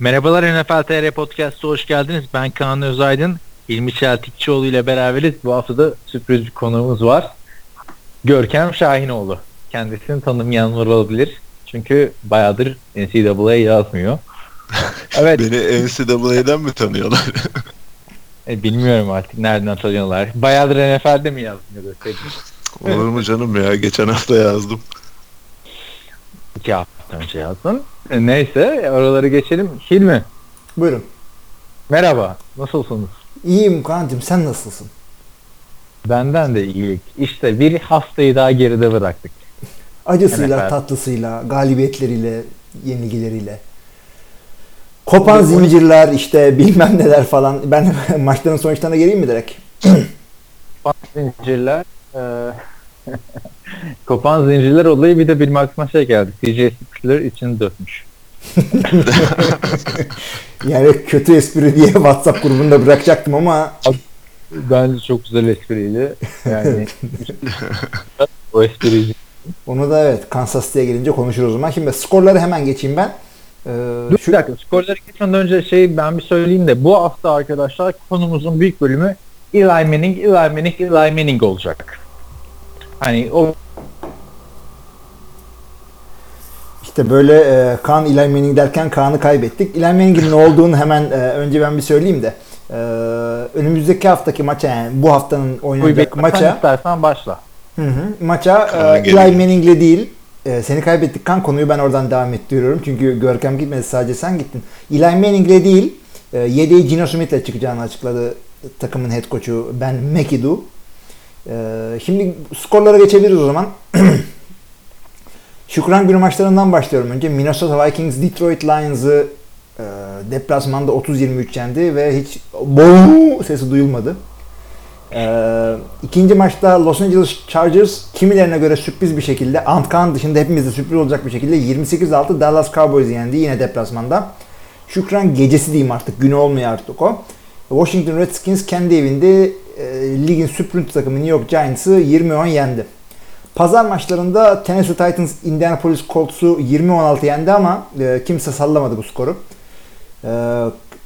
Merhabalar NFL TR Podcast'a hoş geldiniz. Ben Kaan Özaydın. İlmi Çeltikçioğlu ile beraberiz. Bu hafta da sürpriz bir konuğumuz var. Görkem Şahinoğlu. Kendisini tanımayanlar olabilir. Çünkü bayağıdır NCAA yazmıyor. Evet. Beni NCAA'den mi tanıyorlar? e, bilmiyorum artık nereden tanıyorlar. Bayağıdır NFL'de mi yazmıyor Olur mu canım ya? Geçen hafta yazdım. İki hafta önce yazdın. E, neyse oraları geçelim. Hilmi. Buyurun. Merhaba. Nasılsınız? İyiyim Kaan'cığım sen nasılsın? Benden de iyilik. İşte bir haftayı daha geride bıraktık. Acısıyla, NFL. tatlısıyla, galibiyetleriyle, yenilgileriyle. Kopan zincirler işte bilmem neler falan. Ben maçların sonuçlarına geleyim mi direkt? Kopan zincirler. E, kopan zincirler olayı bir de bir aklıma şey geldi. CJ Spiller için dökmüş. yani kötü espri diye WhatsApp grubunda bırakacaktım ama bence çok güzel espriydi. Yani o espriydi. Onu da evet Kansas City'ye gelince konuşuruz o zaman. Şimdi skorları hemen geçeyim ben. Ee, Dur şu... bir dakika skorları geçmeden önce şey ben bir söyleyeyim de bu hafta arkadaşlar konumuzun büyük bölümü Eli Manning, Eli Manning, Eli Manning olacak. Hani o İşte böyle e, Kaan Eli Manning derken Kaan'ı kaybettik. Eli Manning'in ne olduğunu hemen e, önce ben bir söyleyeyim de. E, önümüzdeki haftaki maça yani bu haftanın oynanacak maça. istersen başla. Hı hı, maça e, Eli Manning'le değil. E, seni kaybettik kan konuyu ben oradan devam ettiriyorum. Çünkü Görkem gitmedi sadece sen gittin. Eli Manning'le değil. E, yedeği Gino Smith'le çıkacağını açıkladı takımın head coach'u Ben McAdoo. E, şimdi skorlara geçebiliriz o zaman. Şükran günü maçlarından başlıyorum önce. Minnesota Vikings Detroit Lions'ı e, deplasmanda 30-23 yendi ve hiç boom sesi duyulmadı. E, ikinci maçta Los Angeles Chargers kimilerine göre sürpriz bir şekilde Antkan dışında hepimizde sürpriz olacak bir şekilde 28-6 Dallas Cowboys'ı yendi yine deplasmanda. Şükran gecesi diyeyim artık günü olmuyor artık o. Washington Redskins kendi evinde e, ligin süprüntü takımı New York Giants'ı 20-10 yendi. Pazar maçlarında Tennessee Titans Indianapolis Colts'u 20-16 yendi ama e, kimse sallamadı bu skoru. E,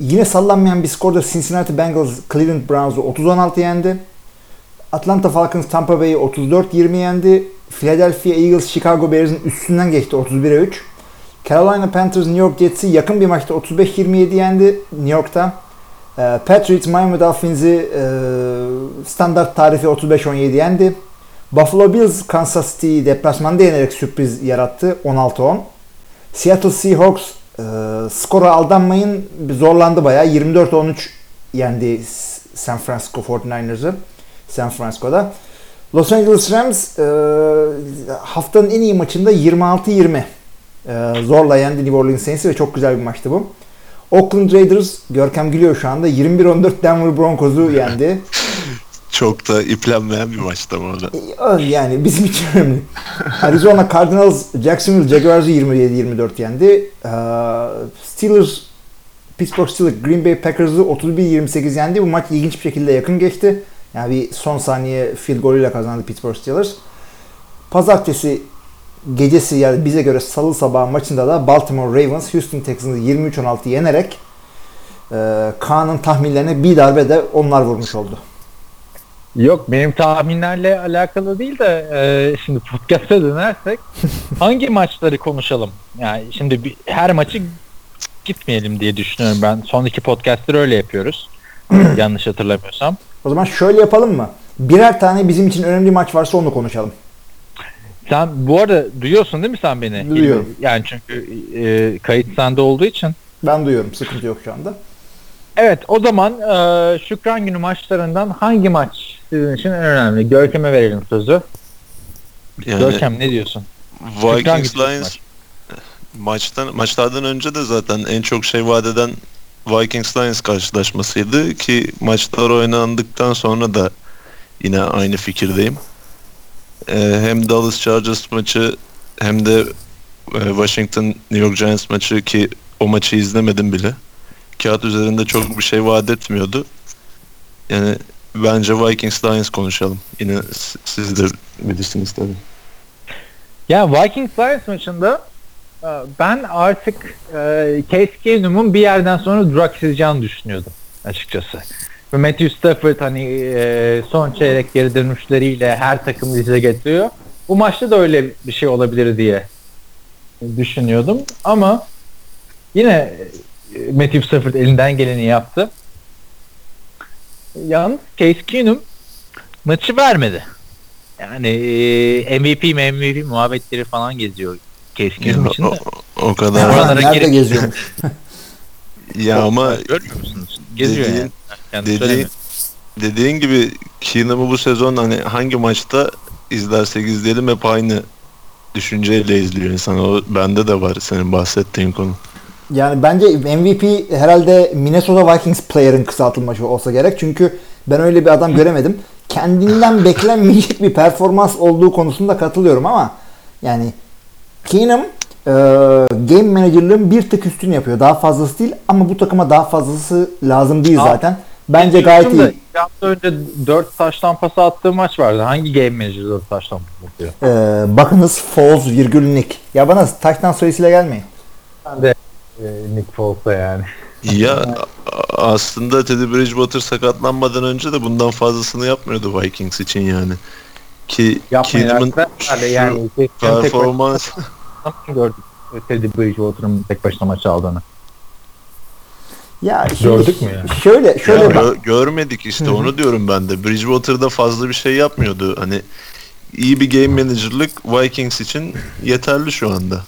yine sallanmayan bir skorda Cincinnati Bengals Cleveland Browns'u 30-16 yendi. Atlanta Falcons Tampa Bay'i 34-20 yendi. Philadelphia Eagles Chicago Bears'ın üstünden geçti 31'e 3. Carolina Panthers New York Jets'i yakın bir maçta 35-27 yendi New York'ta. E, Patriots Miami Dolphins'i e, standart tarifi 35-17 yendi. Buffalo Bills Kansas City'yi deplasmanda yenerek sürpriz yarattı 16-10. Seattle Seahawks e, skora aldanmayın zorlandı bayağı 24-13 yendi San Francisco 49ers'ı San Francisco'da. Los Angeles Rams e, haftanın en iyi maçında 26-20 e, zorla yendi New Orleans Saints'i ve çok güzel bir maçtı bu. Oakland Raiders, Görkem gülüyor şu anda, 21-14 Denver Broncos'u yendi. Çok da iplenmeyen bir maçtı orada. Yani bizim için önemli. Arizona Cardinals Jacksonville Jaguars'ı 27-24 yendi. Ee, Steelers Pittsburgh Steelers Green Bay Packers'ı 31-28 yendi. Bu maç ilginç bir şekilde yakın geçti. Yani bir son saniye field golüyle kazandı Pittsburgh Steelers. Pazartesi gecesi yani bize göre salı sabahı maçında da Baltimore Ravens Houston Texans'ı 23-16 yenerek e, Kaan'ın tahminlerine bir darbe de onlar vurmuş oldu. Yok benim tahminlerle alakalı değil de e, şimdi podcast'a dönersek hangi maçları konuşalım? Yani şimdi bir, her maçı gitmeyelim diye düşünüyorum ben. Son iki podcast'ları öyle yapıyoruz. Yanlış hatırlamıyorsam. O zaman şöyle yapalım mı? Birer tane bizim için önemli maç varsa onu konuşalım. Sen bu arada duyuyorsun değil mi sen beni? Duyuyorum. Yani çünkü e, kayıt sende olduğu için. Ben duyuyorum. Sıkıntı yok şu anda. Evet o zaman e, Şükran Günü maçlarından hangi maç sizin için en önemli? Görkem'e verelim sözü. Yani, Görkem ne diyorsun? Vikings Lions maçtan maçlardan önce de zaten en çok şey vadeden Vikings Lions karşılaşmasıydı ki maçlar oynandıktan sonra da yine aynı fikirdeyim. Ee, hem Dallas Chargers maçı hem de e, Washington New York Giants maçı ki o maçı izlemedim bile kağıt üzerinde çok bir şey vaat etmiyordu. Yani bence Vikings Lions konuşalım. Yine siz de bilirsiniz tabii. Ya Vikings Lions maçında Ee, Ben artık e, Case Keenum'un bir yerden sonra duraksayacağını düşünüyordum açıkçası. Ve Matthew Stafford hani e, son çeyrek geri dönüşleriyle her takım lize getiriyor. Bu maçta da öyle bir şey olabilir diye düşünüyordum. Ama yine e, Matthew Stafford elinden geleni yaptı. Yalnız Case Keenum maçı vermedi. Yani e, MVP MVP muhabbetleri falan geziyor Case Keenum için de. O, o kadar. Oralara Nerede geziyormuş? ya ama Görmüyor musunuz? Geziyor dediğin- yani. Kendi dediğin, dediğin gibi Keenum'u bu sezon hani hangi maçta izlersek izleyelim hep aynı düşünceyle izliyor insan. O bende de var senin bahsettiğin konu. Yani bence MVP herhalde Minnesota Vikings player'ın kısaltılması olsa gerek. Çünkü ben öyle bir adam göremedim. Kendinden beklenmeyecek bir performans olduğu konusunda katılıyorum ama yani Keenum e, game manager'lığın bir tık üstünü yapıyor. Daha fazlası değil ama bu takıma daha fazlası lazım değil zaten. Bence gayet iyi. Bir hafta önce 4 taştan pas attığı maç vardı. Hangi game manager 4 taştan pas atıyor? Ee, bakınız Foles virgül Nick. Ya bana taştan sayısıyla gelmeyin. Ben de e, Nick Foles'a yani. Ya aslında Teddy Bridgewater sakatlanmadan önce de bundan fazlasını yapmıyordu Vikings için yani. Ki Yapmayın arkadaşlar. şu Yani tek performans gördük. Teddy Bridgewater'ın tek başına maçı aldığını. Ya şimdi Gördük mü yani? Şöyle şöyle Ya bak. gö- görmedik işte Hı hı. onu diyorum ben de. Bridgewater'da fazla bir şey yapmıyordu. Hani iyi bir game manager'lık Vikings için yeterli şu anda.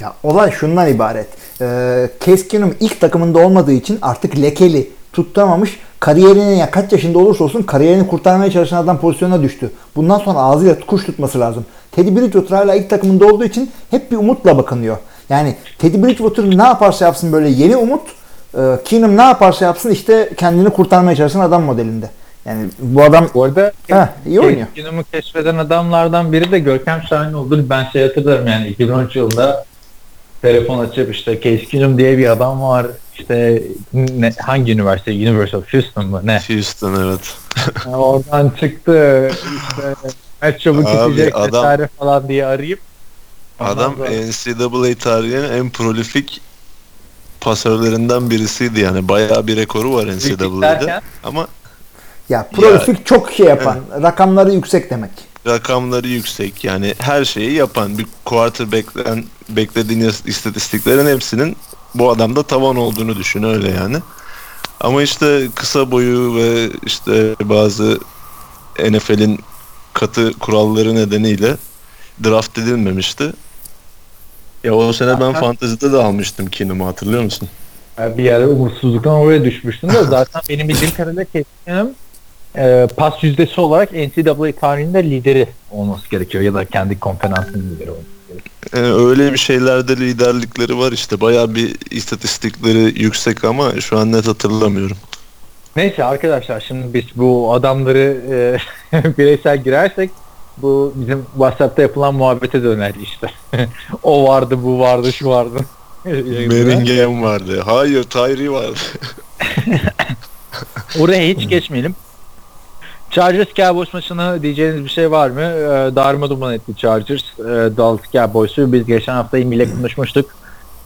Ya olay şundan ibaret. Ee, Case Keenum ilk takımında olmadığı için artık lekeli tutturamamış. Kariyerinin ya kaç yaşında olursa olsun kariyerini kurtarmaya çalışan adam pozisyona düştü. Bundan sonra ağzıyla kuş tutması lazım. Teddy Bridgewater hala ilk takımında olduğu için hep bir umutla bakınıyor. Yani Teddy Bridgewater ne yaparsa yapsın böyle yeni umut. E, Keenum ne yaparsa yapsın işte kendini kurtarmaya çalışan adam modelinde. Yani bu adam Bu arada Heh, iyi oynuyor. Keenum'u keşfeden adamlardan biri de Görkem Şahin oldu. Ben şey hatırlarım yani 2013 yılında telefon açıp işte Case Keenum diye bir adam var. İşte ne, hangi üniversite? University of Houston mı? Ne? Houston evet. Yani oradan çıktı işte maç çabuk Abi, bitecek adam- vesaire falan diye arayıp Adam NCAA tarihinin en prolifik pasörlerinden birisiydi yani. Bayağı bir rekoru var NCAA'de. Ama ya prolifik çok şey yapan, rakamları yüksek demek. rakamları yüksek yani her şeyi yapan bir quarterback'ten beklediğiniz istatistiklerin hepsinin bu adamda tavan olduğunu düşün öyle yani. Ama işte kısa boyu ve işte bazı NFL'in katı kuralları nedeniyle draft edilmemişti. Ya o sene ben fantezide de almıştım Keenum'u hatırlıyor musun? Yani bir yerde umutsuzluktan oraya düşmüştüm de zaten benim bildiğim kadarıyla Keenum e, pas yüzdesi olarak NCAA tarihinde lideri olması gerekiyor ya da kendi konferansının lideri olması gerekiyor. Ee, öyle bir şeylerde liderlikleri var işte. Bayağı bir istatistikleri yüksek ama şu an net hatırlamıyorum. Neyse arkadaşlar şimdi biz bu adamları e, bireysel girersek bu bizim WhatsApp'ta yapılan muhabbete döner işte. o vardı, bu vardı, şu vardı. Bellingham vardı. Hayır Tyree vardı. Oraya hiç geçmeyelim. Chargers Cowboys maçına diyeceğiniz bir şey var mı? Ee, darma duman etti Chargers. Ee, Dallas Cowboys'u biz geçen hafta bile konuşmuştuk.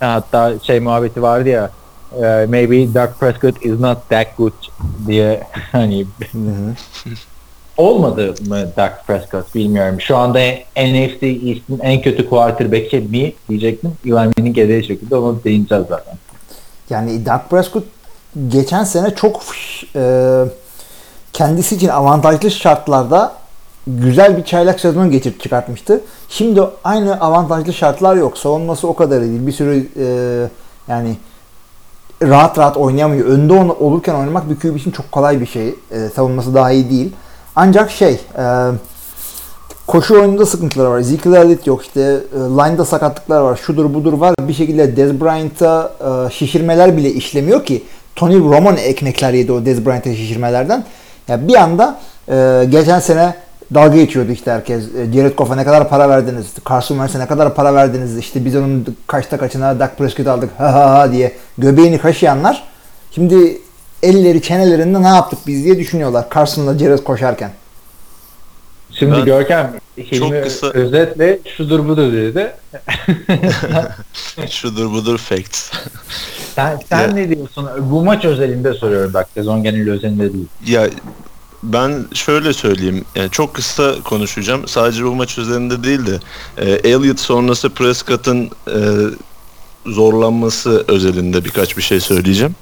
Hatta şey muhabbeti vardı ya e, maybe Dak Prescott is not that good diye hani olmadı mı Dak Prescott bilmiyorum. Şu anda NFC East'in en kötü quarterback'i mi diyecektim. Eli Manning edeceği şekilde onu değineceğiz zaten. Yani Dak Prescott geçen sene çok e, kendisi için avantajlı şartlarda güzel bir çaylak sezon geçirip çıkartmıştı. Şimdi aynı avantajlı şartlar yok. Savunması o kadar değil. Bir sürü e, yani rahat rahat oynayamıyor. Önde ol- olurken oynamak bir QB için çok kolay bir şey. E, savunması daha iyi değil. Ancak şey e, koşu oyununda sıkıntıları var. Ezekiel Elliott yok işte e, line'da sakatlıklar var. Şudur budur var. Bir şekilde Dez Bryant'a e, şişirmeler bile işlemiyor ki. Tony Romo ne ekmekler yedi o Dez Bryant'a şişirmelerden. Ya bir anda e, geçen sene dalga geçiyordu işte herkes. E, Jared Goff'a ne kadar para verdiniz? Carson Wentz'e ne kadar para verdiniz? İşte biz onun kaçta kaçına Dak Prescott aldık ha ha ha diye göbeğini kaşıyanlar şimdi elleri çenelerinde ne yaptık biz diye düşünüyorlar Carson'la Jared koşarken. Şimdi Ben Görkem Hilmi çok kısa- özetle şudur budur dedi. Şudur budur facts. Sen, sen Ya- ne diyorsun? Bu maç özelinde soruyorum bak sezon geneli özelinde değil. Ya ben şöyle söyleyeyim. Yani çok kısa konuşacağım. Sadece bu maç üzerinde değil de e, Elliott sonrası Prescott'ın e, zorlanması özelinde birkaç bir şey söyleyeceğim.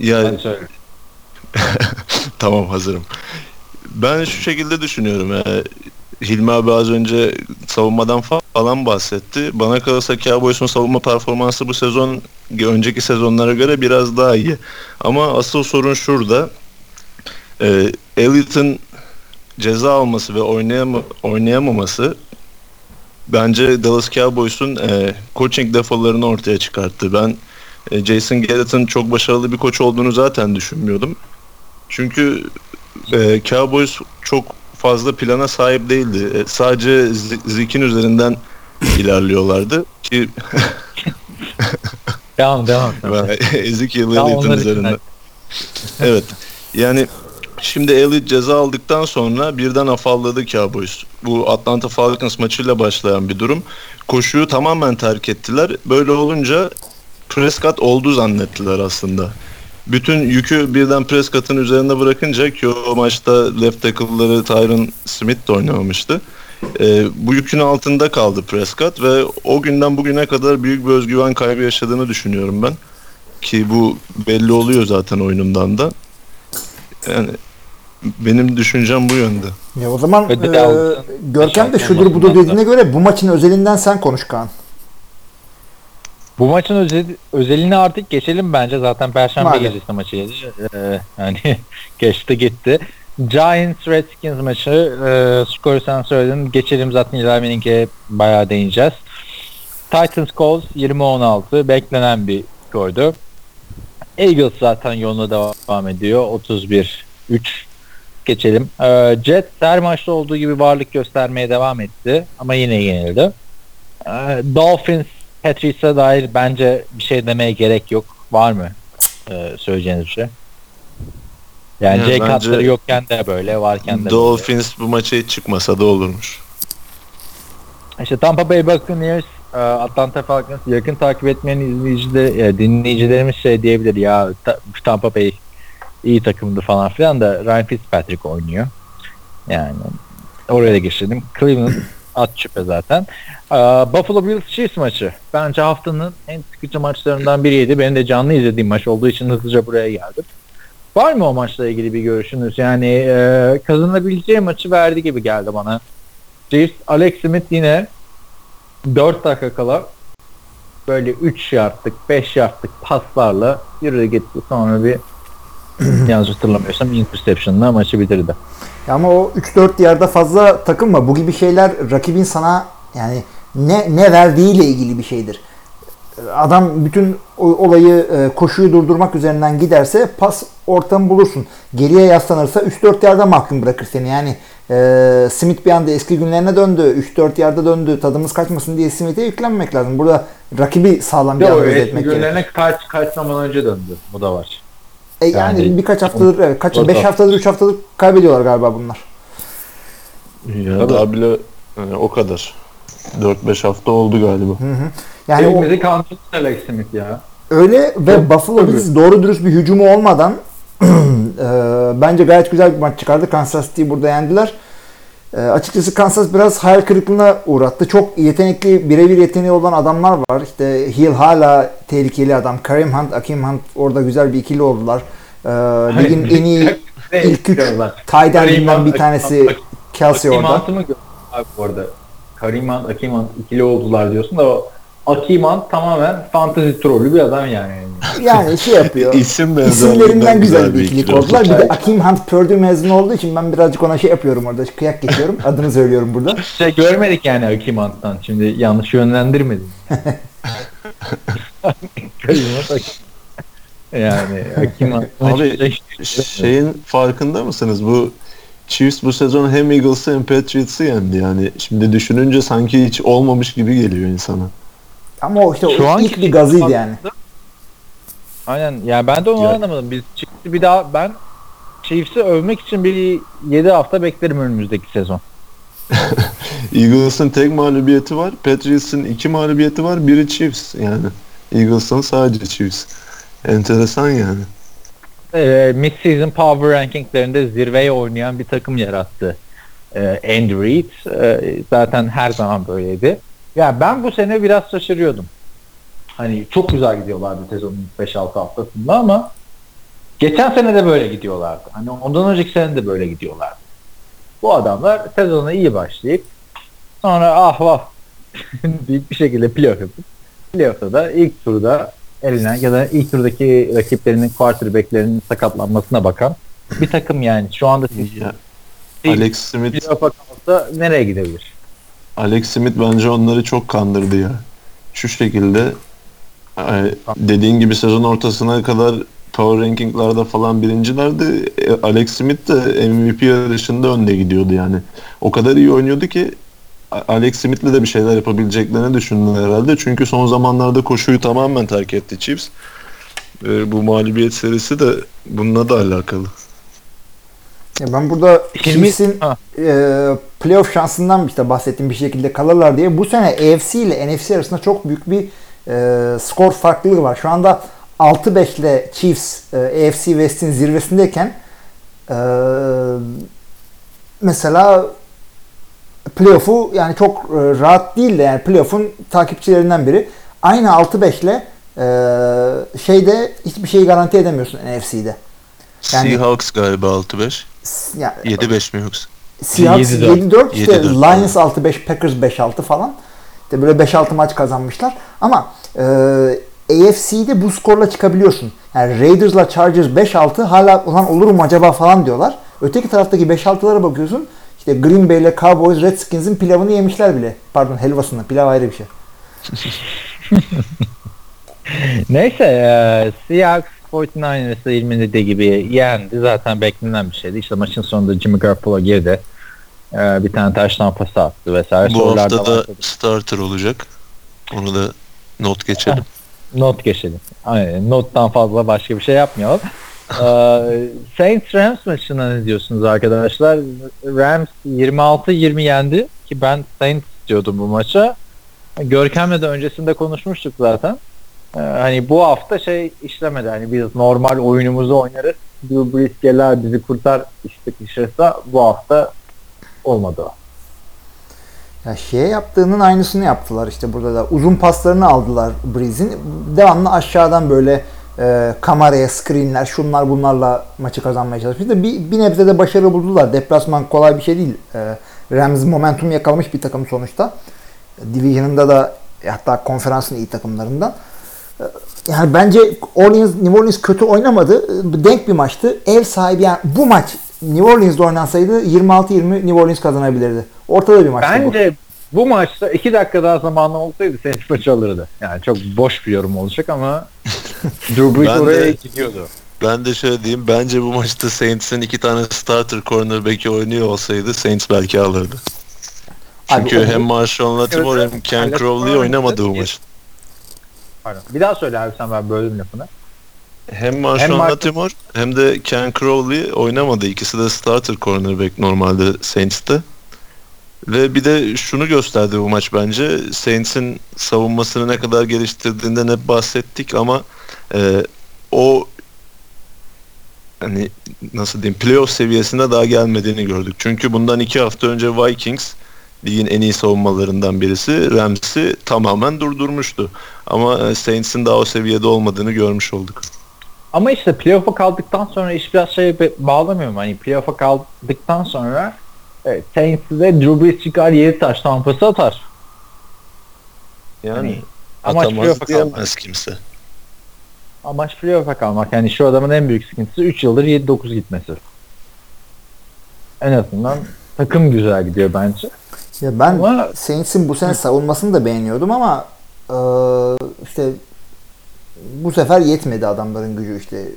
Ya tamam hazırım. Ben şu şekilde düşünüyorum. E, Hilmi abi az önce savunmadan fa- falan bahsetti. Bana kalırsa Cowboys'un savunma performansı bu sezon önceki sezonlara göre biraz daha iyi. Ama asıl sorun şurada. E, Elliott'ın ceza alması ve oynayama, oynayamaması bence Dallas Cowboys'un e, coaching defolarını ortaya çıkarttı. Ben Jason Garrett'ın çok başarılı bir koç olduğunu zaten düşünmüyordum. Çünkü e, Cowboys çok fazla plana sahip değildi. E, sadece Zeke'in üzerinden ilerliyorlardı ki Devam devam. ben Ezekiel Elliott'ın üzerinden. evet. Yani şimdi Elliott ceza aldıktan sonra birden afalladı Cowboys. Bu Atlanta Falcons maçıyla başlayan bir durum. Koşuyu tamamen terk ettiler. Böyle olunca Prescott oldu zannettiler aslında. Bütün yükü birden Prescott'ın üzerine bırakınca ki o maçta left tackle'ları Tyron Smith de oynamamıştı. Ee, bu yükün altında kaldı Prescott ve o günden bugüne kadar büyük bir özgüven kaybı yaşadığını düşünüyorum ben. Ki bu belli oluyor zaten oyunundan da. Yani benim düşüncem bu yönde. Ya o zaman e. Görkem de şudur budur dediğine göre bu maçın özelinden sen konuş Kaan. Bu maçın özel, özelini artık geçelim bence. Zaten Perşembe Madem. gecesi maçıydı. Ee, yani geçti gitti. Giants Redskins maçı e, skoru sen söyledin. Geçelim zaten İlhami'ninki bayağı değineceğiz. Titans Colts 20-16 beklenen bir skordu. Eagles zaten yoluna devam ediyor. 31-3 geçelim. Ee, Jets her maçta olduğu gibi varlık göstermeye devam etti ama yine yenildi. Ee, Dolphins Patrice'e dair bence bir şey demeye gerek yok. Var mı ee, söyleyeceğiniz bir şey? Yani Ya Jay Cutler yokken de böyle, varken de böyle. Dolphins bu maça hiç çıkmasa da olurmuş. İşte Tampa Bay Buccaneers, e, Atlanta Falcons yakın takip etmeyen izleyiciler, e, dinleyicilerimiz şey diyebilir ya Ta- Tampa Bay iyi takımdı falan filan da Ryan Fitzpatrick oynuyor. Yani oraya da geçirdim. Cleveland at şüphe zaten. E, Buffalo Bills Chiefs maçı. Bence haftanın en sıkıcı maçlarından biriydi. Benim de canlı izlediğim maç olduğu için hızlıca buraya geldim. Var mı o maçla ilgili bir görüşünüz? Yani e, kazanabileceği maçı verdi gibi geldi bana. Chiefs, Alex Smith yine 4 dakika kala böyle 3 yardlık 5 yardlık paslarla yürüdü gitti. Sonra bir yanlış hatırlamıyorsam interception'la maçı bitirdi. Ama o 3-4 yerde fazla takılma. Bu gibi şeyler rakibin sana yani ne ne verdiğiyle ilgili bir şeydir. Adam bütün olayı e, koşuyu durdurmak üzerinden giderse pas ortamı bulursun. Geriye yaslanırsa 3-4 yerde mahkum bırakır seni. Yani e, Smith bir anda eski günlerine döndü. 3-4 yerde döndü. Tadımız kaçmasın diye Smith'e yüklenmemek lazım. Burada rakibi sağlam bir eski etmek gerekiyor. günlerine kaç kaçmadan önce döndü. O da var. E yani, Yani- birkaç haftadır, evet, kaç, Orta. 5 haftadır, 3 haftadır kaybediyorlar galiba bunlar. Ya daha bile yani o kadar. 4-5 hafta oldu galiba. Hı hı. Yani Hepimizi kandırdı Alex Smith ya. öyle ve Çok Buffalo. Bills doğru dürüst bir hücumu olmadan e, bence gayet güzel bir maç çıkardı. Kansas City'yi burada yendiler. E, açıkçası Kansas biraz hayal kırıklığına uğrattı. Çok yetenekli, birebir yeteneği olan adamlar var. İşte Hill hala tehlikeli adam. Kareem Hunt, Akeem Hunt orada güzel bir ikili oldular. E, ligin en iyi ilk üç tight end'inden bir tanesi Kelsey Akim orada. Hunt'ı mı gördün abi bu arada? Karim Hunt, Akim Hunt ikili oldular diyorsun da o Akim Hunt tamamen fantasy trollü bir adam yani. Yani şey yapıyor. İsim İsimlerinden güzel bir ikili ikilik oldular. Bir de Akim Hunt Purdue mezunu olduğu için ben birazcık ona şey yapıyorum orada. Kıyak geçiyorum. Adını söylüyorum burada. Şey görmedik yani Akim Hunt'tan. Şimdi yanlış yönlendirmedim. Yani Akim. Abi, Şeyin farkında mısınız? Bu Chiefs bu sezon hem Eagles'ı hem Patriots'ı yendi yani. Şimdi düşününce sanki hiç olmamış gibi geliyor insana. Ama o işte Şu o ilk bir gazıydı yani. Aynen yani ben de onu anlamadım. Biz çıktı bir daha ben Chiefs'i övmek için bir 7 hafta beklerim önümüzdeki sezon. Eagles'ın tek mağlubiyeti var. Patriots'ın iki mağlubiyeti var. Biri Chiefs yani. Eagles'ın sadece Chiefs. Enteresan yani. Ee, mid-season power rankinglerinde zirveye oynayan bir takım yarattı. Ee, Andy Reid Ee, zaten her zaman böyleydi. Ya ben bu sene biraz şaşırıyordum. Hani çok güzel gidiyorlardı sezonun 5-6 haftasında ama geçen sene de böyle gidiyorlardı. Hani ondan önceki sene de böyle gidiyorlardı. Bu adamlar sezona iyi başlayıp sonra ah vah büyük bir şekilde playoff yapıp playoff'ta da ilk turda eline ya da ilk turdaki rakiplerinin quarterback'lerinin sakatlanmasına bakan bir takım yani. Şu anda Değil. Alex Smith playoff'a kalsa nereye gidebilir? Alex Smith bence onları çok kandırdı ya. Şu şekilde dediğin gibi sezon ortasına kadar power rankinglarda falan birincilerdi. E, Alex Smith de MVP yarışında önde gidiyordu yani. O kadar iyi oynuyordu ki Alex Smith'le de bir şeyler yapabileceklerini düşündüler herhalde. Çünkü son zamanlarda koşuyu tamamen terk etti Chiefs. Bu mağlubiyet serisi de bununla da alakalı. Ya ben burada Şimdi- Chiefs'in e, playoff şansından işte bahsettiğim bir şekilde kalırlar diye bu sene AFC ile NFC arasında çok büyük bir e, skor farklılığı var. Şu anda 6-5 ile Chiefs e, AFC West'in zirvesindeyken e, mesela playoff'u yani çok e, rahat değil de yani playoff'un takipçilerinden biri. Aynı 6-5 ile e, şeyde hiçbir şeyi garanti edemiyorsun NFC'de. Yani- Seahawks galiba 6-5. Yani 7-5 mi yoksa? Seahawks 7-4. 7-4 işte 7-4, Lions 6-5 Packers 5-6 falan. İşte böyle 5-6 maç kazanmışlar. Ama e, AFC'de bu skorla çıkabiliyorsun. Yani Raiders'la Chargers 5-6 hala ulan olur mu acaba falan diyorlar. Öteki taraftaki 5-6'lara bakıyorsun. İşte Green Bay ile Cowboys Redskins'in pilavını yemişler bile. Pardon helvasını. Pilav ayrı bir şey. Neyse e, Seahawks 49ers'ı ilmin dediği gibi yendi. Zaten beklenen bir şeydi. İşte maçın sonunda Jimmy Garoppolo girdi. E, bir tane touchdown pası attı vesaire. Bu Sorular hafta da starter olacak. Onu da not geçelim. Not geçelim. Aynen. Nottan fazla başka bir şey yapmayalım. Ee, Saints Rams maçına ne diyorsunuz arkadaşlar? Rams 26-20 yendi ki ben Saints diyordum bu maça. Görkem'le de öncesinde konuşmuştuk zaten. Ee, hani bu hafta şey işlemedi. Hani biz normal oyunumuzu oynarız. Drew Brees gelir bizi kurtar işte kışırsa bu hafta olmadı. Ya şeye yaptığının aynısını yaptılar işte burada da. Uzun paslarını aldılar Breeze'in. Devamlı aşağıdan böyle e, kameraya, screenler, şunlar bunlarla maçı kazanmaya çalışmışlar. Bir, bir nebze de başarı buldular. Deplasman kolay bir şey değil. E, Rams momentum yakalamış bir takım sonuçta. Division'ında da hatta konferansın iyi takımlarından. Yani bence Orleans, New Orleans kötü oynamadı. Denk bir maçtı. Ev sahibi yani bu maç New Orleans'da oynansaydı 26-20 New Orleans kazanabilirdi. Ortada bir maçtı bu. Bence bu maçta iki dakika daha zamanı olsaydı Saints maçı alırdı. Yani çok boş bir yorum olacak ama Drew Brees Ben de- oraya gidiyordu. Ben de şöyle diyeyim. Bence bu maçta Saints'in iki tane starter cornerback'i oynuyor olsaydı Saints belki alırdı. Çünkü Abi hem Marshall Latimore Evet, hem Ken. Crowley oynamadı bu Evet. Pardon. Bir daha söyle abi sen ben böldüm lafını. Hem Marshall Marshall- Latimore hem de Ken Crowley oynamadı. İkisi de starter cornerback normalde Saints'te. Ve bir de şunu gösterdi bu maç bence. Saints'in savunmasını ne kadar geliştirdiğinden hep bahsettik ama e, o hani nasıl diyeyim playoff seviyesine daha gelmediğini gördük. Çünkü bundan iki hafta önce Vikings ligin en iyi savunmalarından birisi Rams'i tamamen durdurmuştu. Ama e, Saints'in daha o seviyede olmadığını görmüş olduk. Ama işte playoff'a kaldıktan sonra iş biraz şey be- bağlamıyor mu? Hani playoff'a kaldıktan sonra evet, Saints'de Drew Brees çıkar 7 taş tampası atar. Yani Hani amaç playoff'a kalmak. kimse. Amaç playoff'a kalmak. Yani şu adamın en büyük sıkıntısı 3 yıldır 7-9 gitmesi. En azından takım güzel gidiyor bence. Ya ben Ama- Saints'in bu sene savunmasını da beğeniyordum ama e, işte bu sefer yetmedi adamların gücü işte.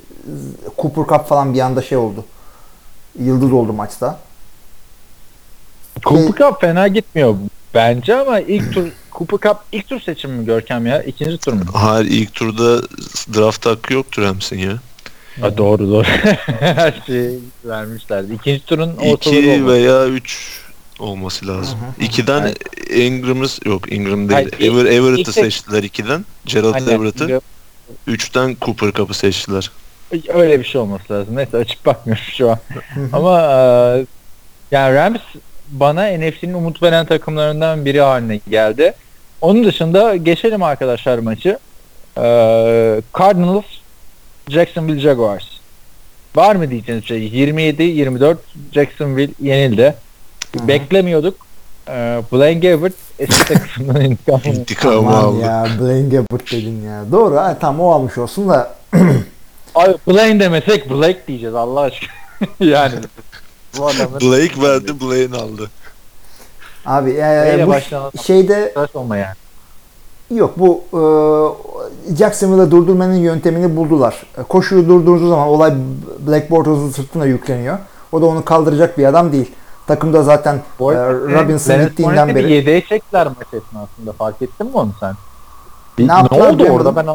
Cooper Cup falan bir anda şey oldu. Yıldız oldu maçta. Cooper Cup fena gitmiyor bence ama ilk tur Cooper Cup ilk tur seçimi mi Görkem ya? İkinci tur mu? Hayır ilk turda draft hakkı yoktur Rams'in ya. Ha, doğru doğru. Her şeyi vermişlerdi. İkinci turun ortaları 2 olması. veya 3 olması lazım. Hı hı. 2'den Hayır. Ingram'ız yok Ingram değil. Hayır, Ever, Everett'ı seçtiler 2'den. Gerald Aynen. Everett'ı. 3'ten Cooper Cup'ı seçtiler. Öyle bir şey olması lazım. Neyse açıp bakmıyorum şu an. Ama e, yani Rams bana NFC'nin umut veren takımlarından biri haline geldi. Onun dışında geçelim arkadaşlar maçı. E, Cardinals Jacksonville Jaguars. Var mı diyeceğiniz şey? 27-24 Jacksonville yenildi. Hı hı. Beklemiyorduk. E, Blaine Gabbert eski takımından intikam İntikamı aldı. ya Blaine Gabbert dedin ya. Doğru ha tamam o almış olsun da Abi Blaine demesek Blake diyeceğiz Allah aşkına. yani bu adamın Blake verdi, Blaine aldı. abi e, bu şeyde olma yani. Yok bu e, Jacksonville'ı durdurmanın yöntemini buldular. Koşuyu durdurduğu zaman olay Black Bortles'ın sırtına yükleniyor. O da onu kaldıracak bir adam değil. Takımda zaten Bu e, arada Robinson Leonard gittiğinden beri yedeğe çektiler maç esnasında. Fark ettin mi onu sen? Bir- Ne ne, oldu orada ben.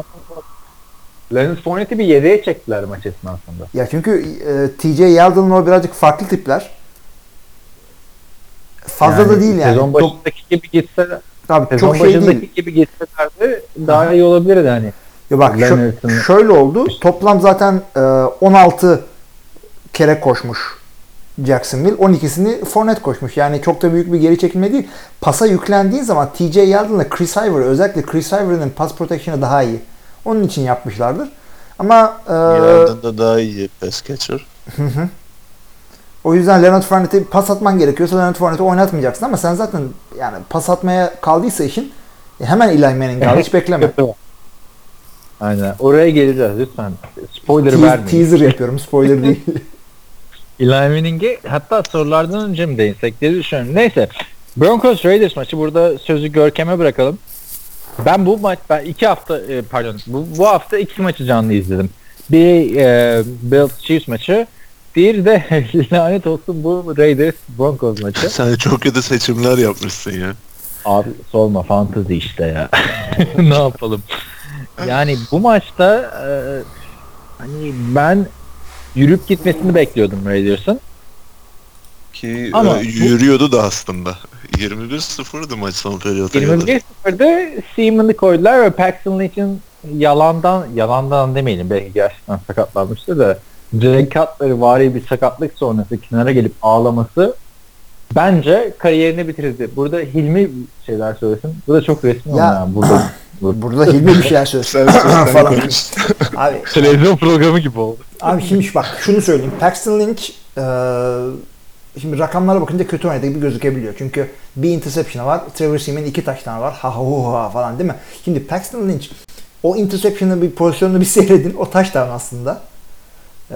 Leonard Fournette'i bir yedeğe çektiler maç esnasında. ya çünkü e, TJ Yeldon'un o birazcık farklı tipler. Fazla da değil yani. Sezon Top- başındaki gibi gitse Tabii sezon çok şey başındaki değil. gibi gitselerdi daha iyi olabilirdi hani. Ya bak Leonard'ın- şöyle oldu. Toplam zaten e, 16 kere koşmuş Jacksonville. 12'sini Fournette koşmuş. Yani çok da büyük bir geri çekilme değil. Pasa yüklendiğin zaman TJ Yeldon'la Chris Ivory özellikle Chris Ivory'nin pas protection'ı daha iyi. Onun için yapmışlardır. Ama e, Yerden de daha iyi pass catcher. o yüzden Leonard Fournette'i pas atman gerekiyorsa Leonard Fournette'i oynatmayacaksın ama sen zaten yani pas atmaya kaldıysa işin e, hemen Eli Manning al hiç bekleme. Aynen. Oraya geleceğiz lütfen. Spoiler Te- vermeyin. teaser yapıyorum spoiler değil. Eli Manning'e hatta sorulardan önce mi değinsek diye düşünüyorum. Neyse. Broncos Raiders maçı burada sözü Görkem'e bırakalım. Ben bu maç ben iki hafta e, pardon bu, bu hafta iki maçı canlı izledim. Bir e, Bills Chiefs maçı bir de lanet olsun bu Raiders Broncos maçı. Sen çok kötü seçimler yapmışsın ya. Abi sorma fantezi işte ya. ne yapalım? Yani bu maçta e, hani ben yürüp gitmesini bekliyordum Raiders'ın. Ki Ama e, bu- yürüyordu da aslında. 21-0'dı maç son periyoda kadar. 21-0'da Seaman'ı koydular ve Paxton Lynch'in yalandan yalandan demeyelim belki gerçekten sakatlanmıştı da Jay Cutler vari bir sakatlık sonrası kenara gelip ağlaması bence kariyerini bitirdi. Burada Hilmi şeyler söylesin. Bu da çok resmi Ya- ya. burada. burada. Burada Hilmi bir şeyler söylesin. falan. Abi, Televizyon programı gibi oldu. Abi şimdi bak şunu söyleyeyim. Paxton Lynch e, şimdi rakamlara bakınca kötü oynadığı gibi gözükebiliyor. Çünkü bir interception'ı var. Trevor Seaman iki taştan var. Ha ha ha falan değil mi? Şimdi Paxton Lynch o interception'ı bir pozisyonunu bir seyredin. O taştan aslında. E,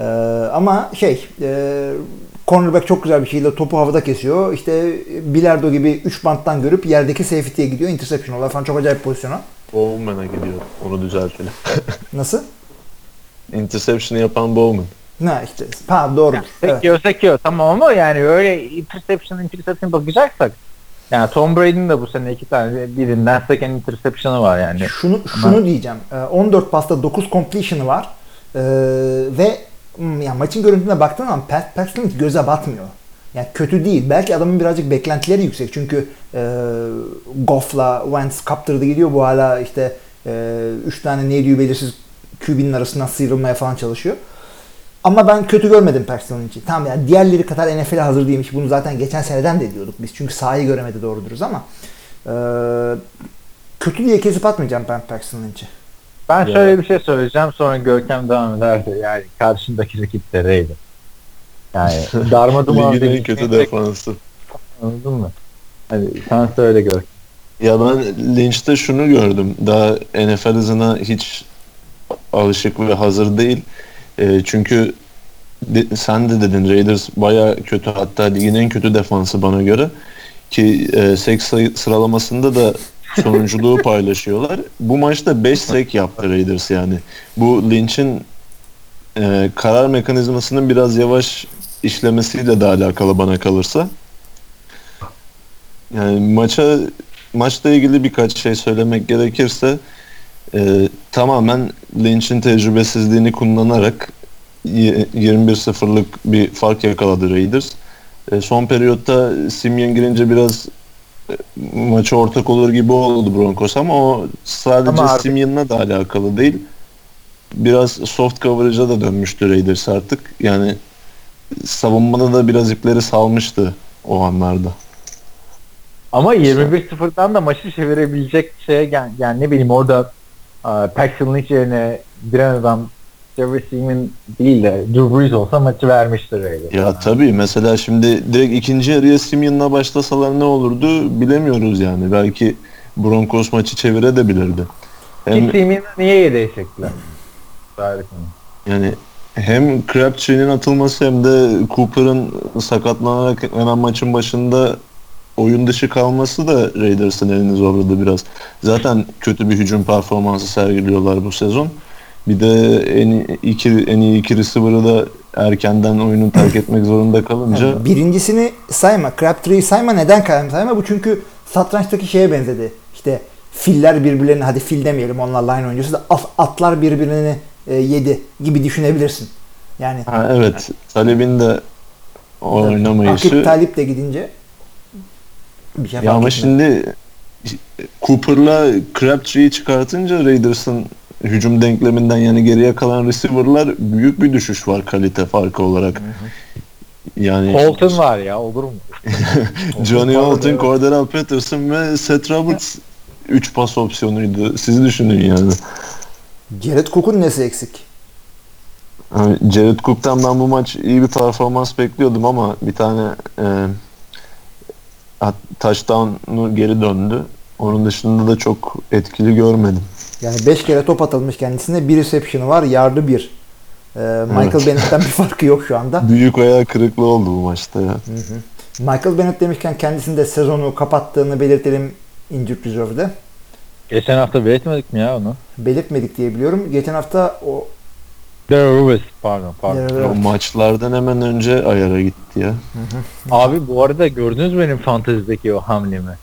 ama şey e, cornerback çok güzel bir şekilde topu havada kesiyor. İşte bilardo gibi 3 banttan görüp yerdeki safety'ye gidiyor. Interception oluyor falan. Çok acayip pozisyona. Bowman'a gidiyor. Onu düzeltelim. Nasıl? Interception'ı yapan Bowman. Ne işte. Ha doğrudur. Evet. Sekiyor sekiyor tamam ama yani öyle interception interception bakacaksak yani Tom Brady'nin de bu sene iki tane birinden seken interception'ı var yani. Şunu şunu diyeceğim. Ee, 14 pasta 9 completion'ı var. Ee, ve hmm, ya maçın görüntüsüne baktığın zaman Pat Paxton göze batmıyor. Yani kötü değil. Belki adamın birazcık beklentileri yüksek. Çünkü e, Goff'la Wentz kaptırdı gidiyor. Bu hala işte 3 tane neydi belirsiz QB'nin arasından sıyrılmaya falan çalışıyor. Ama ben kötü görmedim Paxton için. Tamam yani diğerleri kadar NFL'e hazır değilmiş. Bunu zaten geçen seneden de diyorduk biz. Çünkü sahayı göremedi doğruduruz ama e, kötü diye kesip atmayacağım ben Paxton Lynch'i. Ben Ya. şöyle bir şey söyleyeceğim sonra Görkem devam ederse yani karşındaki rakip de Raider. Yani darma duman Ligin en kötü defansı. Anladın mı? Hadi sen söyle Görkem. Ya ben Lynch'te şunu gördüm. Daha NFL hızına hiç alışık ve hazır değil. E, çünkü de- sen de dedin Raiders baya kötü hatta ligin en kötü defansı bana göre. Ki e, sek sayı- sıralamasında da sonunculuğu paylaşıyorlar. Bu maçta 5 sek yaptı Raiders yani. Bu Lynch'in e, karar mekanizmasının biraz yavaş işlemesiyle de alakalı bana kalırsa. Yani maça maçla ilgili birkaç şey söylemek gerekirse e, tamamen Lynch'in tecrübesizliğini kullanarak y- 21-0'lık bir fark yakaladı Raiders. E, son periyotta Simeon girince biraz e, maça ortak olur gibi oldu Broncos ama o sadece Ama Simeon'la da alakalı değil. Biraz soft coverage'a da dönmüştü Raiders artık. Yani savunmada da biraz ipleri salmıştı o anlarda. Ama 21-0'dan da maçı çevirebilecek şeye gel yani ne bileyim orada Paxton Lynch yerine diren adam Trevor Seaman değil de Drew Brees olsa maçı vermiştir öyle. Ya tabii mesela şimdi direkt ikinci yarıya Simeon'la başlasalar ne olurdu bilemiyoruz yani. Belki Broncos maçı çevirebilirdi. Hem Ki niye yedeğe çektiler? Yani hem Crabtree'nin atılması hem de Cooper'ın sakatlanarak hemen maçın başında oyun dışı kalması da Raiders'ın elini zorladı biraz. Zaten kötü bir hücum performansı sergiliyorlar bu sezon. Bir de en iki en iyi iki receiver'ı da erkenden oyunu terk etmek zorunda kalınca Yani birincisini sayma. Crabtree'yi sayma. Neden kalem sayma? Bu çünkü satrançtaki şeye benzedi. İşte filler birbirlerini hadi fil demeyelim onlar line oyuncusu da at- atlar birbirini e, yedi gibi düşünebilirsin. Yani Ha, evet. Talib'in de o Akip oynamayışı. Talip de gidince bir şey Ya ama etmez. şimdi Cooper'la Crabtree'yi çıkartınca Raiders'ın hücum denkleminden yani geriye kalan receiver'lar büyük bir düşüş var kalite farkı olarak. Yani Colton var ya olur mu? Johnny evet. Cordell Patterson ve Seth Roberts 3 pas opsiyonuydu. Siz düşünün yani. Jared Cook'un nesi eksik? Yani Jared Cook'tan ben bu maç iyi bir performans bekliyordum ama bir tane e, touchdown'u geri döndü. Onun dışında da çok etkili görmedim. Yani 5 kere top atılmış kendisine. Bir reception'ı var. Yardı bir. Ee, Michael Evet. Bennett'ten bir farkı yok şu anda. Büyük ayağı kırıklığı oldu bu maçta ya. Michael Bennett demişken kendisinin de sezonu kapattığını belirtelim injured reserve'de. Geçen hafta belirtmedik mi ya onu? Belirtmedik diye biliyorum. Geçen hafta o Lewis pardon pardon. Evet. O maçlardan hemen önce ayara gitti ya. Abi bu arada gördünüz mü benim fantezideki o hamlemi?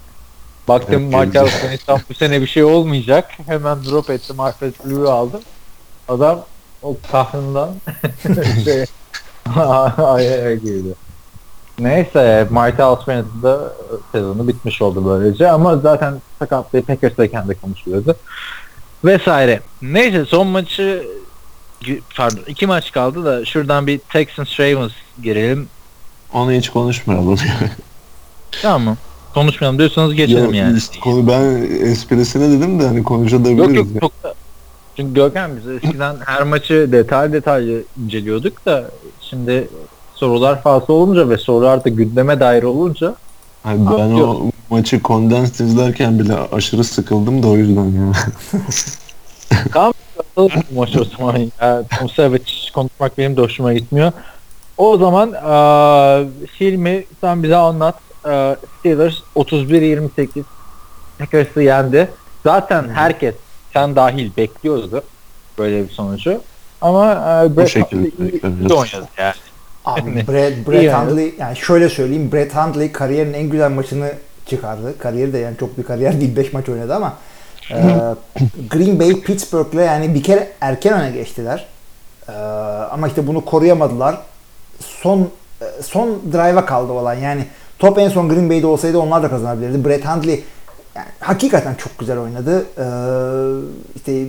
Baktım Evet, gördüm. Afganistan bu sene bir şey olmayacak. Hemen drop ettim. Alfred Blue'yu aldım. Adam o kahrından şey ayağa girdi. Neyse Martel Smith'in de sezonu bitmiş oldu böylece ama zaten sakatlığı Packers'tayken de konuşuluyordu. Vesaire. Neyse son maçı pardon iki maç kaldı da şuradan bir Texans Ravens girelim. Onu hiç konuşmayalım. Tamam? Konuşmayalım diyorsanız geçelim Yok, yani. Konu ben esprisine dedim de hani konuşabiliriz. Yok yok ya. çok da çünkü Görkem biz eskiden her maçı detay detaylı inceliyorduk da şimdi sorular fazla olunca ve sorular da gündeme dair olunca Hani ben o maçı kondens izlerken bile aşırı sıkıldım da o yüzden ya. atalım bu maçı o zaman ya. Tom Savage konuşmak benim de hoşuma gitmiyor. O zaman eee Hilmi sen bize anlat. Eee, Steelers 31-28 Packers'ı yendi. Zaten herkes sen dahil bekliyordu böyle bir sonucu. Ama eee Brett şekilde Hundley oynadı yani. Abi Brett, Brett yani. Hundley yani şöyle söyleyeyim Brett Hundley kariyerinin en güzel maçını çıkardı. Kariyeri de yani çok bir kariyer değil 5 maç oynadı ama e, Green Bay Pittsburgh'le yani bir kere erken öne geçtiler. E, ama işte bunu koruyamadılar. Son e, son drive'a kaldı olan yani top en son Green Bay'de olsaydı onlar da kazanabilirdi. Brett Hundley yani hakikaten çok güzel oynadı. E, işte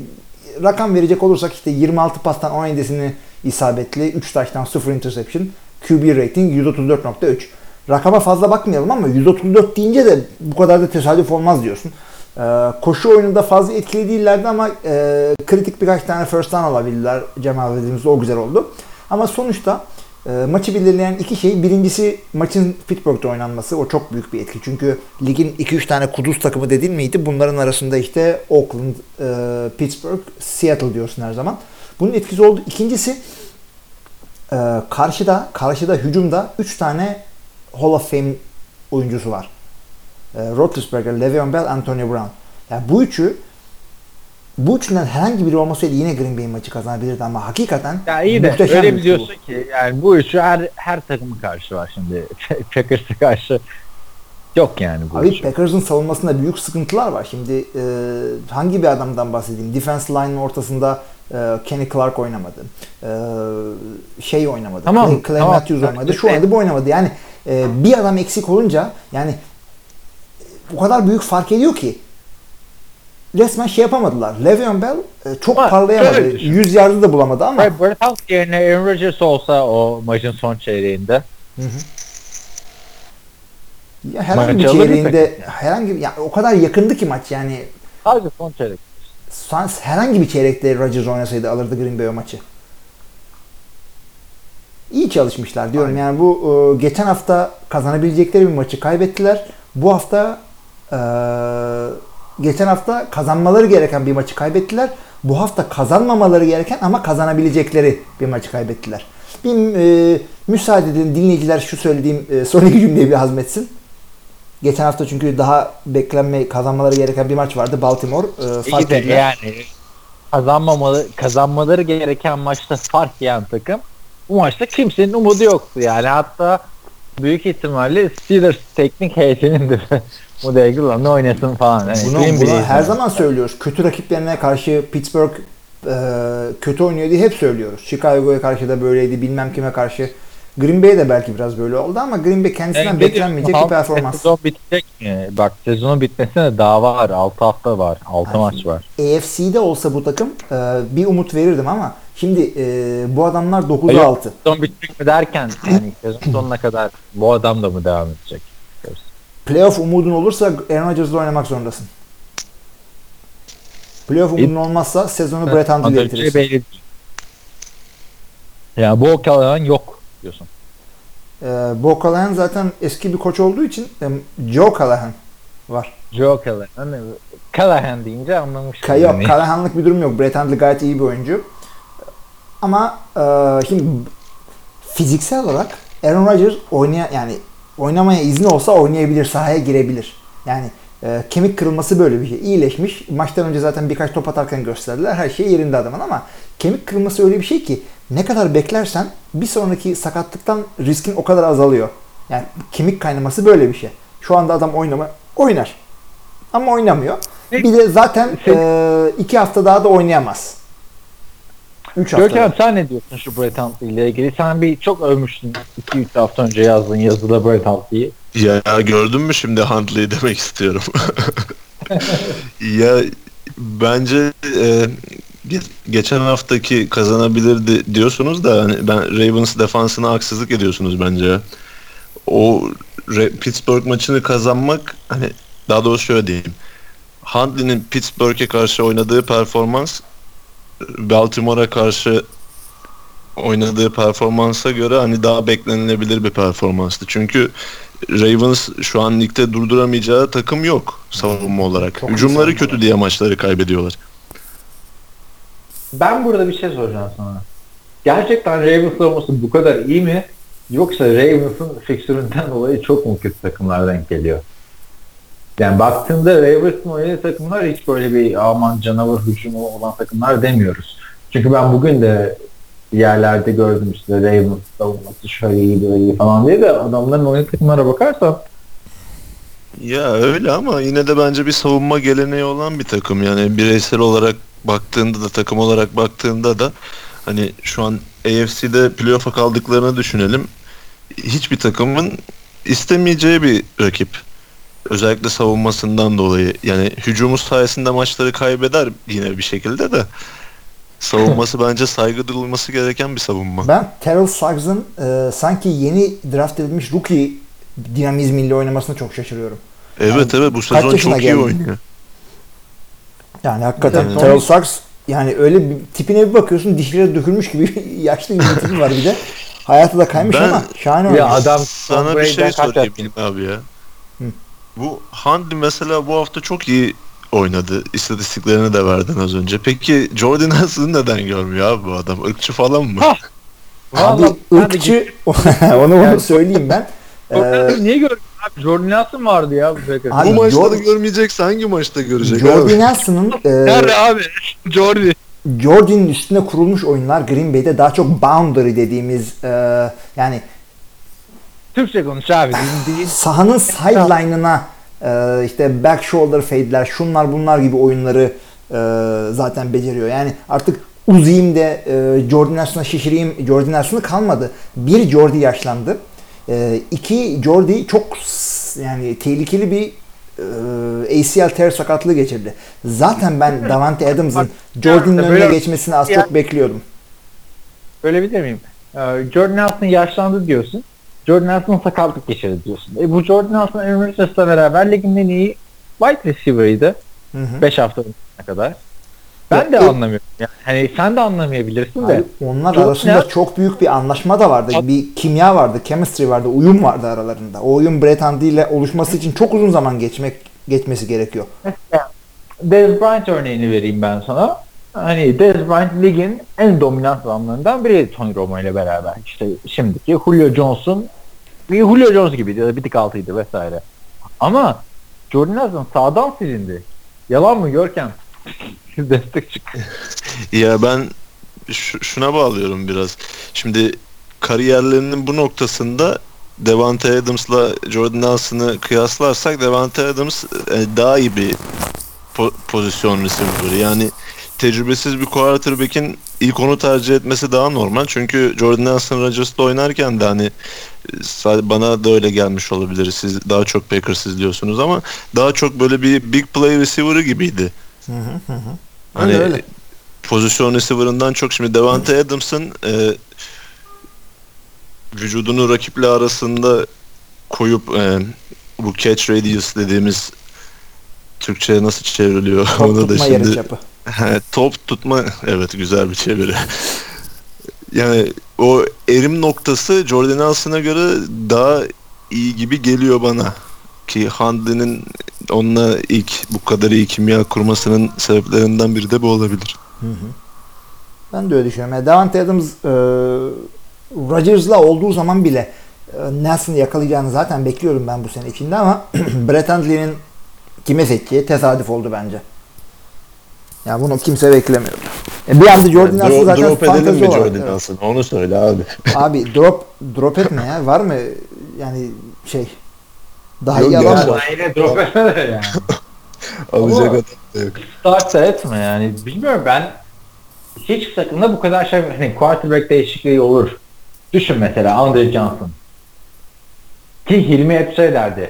rakam verecek olursak işte 26 pastan 17'sini isabetli, 3 taştan 0 interception, QB rating 134.3. Rakama fazla bakmayalım ama 134 deyince de bu kadar da tesadüf olmaz diyorsun. Ee, koşu oyununda fazla etkili değillerdi ama e, kritik birkaç tane first down alabildiler Cemal dediğimizde o güzel oldu. Ama sonuçta e, maçı belirleyen iki şey. Birincisi maçın Pittsburgh'da oynanması. O çok büyük bir etki. Çünkü ligin 2-3 tane kuduz takımı dedin miydi? Bunların arasında işte Oakland, e, Pittsburgh, Seattle diyorsun her zaman. Bunun etkisi oldu. İkincisi e, karşıda karşıda hücumda 3 tane Hall of Fame oyuncusu var. E, Roethlisberger, Le'Veon Bell, Antonio Brown. Yani bu üçü bu üçünden herhangi biri olmasaydı yine Green Bay maçı kazanabilirdi ama hakikaten Ya iyi de muhteşem öyle bir biliyorsun ki yani bu üçü her her takıma karşı var şimdi. Packers'a karşı yok yani bu Abi üçü. Packers'ın savunmasında büyük sıkıntılar var. Şimdi e, hangi bir adamdan bahsedeyim? Defense line'ın ortasında Ee, Kenny Clark oynamadı. Ee, şey oynamadı. Tamam, Clay, Clay tamam. Matthews oynamadı. Şu anda bu oynamadı. Yani e, bir adam eksik olunca yani o kadar büyük fark ediyor ki resmen şey yapamadılar. Le'Veon Bell e, çok Ama parlayamadı. şöyle düşün. 100 yardı da bulamadı ama Brett Brett Hunt yerine Aaron Rodgers olsa o maçın son çeyreğinde. ya herhangi bir Maçı alır mı çeyreğinde herhangi bir ya o kadar yakındı ki maç yani Sadece son çeyrek. Sans herhangi bir çeyrekte Rodgers oynasaydı alırdı Green Bay o maçı. İyi çalışmışlar diyorum. Aynen. Yani bu e, geçen hafta kazanabilecekleri bir maçı kaybettiler. Bu hafta e, geçen hafta kazanmaları gereken bir maçı kaybettiler. Bu hafta kazanmamaları gereken ama kazanabilecekleri bir maçı kaybettiler. Bir e, müsaade edin dinleyiciler şu söylediğim e, son iki cümleyi bir hazmetsin. Geçen hafta çünkü daha beklenme kazanmaları gereken bir maç vardı. Baltimore e, İyi fark de ettiler. yani kazanmamalı, kazanmaları gereken maçta fark yiyen takım bu maçta kimsenin umudu yoktu. Yani hatta büyük ihtimalle Steelers teknik heyetinin de bu devre lan ne oynasın falan. Yani Bunu, bunu her izleyen- zaman söylüyoruz. Kötü rakiplerine karşı Pittsburgh e, kötü oynuyor diye hep söylüyoruz. Chicago'ya karşı da böyleydi. Bilmem kime karşı. Green Bay'e de belki biraz böyle oldu ama Green Bay kendisinden Yani beklenmeyecek bir performans. Sezon bitecek mi? Bak sezonun bitmesine daha var. 6 hafta var. 6 Ay, maç var. AFC'de olsa bu takım e, bir umut verirdim ama şimdi e, bu adamlar 9'a Yok. 6. Sezon bitecek mi derken yani sezon sonuna kadar bu adam da mı devam edecek? Playoff umudun olursa Aaron Rodgers'la oynamak zorundasın. Playoff umudun olmazsa sezonu Brett Hundley'le Adamın bitirirsin. Yani bu okalan yok diyorsun. E, Bo Callahan zaten eski bir koç olduğu için e, Joe Callahan var. Joe Callahan. Hani Callahan deyince anlamıştım. Ka- yok, yani. Callahan'lık bir durum yok. Brett Hundley gayet iyi bir oyuncu. Ama e, şimdi fiziksel olarak Aaron Rodgers oynaya yani oynamaya izni olsa oynayabilir, sahaya girebilir. Yani e, kemik kırılması böyle bir şey. İyileşmiş. Maçtan önce zaten birkaç top atarken gösterdiler. Her şey yerinde adamın ama kemik kırılması öyle bir şey ki ne kadar beklersen bir sonraki sakatlıktan riskin o kadar azalıyor. Yani kemik kaynaması böyle bir şey. Şu anda adam oynama oynar. Ama oynamıyor. Bir de zaten e, iki hafta daha da oynayamaz. Üç hafta. Görkem sen ne diyorsun şu Brett Hundley ile ilgili? Sen bir çok övmüştün 2-3 hafta önce yazdığın yazıda Brett Hundley'i. Ya gördün mü şimdi Huntley demek istiyorum. ya bence e, ge- geçen haftaki kazanabilirdi diyorsunuz da hani ben Ravens defansına haksızlık ediyorsunuz bence. O Re- Pittsburgh maçını kazanmak hani daha doğrusu şöyle diyeyim. Huntley'nin Pittsburgh'e karşı oynadığı performans Baltimore'a karşı oynadığı performansa göre hani daha beklenilebilir bir performanstı. Çünkü Ravens şu an ligde durduramayacağı takım yok savunma olarak. Çok Hücumları kötü var. diye maçları kaybediyorlar. Ben burada bir şey soracağım sana. Gerçekten Ravens savunması bu kadar iyi mi? Yoksa Ravens'ın fiksüründen dolayı çok mu kötü takımlar denk geliyor? Yani baktığımda Ravens'ın oynadığı takımlar hiç böyle bir aman canavar hücumu olan takımlar demiyoruz. Çünkü ben bugün de yerlerde gördüm işte Ravens savunması şöyle iyi böyle iyi falan diye de adamların oynadığı takımlara bakarsan Ya öyle ama yine de bence bir savunma geleneği olan bir takım. Yani bireysel olarak baktığında da takım olarak baktığında da hani şu an AFC'de playoff'a kaldıklarını düşünelim. Hiçbir takımın istemeyeceği bir rakip. Özellikle savunmasından dolayı. Yani hücumu sayesinde maçları kaybeder yine bir şekilde de. Savunması bence saygı duyulması gereken bir savunma. Ben Terrell Suggs'ın e, sanki yeni draft edilmiş rookie dinamizmiyle oynamasına çok şaşırıyorum. Evet evet bu sezon çok iyi geldi? oynuyor. Yani hakikaten Evet. Terrell Suggs yani öyle bir tipine bir bakıyorsun dişleri dökülmüş gibi yaşlı gibi bir tipi var bir de. Hayatı da kaymış Ben- ama şahane oynuyor. Ya adam Sana bir şey sorayım abi ya. Bu Handley mesela bu hafta çok iyi oynadı. İstatistiklerini de verdin az önce. Peki Jordan Nelson'ı neden görmüyor abi bu adam? Irkçı falan mı? Ha! Abi Vallahi ırkçı onu onu söyleyeyim ben. Ee, Jordan niye gördün abi? Jordan Nelson vardı ya bu. Abi, bu maçta Jor- da görmeyecekse hangi maçta görecek Jordy abi? Nelson'ın e, Nerede abi? Jordan. Jordan'ın üstüne kurulmuş oyunlar Green Bay'de daha çok boundary dediğimiz e, yani Türkçe konuş abi. Din. sahanın sideline'ına e, işte back shoulder fade'ler şunlar bunlar gibi oyunları e, zaten beceriyor. Yani artık uzayım de e, Jordan Nelson'a şişireyim. Jordan Nelson'ı kalmadı. Bir Jordi yaşlandı. E, iki Jordi çok yani tehlikeli bir e, ACL tear sakatlığı geçirdi. Zaten ben Davante Adams'ın Jordan'ın önüne Böyle- geçmesini az çok bekliyordum. Öyle mi? Ee, Jordan Nelson yaşlandı diyorsun. Jordan Nelson sakatlık geçirdi diyorsun. E bu Jordan Nelson Aaron Rodgers'la beraber ligin en iyi wide receiver'ıydı. Hı hı. 5 hafta öncesine kadar. Ben de Ya, e- anlamıyorum. Yani hani sen de anlamayabilirsin Abi de. onlar Jordan arasında Nelson- çok büyük bir anlaşma da vardı. Ad- Bir kimya vardı, chemistry vardı, uyum vardı aralarında. O uyum Brett Hundley ile oluşması için çok uzun zaman geçmek geçmesi gerekiyor. Dez Bryant örneğini vereyim ben sana. Hani Dez Bryant ligin en dominant adamlarından biri Tony Romo ile beraber. İşte şimdiki Julio Jones'un bir Julio Jones gibiydi bir tık altıydı vesaire. Ama Jordan Nelson sağdan silindi. Yalan mı Görkem? Destek çık. Ya ben şu- şuna bağlıyorum biraz. Şimdi kariyerlerinin bu noktasında Devante Adams'la Jordan Nelson'ı kıyaslarsak Devante Adams e, daha iyi bir po- pozisyon receiver. Yani tecrübesiz bir quarterback'in ilk onu tercih etmesi daha normal. Çünkü Jordan Nelson Rodgers'la oynarken de hani e, bana da öyle gelmiş olabilir. Siz daha çok Packers izliyorsunuz ama daha çok böyle bir big play receiver'ı gibiydi. Hı hı hı. hı. Hani Öyle, öyle. pozisyon receiver'ından çok şimdi Devante Adams'ın e, vücudunu rakiple arasında koyup e, bu catch radius dediğimiz Türkçe'ye nasıl çevriliyor Top onu da şimdi yarıçapı. He, top tutma evet güzel bir çeviri. yani o erim noktası Jordan Nelson'a göre daha iyi gibi geliyor bana. Ki Handley'nin onunla ilk bu kadar iyi kimya kurmasının sebeplerinden biri de bu olabilir. Hı hı. Ben de öyle düşünüyorum. Yani Davante Adams e, Rodgers'la olduğu zaman bile e, Nelson'ı yakalayacağını zaten bekliyorum ben bu sene içinde ama Brett Hundley'nin kime seçeceği tesadüf oldu bence. Ya bunu kimse beklemiyordu. E bir anda Jordan Nelson zaten drop edelim mi. Jordan. Nelson'ı? Onu söyle abi. Abi drop drop etme ya. Var mı yani şey daha Yok iyi adam Ya var. yine drop etme de yani. Alacak adam da yok. Start etme yani. Bilmiyorum ben hiç takımda bu kadar şey hani quarterback değişikliği olur. Düşün mesela Andre Johnson. Ki Hilmi hep şey derdi.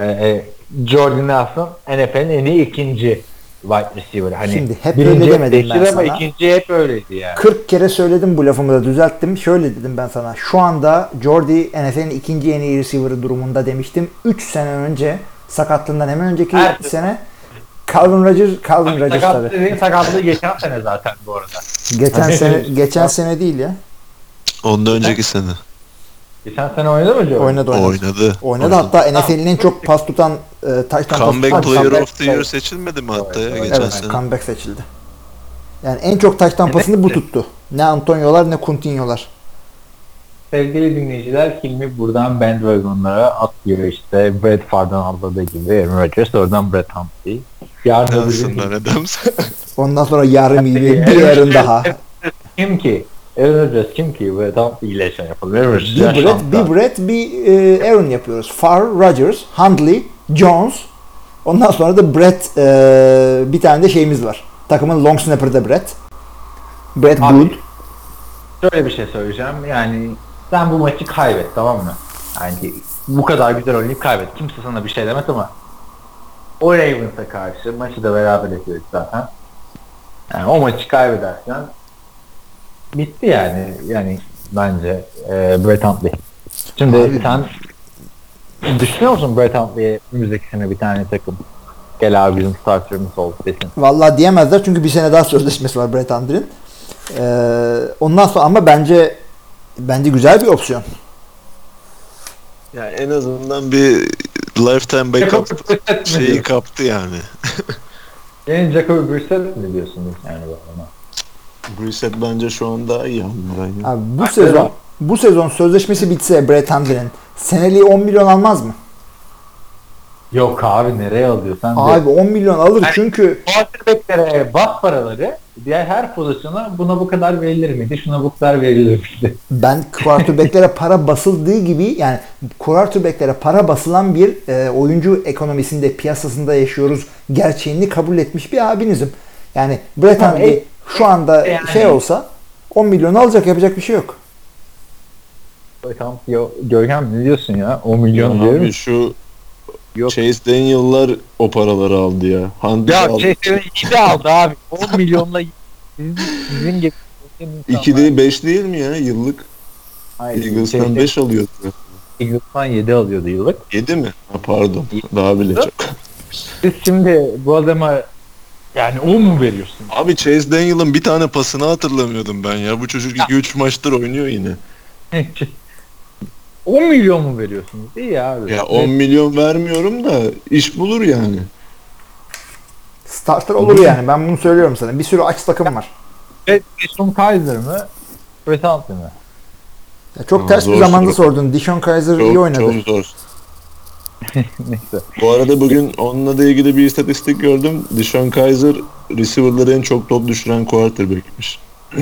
Ee, Jordan Nelson NFL'in en iyi ikinci wide receiver. Hani Şimdi hep öyle demedim ben değişti ama sana. ikinci hep öyleydi yani. 40 kere söyledim bu lafımı da düzelttim. Şöyle dedim ben sana. Şu anda Jordi NFL'in ikinci en iyi receiver'ı durumunda demiştim. 3 sene önce sakatlığından hemen önceki Evet. sene Calvin Rodgers, Calvin Rodgers Sakatlığı, tabii. sakatlığı geçen sene zaten bu arada. Geçen sene geçen sene değil ya. Ondan önceki sene. Geçen sene oynadı mı Jordan? Oynadı oynadı. Oynadı. Oynadı hatta NFL'in en çok pas tutan e, touchdown Comeback pas tutan Player comeback of the Year player. seçilmedi mi hatta ya geçen Evet, sene? comeback seçildi. Yani en çok touchdown pasını bu tuttu. Ne Antonio'lar ne Coutinho'lar. Sevgili dinleyiciler Hilmi buradan bandwagonlara atlıyor işte Brett Favre'dan atladığı gibi Aaron Rodgers oradan Brett Hundley. Yarın öbür gün. Ondan sonra yarım iyi bir, bir yarın daha. kim ki? Aaron kim ki? Hundley ile şey yapalım. Aaron Bir Brett, bir Brett, bir e, Aaron yapıyoruz. Farr, Rodgers, Hundley, Jones. Ondan sonra da Brett e, bir tane de şeyimiz var. Takımın long snapper'ı da Brett. Brett Abi, Good. Şöyle bir şey söyleyeceğim. Yani sen bu maçı kaybet tamam mı? Yani bu kadar güzel oynayıp kaybet. Kimse sana bir şey demez ama o Ravens'a karşı maçı da beraber yapıyoruz zaten. Yani o maçı kaybedersen bitti yani. Yani bence e, Brett Hundley. Şimdi Abi- sen düşünüyor musun Brett Hundley'e önümüzdeki sene bir tane takım gel abi bizim starterımız oldu desin. Vallahi diyemezler çünkü bir sene daha sözleşmesi var Brett Hundley'nin. E, ondan sonra ama bence bence güzel bir opsiyon. yani en azından bir lifetime backup şeyi kaptı yani. Yeni Jacoby Brissett mi diyorsunuz yani bu adama? Brissett bence şu an daha iyi yani. Abi bu sezon bu sezon sözleşmesi bitse Brett Hundley'nin seneliği 10 milyon almaz mı? Yok abi nereye alıyor sen de? Abi 10 milyon alır Yani- çünkü quarterbacklere bas paraları diğer her pozisyona buna bu kadar verilir miydi? Şuna bu kadar verilir miydi? ben quarterbacklere para basıldığı gibi yani quarterbacklere para basılan bir e, oyuncu ekonomisinde piyasasında yaşıyoruz gerçeğini kabul etmiş bir abinizim. Yani Brett Hundley e- şu anda Yani- şey olsa 10 milyon alacak yapacak bir şey yok. Tamam, yo, Görkem ne diyorsun ya? 10 milyon diyorum. Abi şu Yok. Chase Daniel'lar o paraları aldı ya. Hunt Ya aldı. şey iyi de aldı abi. 10 milyonla sizin, gibi insanlar- 2'de 5 değil mi ya yıllık? Hayır, Eagles'tan şeyde- 5 alıyordu. Eagles'tan 7 alıyordu yıllık. 7 mi? Ha, pardon. Daha bile çok. Siz şimdi bu adama yani 10 mu veriyorsun? Abi Chase Daniel'ın bir tane pasını hatırlamıyordum ben ya. Bu çocuk 2-3 maçtır oynuyor yine. 10 milyon mu veriyorsunuz? İyi ya abi. Ya 10 milyon vermiyorum da iş bulur yani. Starter olur yani ben bunu söylüyorum sana. Bir sürü aç takım var. Ve Dishon Kaiser mı? Chris Huntley mi? Ya çok Aa, ters bir zor zamanda soru. sordun. Dishon Kaiser iyi Çok, oynadı. çok zor. Neyse. Bu arada bugün onunla da ilgili bir istatistik gördüm. Deshaun Kaiser receiver'ları en çok top düşüren quarterback'miş.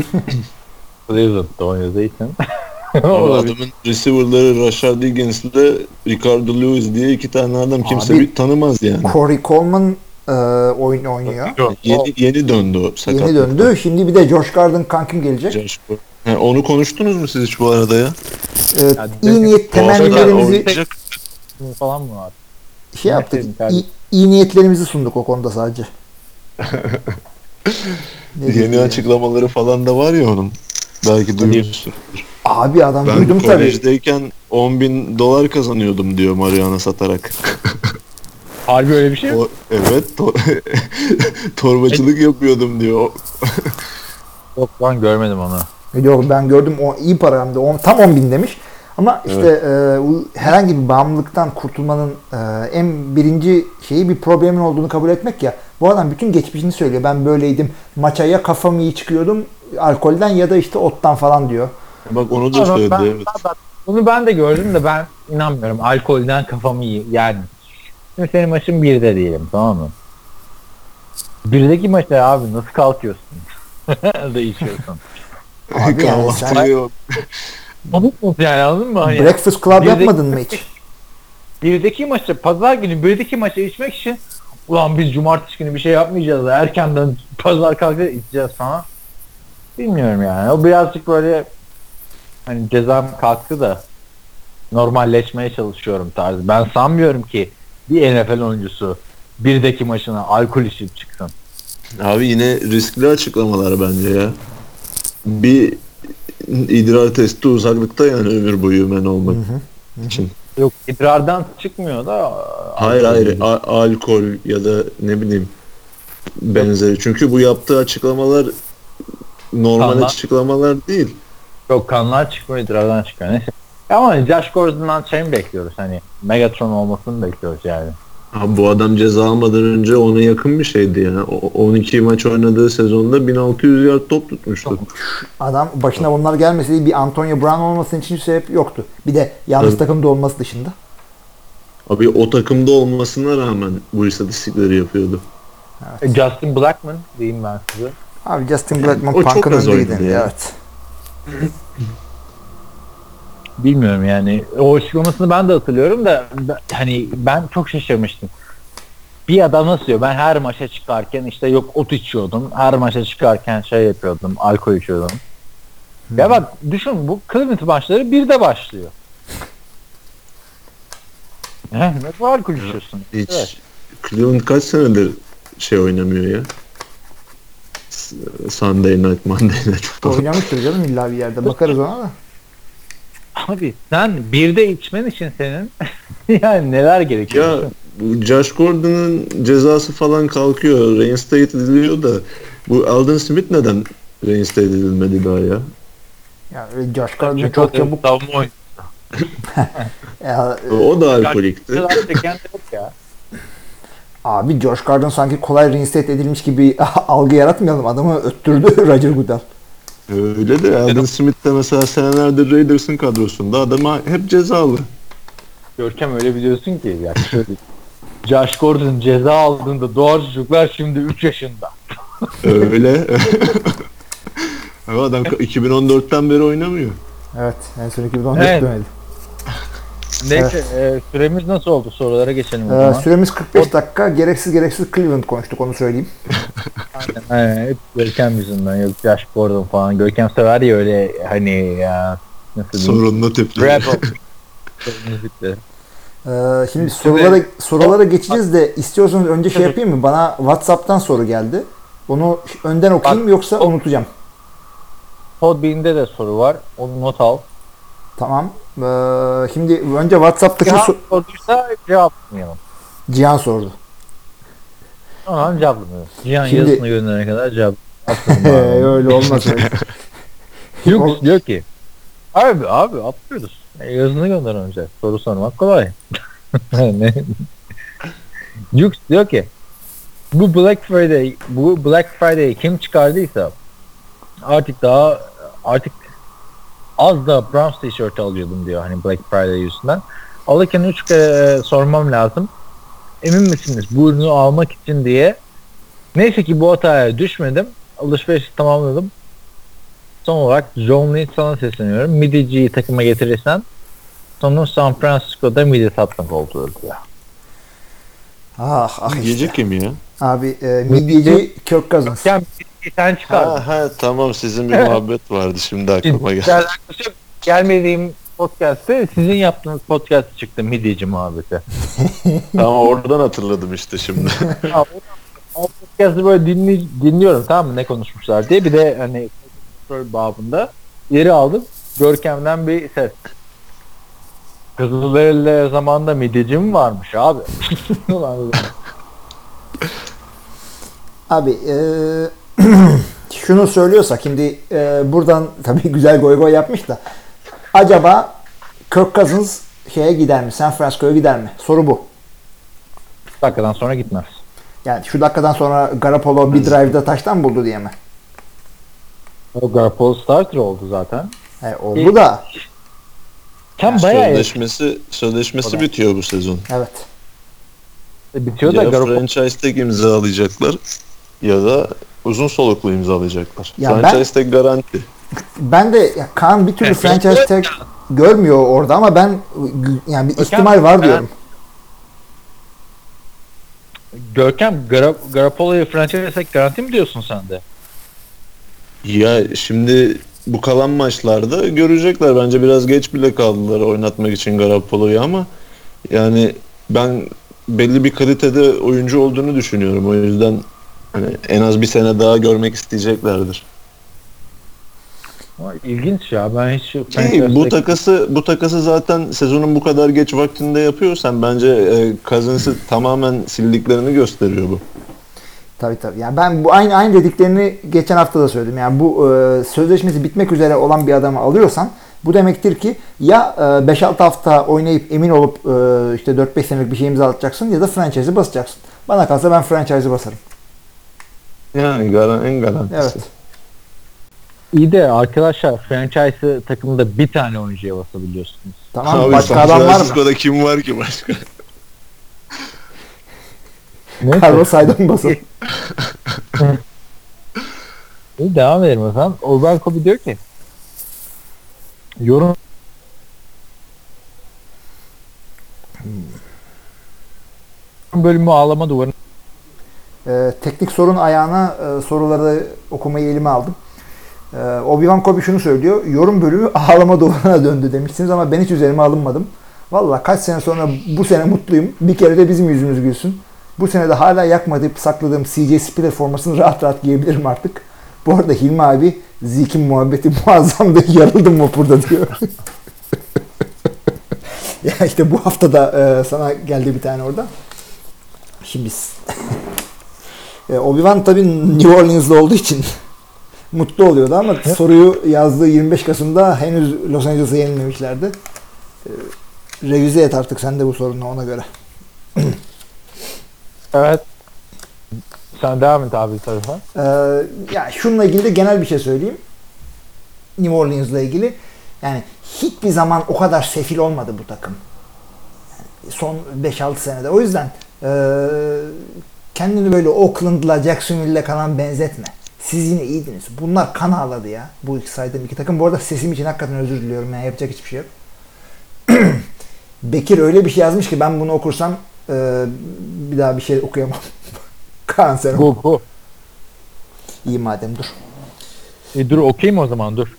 Cleveland'da oynadığı için. Ama adamın receiver'ları Rashard Higgins ile Ricardo Lewis diye iki tane adam kimse Abi- bir tanımaz yani. Corey Coleman e, oyun oynuyor. Yok, Yeni, yeni döndü o sakatlıktan. Yeni döndü. Şimdi bir de Josh Gardner kankim gelecek. Josh Gordon. Ha, onu konuştunuz mu siz hiç bu arada ya? Ee, Ya, iyi niyet temennilerimizi oynayacak. O falan mı var? şey yaptık. İyi, iyi niyetlerimizi sunduk o konuda sadece. Yeni açıklamaları falan da var ya onun. Belki duymuşsun. Abi adam Ben duydum tabii. kolejdeyken 10 bin dolar kazanıyordum diyor Mariana satarak. Harbi öyle bir şey mi? O, evet to- torbacılık yapıyordum diyor. Yok lan görmedim onu. Yok ben gördüm o iyi para hem de on, tam 10 bin demiş. Ama işte e, bu herhangi bir bağımlılıktan kurtulmanın e, en birinci şeyi bir problemin olduğunu kabul etmek ya. Bu adam bütün geçmişini söylüyor. Ben böyleydim. Maça ya kafam iyi çıkıyordum alkolden ya da işte ottan falan diyor. Bak onu da söyledi. ben, evet. ben- bunu ben de gördüm de ben inanmıyorum. Alkolden kafam iyi. Yani şimdi senin maçın birde diyelim tamam mı? Birdeki maçta abi nasıl kalkıyorsun? da içiyorsun. Abi yani sen Mu yani anladın mı? Hani Breakfast Club Birdeki- yapmadın mı hiç? birdeki maçta pazar günü birdeki maçı içmek için ulan biz cumartesi günü bir şey yapmayacağız da erkenden pazar kalkacağız içeceğiz falan. Bilmiyorum yani. O birazcık böyle hani cezam kalktı da normalleşmeye çalışıyorum tarzı. Ben sanmıyorum ki bir NFL oyuncusu birdeki maçına alkol içip çıksın. Abi yine riskli açıklamalar bence ya. Bir idrar testi uzaklıkta yani ömür boyu men olmak için. Yok idrardan çıkmıyor da Hayır hayır a- alkol ya da ne bileyim benzeri. Çünkü bu yaptığı açıklamalar normal Tamam. açıklamalar değil. Yok kanlar çıkmıyor idrardan çıkıyor. Neyse. Ama Josh Gordon'dan şey mi bekliyoruz hani Megatron olmasını bekliyoruz yani. Abi bu adam ceza almadan önce ona yakın bir şeydi yani. O- 12 maç oynadığı sezonda 1600 yard top tutmuştu. Adam başına bunlar gelmeseydi bir Antonio Brown olmasının için hiç sebep yoktu. Bir de yalnız Tabii. takımda olması dışında. Abi o takımda olmasına rağmen bu istatistikleri yapıyordu. E, Justin Blackman diyeyim ben size. Abi Justin Blackman çok Punk'ın az önde oynadı gideni. ya. Evet. Bilmiyorum yani. O açıklamasını ben de hatırlıyorum da hani ben çok şaşırmıştım. Bir adam nasıl diyor? Ben her maça çıkarken işte yok ot içiyordum. Her maça çıkarken şey yapıyordum. Alkol içiyordum. Ya bak düşün bu Cleveland maçları birde başlıyor. Heh, Nasıl alkol içiyorsun? Hiç. Evet. Cleveland kaç senedir şey oynamıyor ya? Sunday night, Monday night. Oynamıştır canım illa bir yerde. Bakarız ona da. Abi sen birde içmen için senin yani neler gerekiyor? Ya Josh Gordon'ın cezası falan kalkıyor. Reinstate ediliyor da bu Alden Smith neden reinstate edilmedi daha ya? Yani Josh Gordon çok o çabuk. savunma. Ya, e, O da alkolikti. De ya. abi Josh Gordon sanki kolay reinstate edilmiş gibi algı yaratmayalım. Adamı öttürdü Roger Goodell. Öyle de Alden Smith de mesela senelerdir Raiders'ın kadrosunda adama hep cezalı. Görkem öyle biliyorsun ki ya şöyle. Josh Gordon ceza aldığında doğar çocuklar şimdi 3 yaşında. Öyle. Ama adam 2014'ten beri oynamıyor. Evet. En son 2014 Evet. dönedi. Neyse e, süremiz nasıl oldu sorulara geçelim o Ee, zaman. süremiz 45 dakika. Gereksiz gereksiz Cleveland konuştuk onu söyleyeyim. Aynen, aynen. Hep Görkem yüzünden. Yok Josh Gordon falan. Görkem sever ya öyle hani ya nasıl. Sorunlu tipler. Rebel. Müzikleri. Ee, şimdi sorulara sorulara geçeceğiz de istiyorsanız önce şey yapayım mı? Bana WhatsApp'tan soru geldi. Onu önden okuyayım yoksa unutacağım. Podbean'de de soru var. Onu not al. Tamam. Ee, şimdi önce WhatsApp'taki Cihan so- sorduysa cevaplayalım. Cihan sordu. Tamam cevaplamıyorum. Cihan Şimdi- yazısını gönderene kadar cevap. öyle olmaz öyle. Yok diyor ki abi abi atlıyoruz. E, yazını gönder önce. Soru sormak kolay. ne? Jux diyor ki bu Black Friday bu Black Friday kim çıkardıysa artık daha artık az da Browns tişört alıyordum diyor hani Black Friday yüzünden. Alırken üç kere sormam lazım. Emin misiniz bu ürünü almak için diye. Neyse ki bu hataya düşmedim. Alışverişi tamamladım. Son olarak John Lee sana sesleniyorum. Midiciyi takıma getirirsen sonu San Francisco'da midi satmak oldu diyor. Ah ah işte. Gece kim ya? Abi e, midyeci Kirk Cousins. Sen çıkardın. Ha ha tamam sizin bir muhabbet vardı şimdi aklıma geldi. Gel, gelmediğim podcast'te sizin yaptığınız podcast çıktı midici muhabbeti. tamam oradan hatırladım işte şimdi. Ya, o- podcast'ı böyle dinli, dinliyorum tamam mı ne konuşmuşlar diye bir de hani kontrol babında yeri aldım. Görkem'den bir ses. Kızılderili zamanında midici mi varmış abi? Abi e, şunu söylüyorsak şimdi e, buradan tabii güzel goy goy yapmış da acaba Kirk Cousins şeye gider mi? San Francisco'ya gider mi? Soru bu. dakikadan sonra gitmez. Yani şu dakikadan sonra Garoppolo bir drive'da taştan buldu diye mi? O Garoppolo starter oldu zaten. He, oldu da Sen bayağı sözleşmesi sözleşmesi bitiyor bu sezon. evet. bitiyor da Ya Garoppolo franchise tag imzalayacaklar ya da uzun soluklu imzalayacaklar. Ya ben- franchise tag garanti. Ben de ya Kaan bir türlü Evet. franchise tag görmüyor orada ama ben yani bir ihtimal var ben- diyorum. Görkem Gar Garoppolo'yu franchise tag garanti mi diyorsun sen de? Ya şimdi bu kalan maçlarda görecekler. Bence biraz geç bile kaldılar oynatmak için Garoppolo'yu ama yani ben belli bir kalitede oyuncu olduğunu düşünüyorum. O yüzden hani en az bir sene daha görmek isteyeceklerdir. İlginç ya ben hiç franchise bu takası bu takası zaten sezonun bu kadar geç vaktinde yapıyorsan bence e, Cousins'ı tamamen sildiklerini gösteriyor bu. Tabii tabii. Yani ben bu aynı aynı dediklerini geçen hafta da söyledim. Yani bu e, sözleşmesi bitmek üzere olan bir adamı alıyorsan bu demektir ki ya e, 5-6 hafta oynayıp emin olup e, işte 4-5 senelik bir şey imzalatacaksın ya da franchise'i basacaksın. Bana kalsa ben franchise'i basarım. Yani garan, en garantisi. Evet. İyi de arkadaşlar franchise takımda bir tane oyuncuya basabiliyorsunuz. Tamam Abi başka adam var mı? Francisco'da kim var ki başka? Neyse. Carlos Hyde'ın basın. İyi devam edelim o zaman. Over Kobe diyor ki yorum bölümü ağlama duvarı Ee, teknik sorun ayağına e, soruları okumayı elime aldım. Ee, Obi-Wan Kobe şunu söylüyor. Yorum bölümü ağlama duvarına döndü demiştiniz ama ben hiç üzerime alınmadım. Valla kaç sene sonra bu sene mutluyum. Bir kere de bizim yüzümüz gülsün. Bu sene de hala yakmayıp sakladığım CJ Spiller formasını rahat rahat giyebilirim artık. Bu arada Hilmi abi Zeke'in muhabbeti muazzamdı. Yarıldım vapurda diyor. ya işte bu hafta da e, sana geldi bir tane orada. Şimdi e, Obi-Wan tabii New Orleans'da olduğu için mutlu oluyordu ama soruyu yazdığı 25 Kasım'da henüz Los Angeles'a yenilmemişlerdi. E, revize et artık sen de bu sorunu ona göre. Evet. Sen devam et abi tarafa. Ee, ya şununla ilgili de genel bir şey söyleyeyim. New Orleans'la ilgili. Yani hiçbir zaman o kadar sefil olmadı bu takım. Yani son 5-6 senede. O yüzden ee, kendini böyle Oakland'la Jacksonville'le kalan benzetme. Siz yine iyiydiniz. Bunlar kan ağladı ya. Bu iki saydığım iki takım. Bu arada sesim için hakikaten özür diliyorum. Yani yapacak hiçbir şey yok. Bekir öyle bir şey yazmış ki ben bunu okursam ee, bir daha bir şey okuyamam. Oku. Bu bu. İyi madem dur. E, dur okuyayım o zaman dur.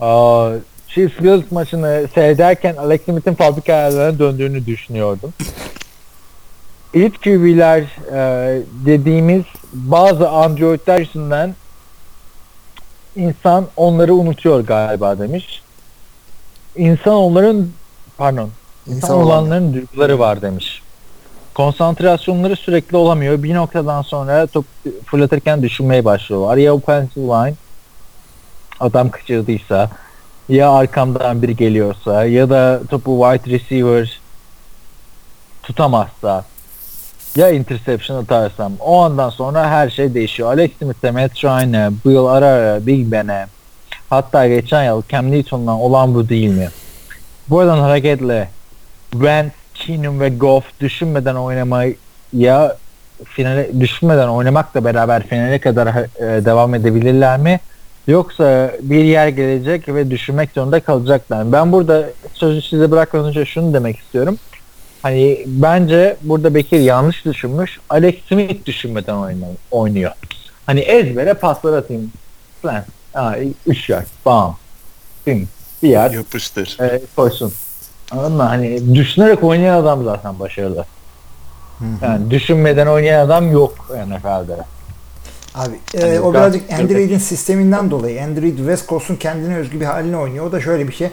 Aa, Chiefs Bills maçını seyrederken Alex Smith'in fabrika ayarlarına döndüğünü düşünüyordum. İlk QB'ler e, dediğimiz bazı androidler yüzünden insan onları unutuyor galiba demiş. İnsan onların pardon İnsan İnsan olan. olanların duyguları var demiş. Konsantrasyonları sürekli olamıyor. Bir noktadan sonra top fırlatırken düşünmeye başlıyorlar. Ya offensive line adam kaçırdıysa ya arkamdan biri geliyorsa ya da topu wide receiver tutamazsa ya interception atarsam o andan sonra her şey değişiyor. Alex Smith'e, Matt Ryan'e, Bill ara ara Big Ben'e hatta geçen yıl Cam Newton'dan olan bu değil mi? Buradan hareketle Wentz, Keenum ve Goff düşünmeden oynamaya finale düşünmeden oynamakla beraber finale kadar e, devam edebilirler mi? Yoksa bir yer gelecek ve düşünmek zorunda kalacaklar. Ben burada sözü size bırakmadan önce şunu demek istiyorum. Hani bence burada Bekir yanlış düşünmüş. Alex Smith düşünmeden oynuyor. Hani ezbere paslar atayım. Falan. Aa, 3 yard. Bam. Bim. Bir yer Yapıştır. e, koysun. Anladın mı? Hani düşünerek oynayan adam zaten başarılı. Yani düşünmeden oynayan adam yok NFL'de. Abi e, Hani o birazcık Android'in sisteminden dolayı. Android West Coast'un kendine özgü bir haline oynuyor. O da şöyle bir şey.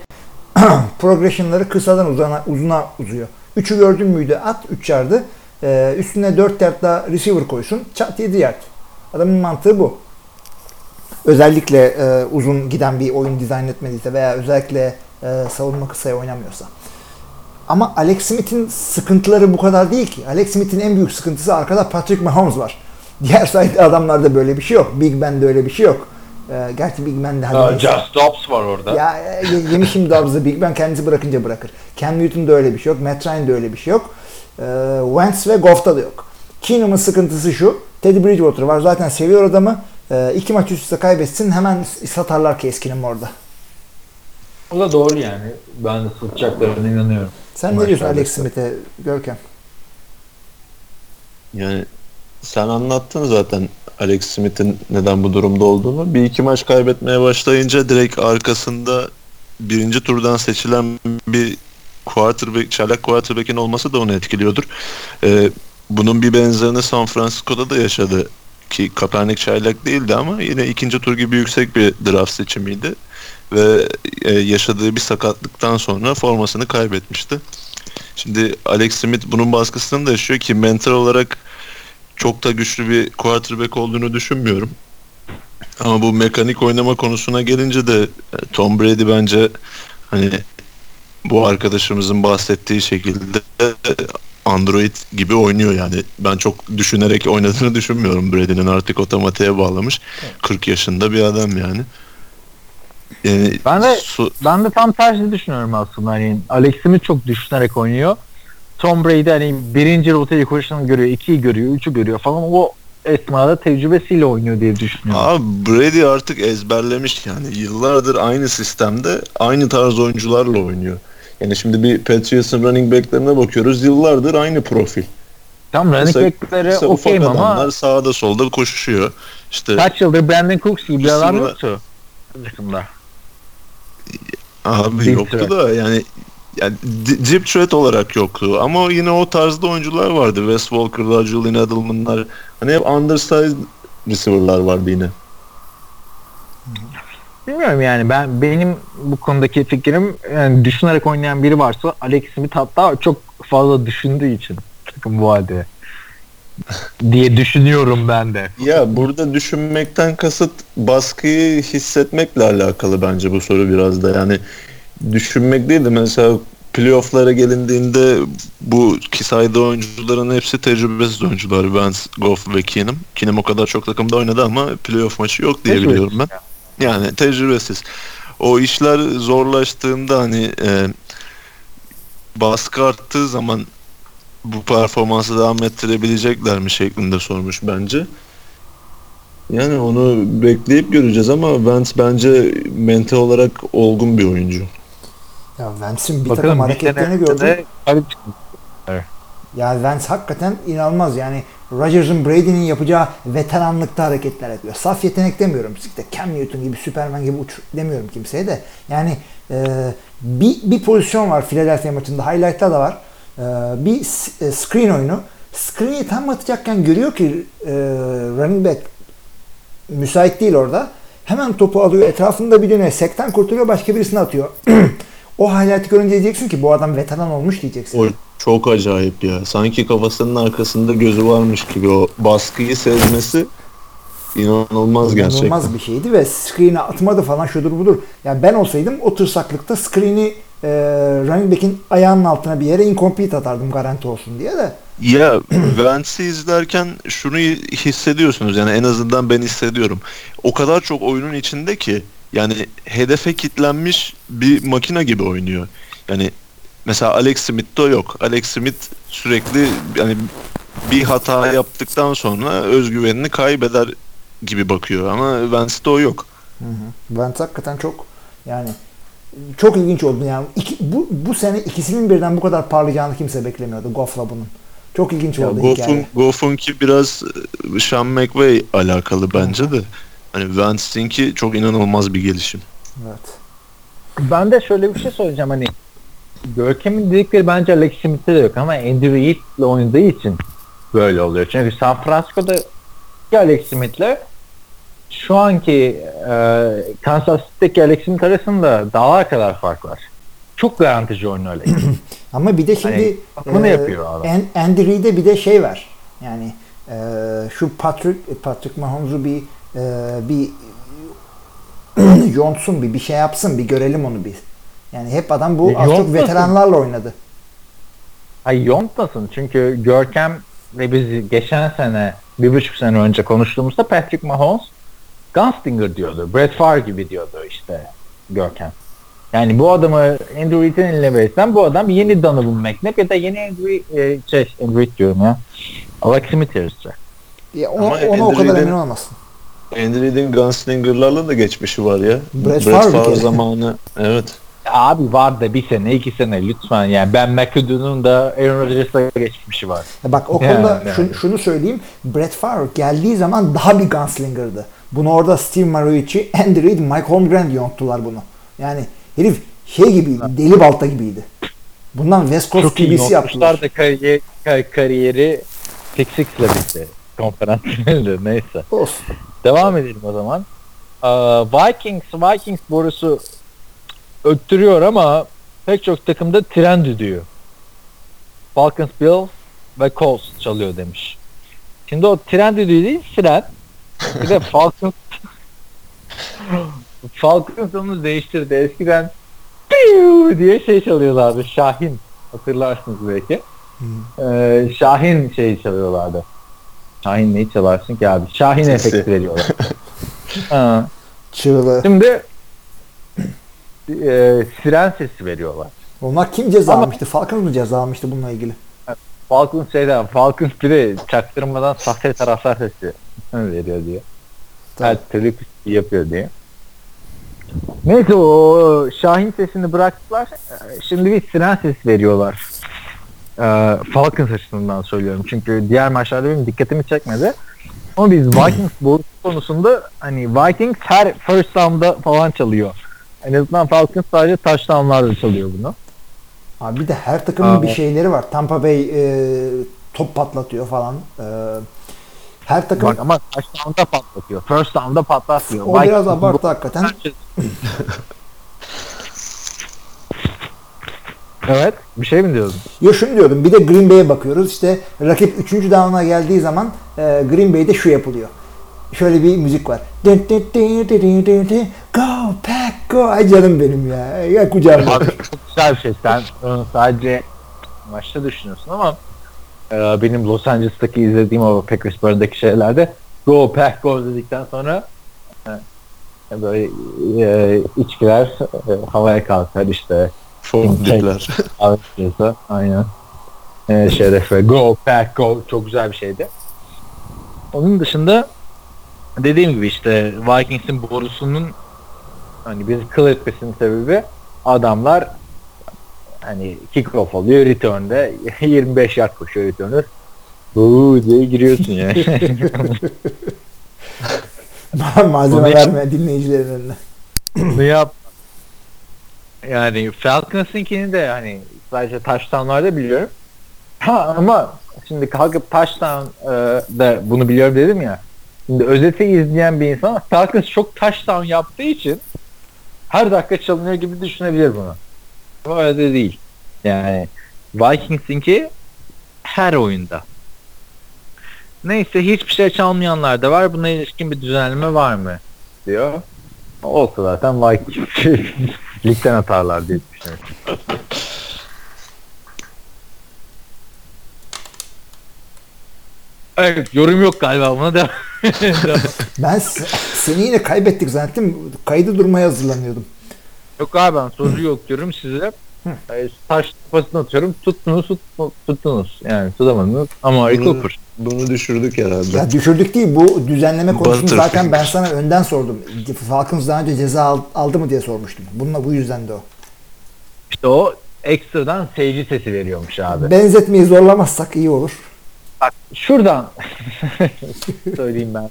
Progression'ları kısadan uzana, uzuna uzuyor. Üçü gördün müydü at 3 yardı. E, üstüne 4 yard daha receiver koysun. Çat 7 yard. Adamın mantığı bu. Özellikle e, uzun giden bir oyun dizayn etmediyse veya özellikle e, savunma kısaya oynamıyorsa. Ama Alex Smith'in sıkıntıları bu kadar değil ki. Alex Smith'in en büyük sıkıntısı arkada Patrick Mahomes var. Diğer sayıda adamlarda böyle bir şey yok. Big Ben'de öyle bir şey yok. Ee, gerçi Big Ben'de hadi neyse. Just Dobbs var orada. Ya e, yemişim Dobbs'ı Big Ben kendisi bırakınca bırakır. Cam Newton'da öyle bir şey yok. Matt Ryan'da öyle bir şey yok. Ee, Wentz ve Goff'ta da yok. Keenum'un sıkıntısı şu. Teddy Bridgewater var. Zaten seviyor adamı. Ee, iki maç üst üste kaybetsin hemen satarlar Keskin'im orada. O da doğru yani. Ben de tutacaklarına inanıyorum. Sen ne diyorsun Alex Smith'e Görkem? Yani sen anlattın zaten Alex Smith'in neden bu durumda olduğunu. Bir iki maç kaybetmeye başlayınca direkt arkasında birinci turdan seçilen bir quarterback, çaylak quarterback'in olması da onu etkiliyordur. Ee, bunun bir benzerini San Francisco'da da yaşadı ki Kaepernick çaylak değildi ama yine ikinci tur gibi yüksek bir draft seçimiydi ve e, yaşadığı bir sakatlıktan sonra formasını kaybetmişti. Şimdi Alex Smith bunun baskısını da yaşıyor ki mental olarak çok da güçlü bir quarterback olduğunu düşünmüyorum. Ama bu mekanik oynama konusuna gelince de e, Tom Brady bence hani bu arkadaşımızın bahsettiği şekilde e, Android gibi oynuyor yani. Ben çok düşünerek oynadığını düşünmüyorum Brady'nin artık otomatiğe bağlamış. 40 yaşında bir adam yani. Yani Ben de- su- Ben de tam tersi düşünüyorum aslında. Hani Alex Smith çok düşünerek oynuyor. Tom Brady hani birinci rotayı koşanı görüyor, ikiyi görüyor, üçü görüyor falan. O esnada tecrübesiyle oynuyor diye düşünüyorum. Abi Brady artık ezberlemiş yani yıllardır aynı sistemde aynı tarz oyuncularla oynuyor. Yani şimdi bir Patriots'ın running back'lerine bakıyoruz yıllardır aynı profil. Tam running back'lere okeyim ama adamlar sağda solda koşuşuyor. İşte kaç yıldır Brandon Cooks gibi bir adam yoktu. takımda. abi Deep yoktu da yani yani deep threat olarak yoktu ama yine o tarzda oyuncular vardı. Wes Walker'lar, Julian Edelman'lar hani hep undersized receiver'lar vardı yine. Bilmiyorum yani ben benim bu konudaki fikrim yani düşünerek oynayan biri varsa Alex Smith hatta çok fazla düşündüğü için takım bu halde diye düşünüyorum ben de. Ya burada düşünmekten kasıt baskıyı hissetmekle alakalı bence bu soru biraz da. Yani düşünmek değil de mesela playoff'lara gelindiğinde bu ki saydığı oyuncuların hepsi tecrübesiz oyuncular. Vance, Goff ve Keenum. Keenum o kadar çok takımda oynadı ama playoff maçı yok diye Tecrübesiz biliyorum ben. Yani tecrübesiz. O işler zorlaştığında hani e, baskı arttığı zaman bu performansı devam ettirebilecekler mi şeklinde sormuş bence. Yani onu bekleyip göreceğiz ama Vance bence mental olarak olgun bir oyuncu. Ya Vance'in bir Bakalım takım hareketlerini gördüm. de- Hadi Ya Vance hakikaten inanılmaz yani Rodgers'ın Brady'nin yapacağı veteranlıkta hareketler yapıyor. Saf yetenek demiyorum. İşte Cam Newton gibi, Superman gibi uç demiyorum kimseye de. Yani e, bir, bir pozisyon var Philadelphia maçında. Highlight'ta da var. E, bir e, screen oyunu. Screen'i tam atacakken görüyor ki e, running back müsait değil orada. Hemen topu alıyor. Etrafında bir dönüyor. Sekten kurtuluyor. Başka birisine atıyor. o highlight'ı görünce diyeceksin ki bu adam veteran olmuş diyeceksin. O çok acayip ya. Sanki kafasının arkasında gözü varmış gibi o baskıyı sezmesi inanılmaz gerçekten. İnanılmaz bir şeydi ve screen'e atmadı falan şudur budur. Yani ben olsaydım o tırsaklıkta screen'i e, running back'in ayağının altına bir yere incomplete atardım garanti olsun diye de. Ya Vance'i izlerken şunu hissediyorsunuz yani en azından ben hissediyorum. O kadar çok oyunun içinde ki yani hedefe kitlenmiş bir makine gibi oynuyor. Yani mesela Alex Smith'te yok. Alex Smith sürekli yani bir hata yaptıktan sonra özgüvenini kaybeder gibi bakıyor ama Vance'te o yok. Hı hı. Vance hakikaten çok yani çok ilginç oldu yani iki, bu, bu sene ikisinin birden bu kadar parlayacağını kimse beklemiyordu Goff'la bunun. Çok ilginç Ya oldu Goff'un, hikaye. Goff'unki biraz e, Sean McVay alakalı bence de. Hani Vance'inki çok inanılmaz bir gelişim. Evet. Ben de şöyle bir şey söyleyeceğim hani Görkem'in dedikleri bence Alex Smith'te de yok ama Andy Reid'le oynadığı için böyle oluyor. Çünkü San Francisco'da Alex Smith'le şu anki e, Kansas City'deki Alex Smith arasında dağlar kadar fark var. Çok garantici oynuyor Alex. Ama bir de şimdi Hani bunu e, yapıyor adam. An- Andy Reid'e bir de şey var. Yani e, şu Patrick Patrick Mahomes'u bir e, bir yontsun bir bir şey yapsın bir görelim onu bir. Yani hep adam bu E, az çok veteranlarla oynadı. Ay yontmasın çünkü Görkem ve biz geçen sene bir buçuk sene önce konuştuğumuzda Patrick Mahomes Gunstinger diyordu. Brett Favre gibi diyordu işte Görkem. Yani bu adamı Andrew Reid'in eline verirsen bu adam yeni Donovan McNabb ya da yeni Andrew e, şey Andrew Reid diyorum ya. Alex Smith yarışacak. Ya ona, Ama ona o kadar emin olmasın. Andy Reid'in Gunslinger'larla da geçmişi var ya. Brett Brett Favre Favre zamanı. Evet. Abi var da bir sene iki sene lütfen yani Ben McAdoo'nun da Aaron Rodgers'la geçmişi var. Bak o Yani, konuda yani. şunu, şunu söyleyeyim. Brett Favre geldiği zaman daha bir gunslinger'dı. Bunu orada Steve Marucci, Andy Reid, Mike Holmgren yonttular bunu. Yani herif şey gibiydi, deli balta gibiydi. Bundan West Coast Çok iyi TV'si yaptılar. yapmışlar da kariyer, kar- kariyeri Pick Six'le bitti. Konferans finalinde neyse. Olsun. Devam edelim o zaman. Ee, Vikings, Vikings borusu öttürüyor ama pek çok takımda tren düdüğü. Falcons, Bills ve Colts çalıyor demiş. Şimdi o tren düdüğü değil, siren. Bir de Falcons Falcons onu değiştirdi. Eskiden piu diye şey çalıyorlardı. Şahin. Hatırlarsınız belki. Ee, Şahin şey çalıyorlardı. Şahin neyi çalarsın ki abi? Şahin Sesi. efekti veriyorlar. ha. Çığlığı. Şimdi e, siren sesi veriyorlar. Onlar kim ceza Ama- almıştı? Falcons mı ceza almıştı bununla ilgili? Falcons şeyden, Falcons bir de çaktırmadan sahte taraftar sesi veriyor diye. Türlü pisliği yapıyor diye. Neyse o Şahin sesini bıraktılar. Şimdi bir siren sesi veriyorlar. Ee, Falcons açısından söylüyorum. Çünkü diğer maçlarda benim dikkatimi çekmedi. Ama biz Vikings bu konusunda hani Vikings her first down'da falan çalıyor. En azından Falcons sadece touchdown'larda çalıyor bunu. Abi bir de her takımın Aa, bir o- şeyleri var. Tampa Bay e, top patlatıyor falan. E, her takım Bak ama touchdown'da patlatıyor. First down'da patlatmıyor. o biraz Vikings bu- abartı hakikaten. evet. Bir şey mi diyordun? Ya şunu diyordum bir de Green Bay'e bakıyoruz. İşte rakip 3. down'a geldiği zaman e, Green Bay'de şu yapılıyor. Şöyle bir müzik var. Go pack go. Ay canım benim ya. Ya kucağımda. Abi çok güzel bir şey. Sen onu sadece maçta düşünüyorsun ama e, benim Los Angeles'taki izlediğim o Packersburg'daki şeylerde go pack go dedikten sonra e, böyle e, içkiler e, havaya kalkar işte Fondipler. Avrupa'da aynen. Ee, şeref ve go pack go çok güzel bir şeydi. Onun dışında dediğim gibi işte Vikings'in borusunun hani bir kıl etmesinin sebebi adamlar hani kick off oluyor return'de 25 yard koşuyor returner Uuu diye giriyorsun yani. Malzeme verme dinleyicilerin önüne. Bunu yap. Yani Falcons'ınkini de hani sadece touchdown'larda biliyorum. Ha ama şimdi kalkıp touchdown e, da bunu biliyorum dedim ya. Şimdi özeti izleyen bir insan Falcons çok touchdown yaptığı için her dakika çalınıyor gibi düşünebilir bunu. Ama öyle de değil. Yani Vikings'inki her oyunda. Neyse hiçbir şey çalmayanlar da var. Buna ilişkin bir düzenleme var mı? diyor. Olsa zaten Vikings ligden atarlar diye düşünüyorum. Evet yorum yok galiba buna devam. Ben se- seni yine kaybettik zannettim. Kaydı durmaya hazırlanıyordum. yok abi ben soru yok diyorum size. Taş pasını atıyorum. Tuttunuz tut, tuttunuz. Yani tutamadınız. Ama Cooper. Bunu düşürdük herhalde. Ya düşürdük değil bu düzenleme konusunu zaten ben sana önden sordum. Falcons daha önce ceza al- aldı mı diye sormuştum. Bununla bu yüzden de o. İşte o ekstradan seyirci sesi veriyormuş abi. Benzetmeyi zorlamazsak iyi olur. Bak şuradan söyleyeyim ben.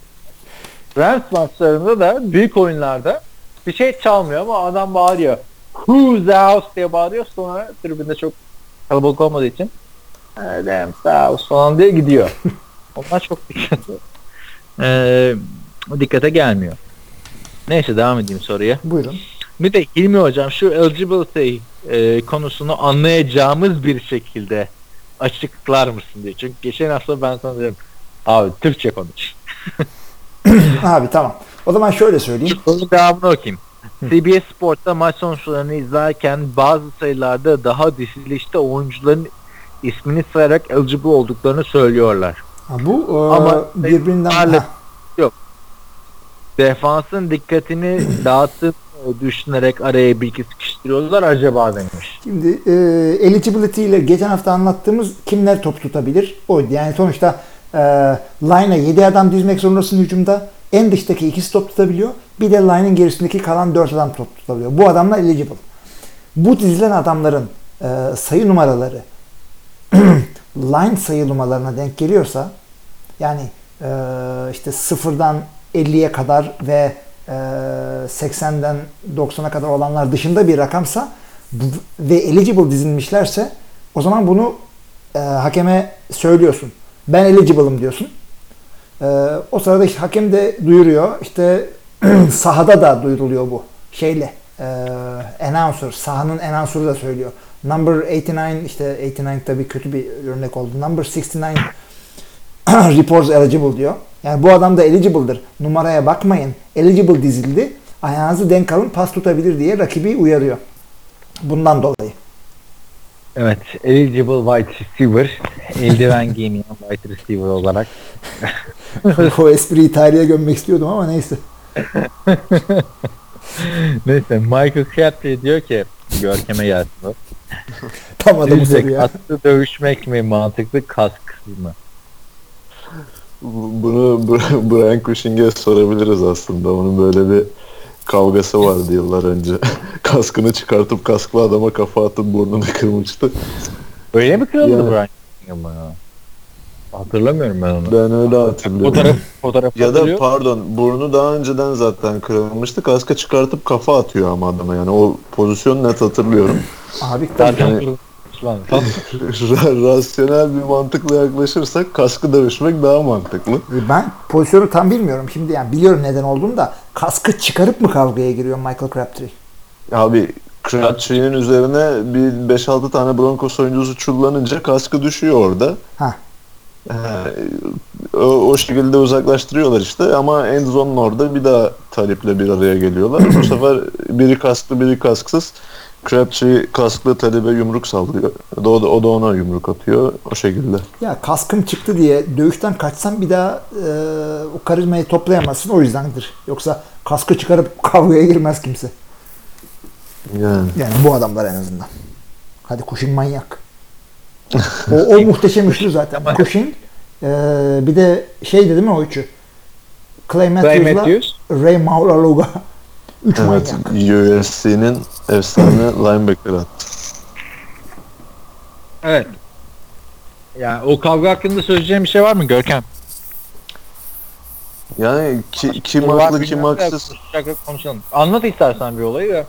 Rams maçlarında da büyük oyunlarda bir şey çalmıyor ama adam bağırıyor. Who's house diye bağırıyor sonra tribünde çok kalabalık olmadığı için "Eh, Rams house falan diye gidiyor. Onlar çok dikkate, Eee, dikkate gelmiyor. Neyse devam edeyim soruya. Buyurun. Bir de Hilmi hocam şu eligibility e, konusunu anlayacağımız bir şekilde açıklar mısın diye. Çünkü geçen hafta ben sana dedim abi Türkçe konuş. Abi tamam. O zaman şöyle söyleyeyim. Sorunun devamını okuyayım. CBS Sport'ta maç sonuçlarını izlerken bazı sayılarda daha dizilişte oyuncuların ismini sayarak eligible olduklarını söylüyorlar. Ha, bu e, Ama- birbirinden Hala- Ha, Defansın dikkatini dağıtıp e, düşünerek araya bir iki sıkıştırıyorlar acaba demiş. Şimdi e, eligibility ile geçen hafta anlattığımız kimler top tutabilir oydu. Yani sonuçta e, line'a 7 adam dizmek zorundasın hücumda. En dıştaki ikisi top tutabiliyor. Bir de line'ın gerisindeki kalan 4 adam top tutabiliyor. Bu adamlar eligible. Bu dizilen adamların e, sayı numaraları line sayı numaralarına denk geliyorsa yani e, işte sıfırdan 50'ye kadar ve e, 80'den 90'a kadar olanlar dışında bir rakamsa ve eligible dizilmişlerse o zaman bunu e, hakeme söylüyorsun. Ben eligible'ım diyorsun. E, o sırada işte hakem de duyuruyor. İşte sahada da duyuruluyor bu. Şeyle e, announcer, sahanın announcer'ı da söylüyor. Number 89 işte 89 tabii kötü bir örnek oldu. Number 69 reports eligible diyor. Yani bu adam da eligible'dır. Numaraya bakmayın. Eligible dizildi. Ayağınızı denk alın pas tutabilir diye rakibi uyarıyor. Bundan dolayı. Evet, eligible wide receiver, eldiven giymeyen wide receiver olarak. o espriyi tarihe gömmek istiyordum ama neyse. Neyse, Michael Crabtree diyor ki, Görkem'e gelsin. Tam adamı soruyor. kasklı dövüşmek mi mantıklı, kasksız mı? Bunu Br- Brian Cushing'e sorabiliriz aslında. Onun böyle bir kavgası vardı yıllar önce. Kaskını çıkartıp kasklı adama kafa atıp burnunu kırmıştı. Öyle mi kırıldı Yani. Brian ya? Hatırlamıyorum ben onu. Ben öyle hatırlıyorum. Fotoğraf, fotoğraf Ya da pardon burnu daha önceden zaten kırılmıştı. Kaska çıkartıp kafa atıyor ama adama yani o pozisyonu net hatırlıyorum. Abi. Zaten Yani- Rasyonel bir mantıkla yaklaşırsak kaskı dövüşmek daha mantıklı. Ben pozisyonu tam bilmiyorum. Şimdi yani biliyorum neden olduğunu da kaskı çıkarıp mı kavgaya giriyor Michael Crabtree? Abi Crabtree'nin üzerine bir 5-6 tane Broncos oyuncusu çullanınca kaskı düşüyor orada. Ha. O, o şekilde uzaklaştırıyorlar işte ama end zone'un orada bir daha taliple bir araya geliyorlar. Bu sefer biri kasklı biri kasksız. Crabtree kasklı talibe yumruk sallıyor. O da, o da ona yumruk atıyor. O şekilde. Ya kaskım çıktı diye dövüşten kaçsam bir daha e, o karizmayı toplayamazsın o yüzdendir. Yoksa kaskı çıkarıp kavgaya girmez kimse. Yani. Yani bu adamlar en azından. Hadi Cushing manyak. O, o muhteşem üçlü zaten. Cushing e, bir de şeydi değil mi o üçü? Clay Matthews'la Matthews. Ray Maulaluga. Üç Evet, manyak. USC'nin efsane linebacker attı. Evet. Yani o kavga hakkında söyleyeceğim bir şey var mı Görkem? Yani ki, kim haklı kim haksız. konuşalım. Anlat istersen bir olayı da.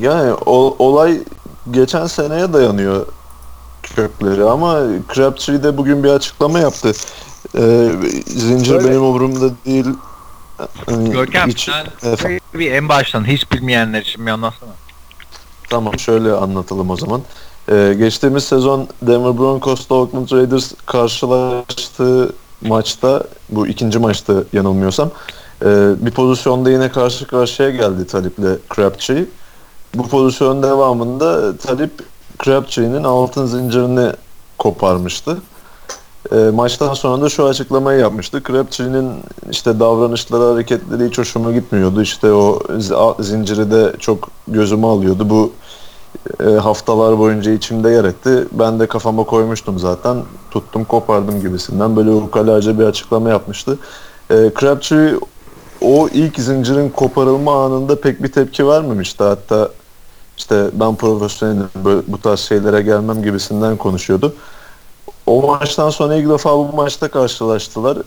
Yani o, olay geçen seneye dayanıyor kökleri ama Crabtree de bugün bir açıklama yaptı. Ee, zincir Öyle. benim umurumda değil. Hani Görkem hiç- sen Efendim? bir en baştan hiç bilmeyenler için bir anlatsana. Tamam şöyle anlatalım o zaman. Ee, geçtiğimiz sezon Denver Broncos'ta Oakland Raiders karşılaştığı maçta bu ikinci maçta yanılmıyorsam e, bir pozisyonda yine karşı karşıya geldi Talip'le Crabtree. Bu pozisyon devamında Talip Crabtree'nin altın zincirini koparmıştı. E, maçtan sonra da şu açıklamayı yapmıştı. Crabtree'nin işte davranışları, hareketleri hiç hoşuma gitmiyordu. İşte o zi- zinciri de çok gözüme alıyordu. Bu e, haftalar boyunca içimde yer etti. Ben de kafama koymuştum zaten. Tuttum kopardım gibisinden. Böyle ukalaca bir açıklama yapmıştı. E, Crabtree o ilk zincirin koparılma anında pek bir tepki vermemişti. Hatta işte ben profesyonelim bu tarz şeylere gelmem gibisinden konuşuyordu. O maçtan sonra ilk defa bu maçta karşılaştılar.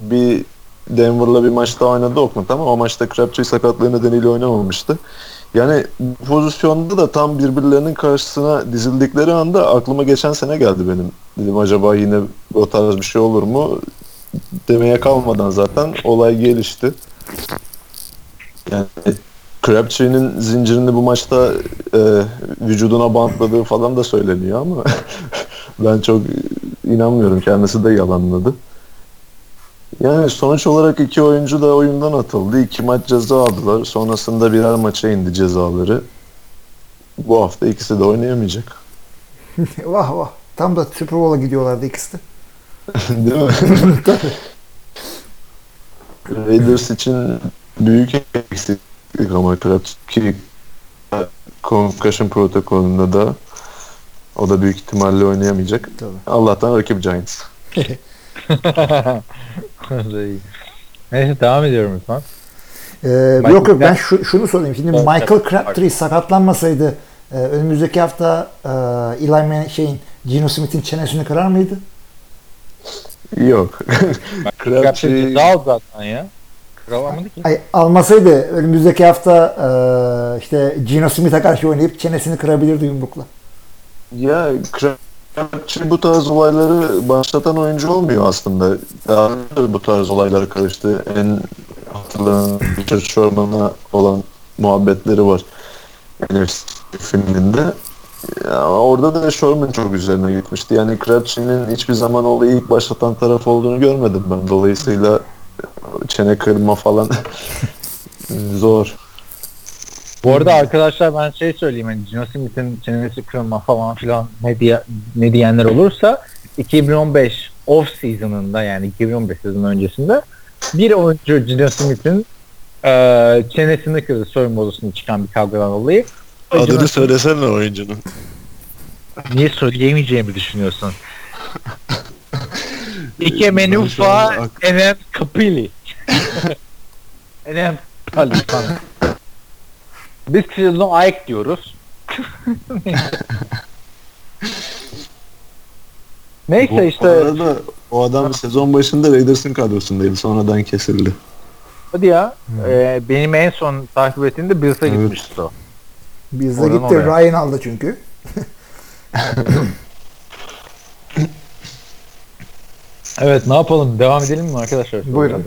Bir Denver'la bir maçta oynadı Oakland ama o maçta Crabtree sakatlığı nedeniyle oynamamıştı. Yani bu pozisyonda da tam birbirlerinin karşısına dizildikleri anda aklıma geçen sene geldi benim. Dedim acaba yine o tarz bir şey olur mu? Demeye kalmadan zaten olay gelişti. Yani Crabtree'nin zincirini bu maçta e, vücuduna bantladığı falan da söyleniyor ama ben çok inanmıyorum. Kendisi de yalanladı. Yani sonuç olarak iki oyuncu da oyundan atıldı. İki maç ceza aldılar. Sonrasında birer maça indi cezaları. Bu hafta ikisi de oynayamayacak. vah vah. Tam da Super Bowl'a gidiyorlardı ikisi de. Değil mi? Raiders için büyük eksiklik ama Crabtree concussion protokolünde da o da büyük ihtimalle oynayamayacak. Tabii. Allah'tan rakip Giants. Neyse devam ediyorum lütfen. Ee, Michael yok yok ben şu, şunu sorayım. Şimdi Evet, Michael. Crabtree sakatlanmasaydı e, önümüzdeki hafta e, Eli Manning şeyin Geno Smith'in çenesini kırar mıydı? Yok. Crabtree Crabtree zaten ya. Kıralamadı ki. Ay, almasaydı önümüzdeki hafta e, işte Geno Smith'e karşı oynayıp çenesini kırabilirdi yumrukla. Ya Crabtree bu tarz olayları başlatan oyuncu olmuyor aslında. Daha önce bu tarz olaylar karıştı. En hatırlanan Richard Sherman'a olan muhabbetleri var. NFC filminde. Ya orada da Sherman çok üzerine gitmişti. Yani Crabtree'nin hiçbir zaman olayı ilk başlatan taraf olduğunu görmedim ben. Dolayısıyla çene kırma falan zor. Bu arada arkadaşlar ben şey söyleyeyim hani Gino Smith'in çenesi kırılma falan filan ne, diye, ne diyenler olursa 2015 off season'ında yani 2015 sezon öncesinde bir oyuncu Gino Smith'in e, çenesini kırdı soyunma odasında çıkan bir kavgadan dolayı. Gino Adını Smith- söylesene oyuncunun. Niye söyleyemeyeceğimi düşünüyorsun? Menufa an ak- Enem Kapili. Enem Kapili falan. Biz kızına Ayk diyoruz. Neyse Bu işte arada o adam sezon başında Raiders'ın kadrosundaydı. Sonradan kesildi. hadi ya e, benim en son takip ettiğimde Bills'e Evet. gitmişti o. Oradan gitti oraya. Ryan aldı çünkü. Evet ne yapalım devam edelim mi arkadaşlar? Buyurun.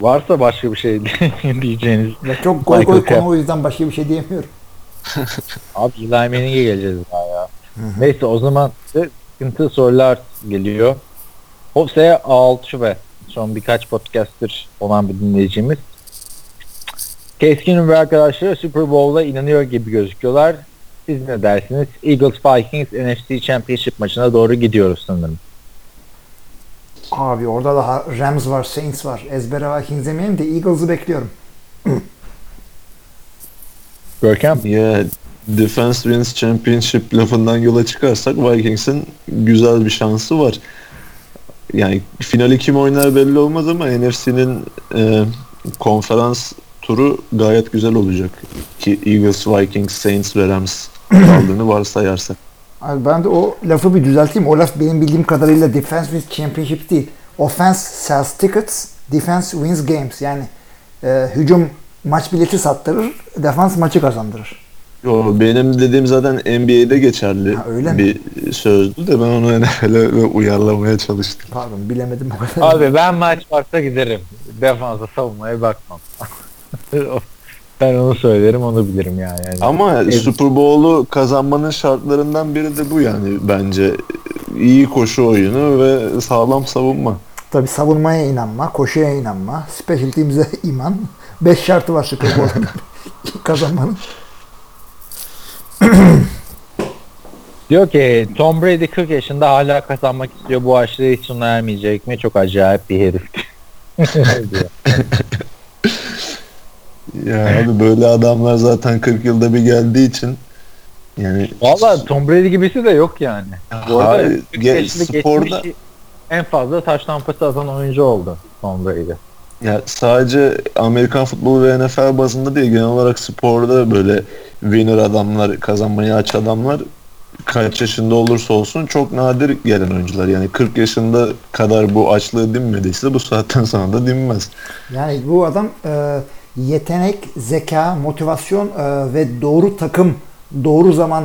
Varsa başka bir şey diyeceğiniz. Ya çok goy Crab. konu o yüzden başka bir şey diyemiyorum. Abi Eli Manning'e geleceğiz daha ya. Neyse o zaman sıkıntı sorular geliyor. Hopsa'ya 6 Şubat. Son birkaç podcast'tir olan bir dinleyicimiz. Keskin ve arkadaşları Super Bowl'a inanıyor gibi gözüküyorlar. Siz ne dersiniz? Eagles Vikings NFC Championship maçına doğru gidiyoruz sanırım. Abi orada daha Rams var, Saints var. Ezbere Vikings demeyelim de Eagles'ı bekliyorum. Görkem? Ya Defense Wins Championship lafından yola çıkarsak Vikings'in güzel bir şansı var. Yani finali kim oynar belli olmaz ama NFC'nin e, konferans turu gayet güzel olacak. Ki Eagles, Vikings, Saints ve Rams kaldığını varsayarsak. Abi ben de o lafı bir düzelteyim. O laf benim bildiğim kadarıyla defense wins championships değil. Offense sells tickets, defense wins games. Yani e, hücum maç bileti sattırır, defans maçı kazandırır. Yo, benim dediğim zaten NBA'de geçerli Ha, öyle mi? bir sözdü de ben onu NFL'e uyarlamaya çalıştım. Pardon bilemedim o kadar. Abi ben maç varsa giderim. Defansa savunmaya bakmam. ben onu söylerim onu bilirim yani. yani. Ama Evet. Super Bowl'u kazanmanın şartlarından biri de bu yani bence. iyi koşu oyunu ve sağlam savunma. Tabii savunmaya inanma, koşuya inanma, special teams'e iman. Beş şartı var Super Bowl'un kazanmanın. Diyor ki Tom Brady 40 yaşında hala kazanmak istiyor. Bu aşırı hiç sona ermeyecek mi? Çok acayip bir herif. Ya abi böyle adamlar zaten 40 yılda bir geldiği için yani Valla Tom Brady gibisi de yok yani. Bu arada Hayır, 40 ge- sporda- en fazla taş tampası atan oyuncu oldu Tom Brady. ya sadece Amerikan futbolu ve NFL bazında değil genel olarak sporda böyle winner adamlar kazanmayı aç adamlar kaç yaşında olursa olsun çok nadir gelen oyuncular. Yani 40 yaşında kadar bu açlığı dinmediyse bu saatten sonra da dinmez. Yani bu adam e, yetenek, zeka, motivasyon e, ve doğru takım, doğru zaman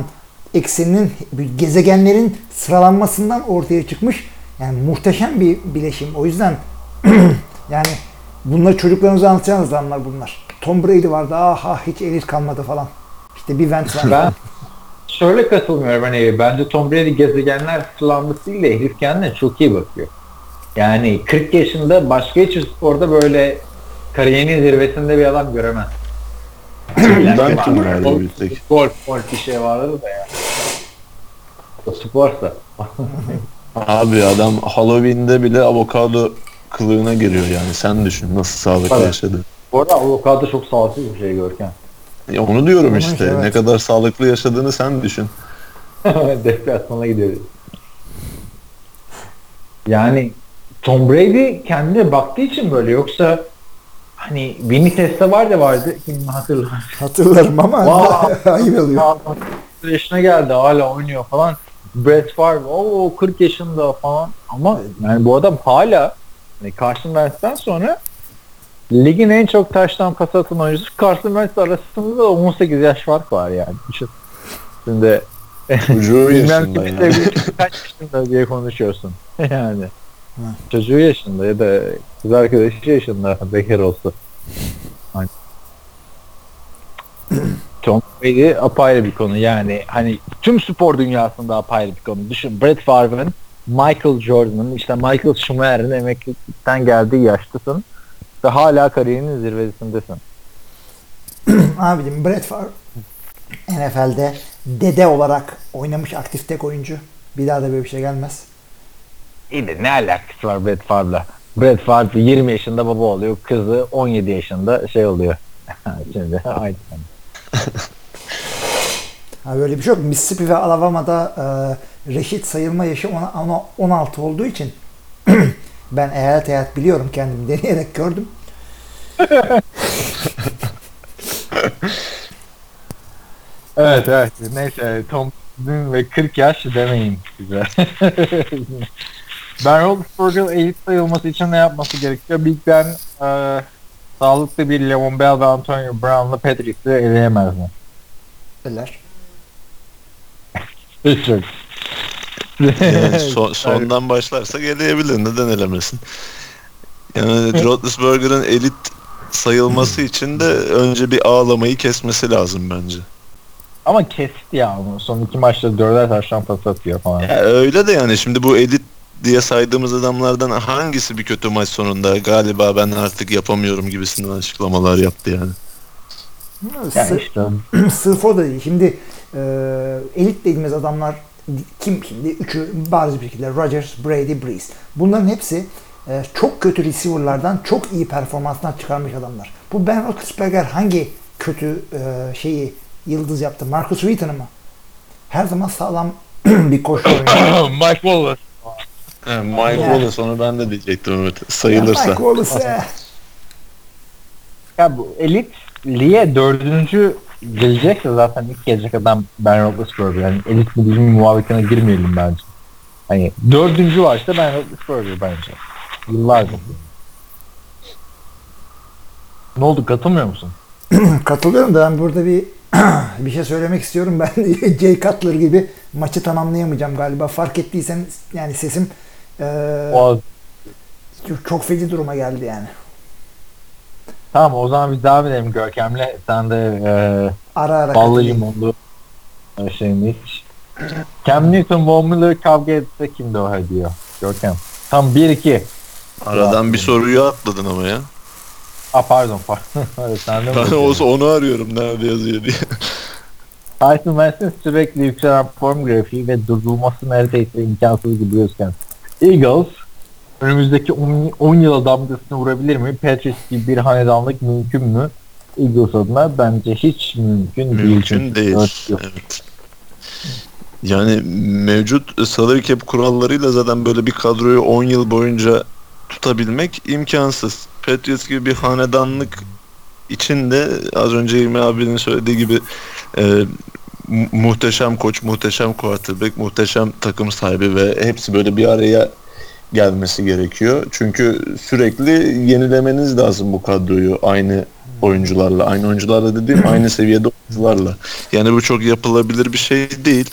ekseninin, gezegenlerin sıralanmasından ortaya çıkmış. Yani muhteşem bir bileşim. O yüzden yani bunları çocuklarınıza anlatacağınız adamlar bunlar. Tom Brady vardı, aha hiç elit kalmadı falan. İşte bir Vance var. Ben şöyle katılmıyorum hani bence Tom Brady gezegenler de herif kendine çok iyi bakıyor. Yani 40 yaşında başka hiçbir sporda böyle kariyerinin zirvesinde bir adam göremez. Ben kim var Golf- bir tek. Golf, golf bir şey vardı da ya. O sporsa. Abi adam Halloween'de bile avokado kılığına giriyor yani sen düşün nasıl sağlıklı Tabii. yaşadı. Bu arada avokado çok sağlıklı bir şey Görkem. Ya onu diyorum Ama işte işte evet. ne kadar sağlıklı yaşadığını sen düşün. Deplasmana gidiyoruz. Yani Tom Brady kendine baktığı için böyle yoksa hani Testa var da vardı kim hatırlar. Hatırlarım ama Wow. ayıp oluyor. 40 yaşına geldi hala oynuyor falan. Brett Favre o 40 yaşında falan ama yani bu adam hala hani Carson Wentz'ten sonra ligin en çok taştan pas atan oyuncusu Carson Wentz arasında da 18 yaş fark var yani. Şimdi Çocuğu yaşında yani. kaç yaşında diye konuşuyorsun. yani. Çocuğu yaşında ya da kız arkadaşı yaşında bekar olsa. Hani. Tom Brady apayrı bir konu yani hani tüm spor dünyasında apayrı bir konu. Düşün Brett Favre'ın Michael Jordan'ın işte Michael Schumacher'in emeklilikten geldiği yaştasın ve hala kariyerinin zirvesindesin. Abicim Brett Favre NFL'de dede olarak oynamış aktif tek oyuncu. Bir daha da böyle bir şey gelmez. İyi de ne alakası var Brett Favre'la? Brett Favre 20 yaşında baba oluyor. Kızı 17 yaşında şey oluyor. Şimdi aynı. Ha böyle bir şey yok. Mississippi ve Alabama'da e, reşit sayılma yaşı ona, ona 16 olduğu için ben eyalet eyalet biliyorum kendimi deneyerek gördüm. Evet evet. Neyse Tom ve 40 yaş demeyin bize. Ben Roethlisberger'ın elit sayılması için ne yapması gerekiyor? Big Ben e, sağlıklı bir Le'Veon Bell ve Antonio Brown'la Patrice'i eleyemez mi? Eller. Hiç yok. Yani so- sondan başlarsa gelebilir. Neden elemesin? Yani Roethlisberger'ın elit sayılması için de önce bir ağlamayı kesmesi lazım bence. Ama kesti ya onu. Son iki maçta dörder taştan pas atıyor falan. Ya öyle de yani şimdi bu elit diye saydığımız adamlardan hangisi bir kötü maç sonunda galiba ben artık yapamıyorum gibisinden açıklamalar yaptı yani. Yani Sı- işte Sırf o da değil. Şimdi e, elit dediğimiz adamlar kim şimdi? Üçü bariz bir şekilde Rodgers, Brady, Breeze. Bunların hepsi e, çok kötü receiver'lardan çok iyi performanslar çıkarmış adamlar. Bu Ben Roethlisberger hangi kötü e, şeyi yıldız yaptı? Marcus Wheaton'ı mı? Her zaman sağlam bir koşu oynuyor. Mike Wallace. Mike Ya. Wallace onu ben de diyecektim evet. Mike Sayılırsa. Wallace, eh. Ya bu elit liye dördüncü gelecekse zaten ilk gelecek adam Ben Roethlisberger. Yani elit mi değil mi muhabbetine girmeyelim bence. Hani dördüncü var işte Ben Roethlisberger bence. Yıllardır. Ne oldu katılmıyor musun? Katılıyorum da ben burada bir bir şey söylemek istiyorum. Ben Jay Cutler gibi maçı tamamlayamayacağım galiba. Fark ettiysen yani sesim eee, O, çok- çok feci duruma geldi yani. tamam o zaman biz devam edelim Görkem'le. Sen de e, Ara ara ballı limonlu e, şeyini iç. Cam Newton, Von Miller kavga etse kim döver diyor Görkem. Tam 1-2. Aradan bir soruyu atladın ama ya. Aa pardon pardon. Sen de mi Ben olsa onu arıyorum nerede yazıyor diye. Tyson Wentz'in sürekli yükselen form grafiği ve durdurulması neredeyse imkansız gibi gözüken Eagles önümüzdeki 10, 10 yıla damgasını vurabilir mi? Patriots gibi bir hanedanlık mümkün mü? Eagles adına bence hiç mümkün, değil. Mümkün değil. dört yıl. Evet. Yani mevcut salary cap kurallarıyla zaten böyle bir kadroyu 10 yıl boyunca tutabilmek imkansız. Patriots gibi bir hanedanlık içinde az önce İlmi abinin söylediği gibi e, muhteşem koç, muhteşem quarterback, muhteşem takım sahibi ve hepsi böyle bir araya gelmesi gerekiyor. Çünkü sürekli yenilemeniz lazım bu kadroyu aynı oyuncularla. Aynı oyuncularla dediğim aynı seviyede oyuncularla. Yani bu çok yapılabilir bir şey değil.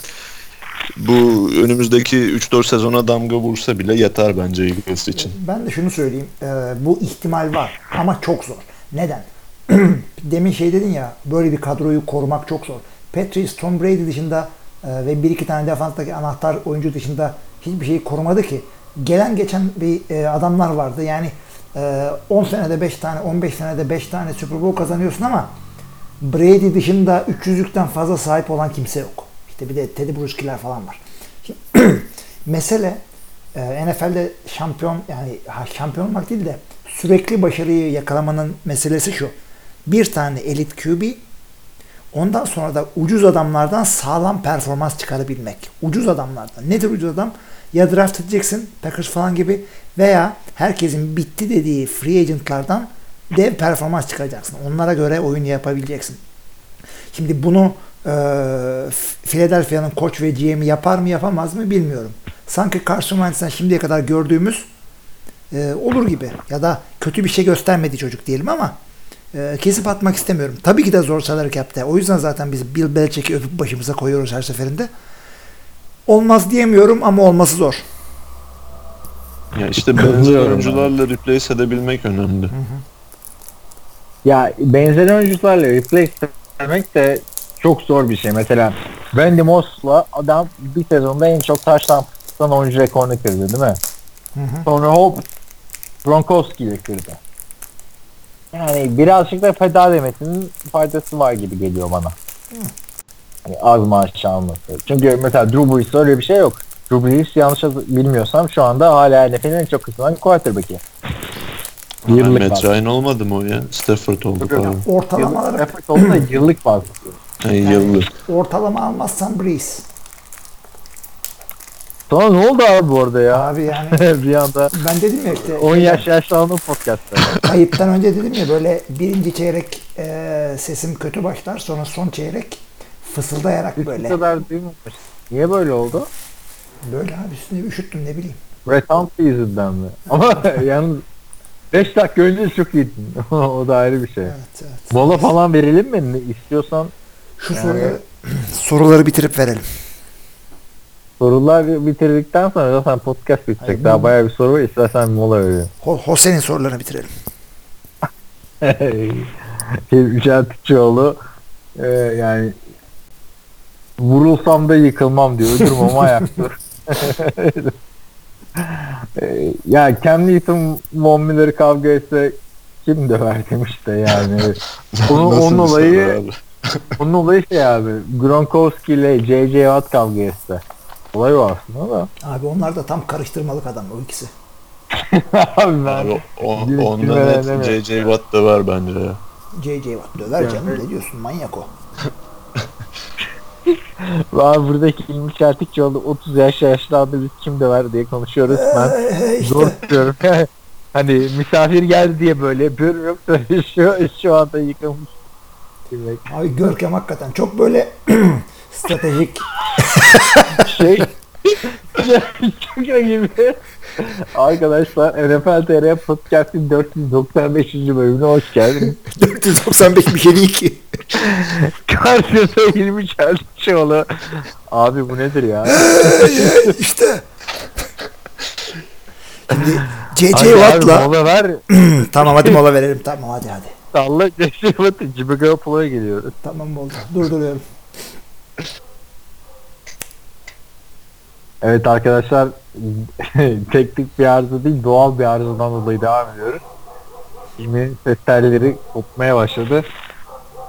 Bu önümüzdeki 3-4 sezona damga vursa bile yeter bence Eagles için. Ben de şunu söyleyeyim. Ee, bu ihtimal var ama çok zor. Neden? Demin şey dedin ya böyle bir kadroyu korumak çok zor. Patriots, Tom Brady dışında e, ve bir iki tane defanstaki anahtar oyuncu dışında hiçbir şeyi korumadı ki. Gelen geçen bir e, adamlar vardı. Yani e, 10 senede 5 tane, 15 senede 5 tane Super Bowl kazanıyorsun ama Brady dışında 300'lükten fazla sahip olan kimse yok. İşte bir de Teddy Bruschi'ler falan var. Şimdi, mesele e, NFL'de şampiyon yani ha, şampiyon olmak değil de sürekli başarıyı yakalamanın meselesi şu. Bir tane elit QB ondan sonra da ucuz adamlardan sağlam performans çıkarabilmek. Ucuz adamlardan. Nedir ucuz adam? Ya draft edeceksin Packers falan gibi veya herkesin bitti dediği free agentlardan dev performans çıkaracaksın. Onlara göre oyun yapabileceksin. Şimdi bunu e, Philadelphia'nın koç ve GM'i yapar mı yapamaz mı bilmiyorum. Sanki Carson Wentz'ten şimdiye kadar gördüğümüz e, olur gibi. Ya da kötü bir şey göstermedi çocuk diyelim ama e, kesip atmak istemiyorum. Tabii ki de zor salary cap'te. O yüzden zaten biz Bill Belichick'i öpüp başımıza koyuyoruz her seferinde. Olmaz diyemiyorum ama olması zor. Ya işte benzer oyuncularla replace edebilmek önemli. Ya benzer oyuncularla replace etmek de çok zor bir şey. Mesela Randy Moss'la adam bir sezonda en çok taştan oyuncu rekorunu kırdı değil mi? Hı hı. Sonra hop Gronkowski ile kırdı. Yani birazcık da feda demesinin faydası var gibi geliyor bana. Hani az maaş alması. Çünkü mesela Drew Brees'te öyle bir şey yok. Drew Brees yanlış bilmiyorsam şu anda hala NFL'in en çok kısılan quarterback'i. Yıllık Matt. Ryan olmadı mı o ya? Stafford oldu falan. Ortalamaları Effort oldu da yıllık bazda. Hey, yıllı. ortalama almazsan Breeze. Sonra ne oldu abi bu arada ya? Abi yani bir anda ben dedim ya işte 10 yaş yaşlandım podcast'ta. kayıttan önce dedim ya böyle birinci çeyrek e, sesim kötü başlar sonra son çeyrek fısıldayarak bu böyle. kadar duymamış. Niye böyle oldu? Böyle abi üstüne üşüttüm ne bileyim. Hundley yüzünden mi? Ama yalnız 5 dakika önce çok iyiydin. o da ayrı bir şey. Evet, evet. Mola falan verelim mi? İstiyorsan Şu Yani- soruları, soruları bitirip verelim. Sorular bitirdikten sonra zaten podcast bitecek. Hayır, Daha bayağı bir soru var. İstersen mola verelim. Ho- Hose'nin sorularını bitirelim. Yücel Tüçoğlu e, yani vurulsam da yıkılmam diyor. Durmam ayakta. E, ya Cam Newton Von Miller'ı kavga etse kim döver demiş de yani. Nasıl onun olayı onun olayı şey abi Gronkowski ile J.J. Watt kavga etse. Olay o aslında da. Abi onlar da tam karıştırmalık adam o ikisi. abi ben Abi o, onda net. J.J. Watt da var bence ya. J.J. Watt döver canım ne diyorsun manyak o. Abi buradaki İlmi Çeltikçioğlu 30 yaş yaşlandı biz kim döver diye konuşuyoruz. Ben Ee, işte zor tutuyorum. hani misafir geldi diye böyle yoksa şu, şu anda yıkılmış. Abi Görkem hakikaten çok böyle stratejik şey çok gibi. Arkadaşlar NFL TR Podcast'in 495. bölümüne hoş geldiniz. 495 bir şey değil ki. Karşınızda 20 Çeltikçioğlu. Abi bu nedir ya? işte. Şimdi C.C. Watt'la mola ver. tamam hadi mola verelim. Tamam hadi hadi. Salla C.C. Watt'ı Jimmy Garoppolo'ya geliyoruz. Tamam oldu. Durduruyorum. Evet arkadaşlar teknik bir arıza değil doğal bir arızadan dolayı devam ediyoruz. Şimdi ses telleri kopmaya başladı.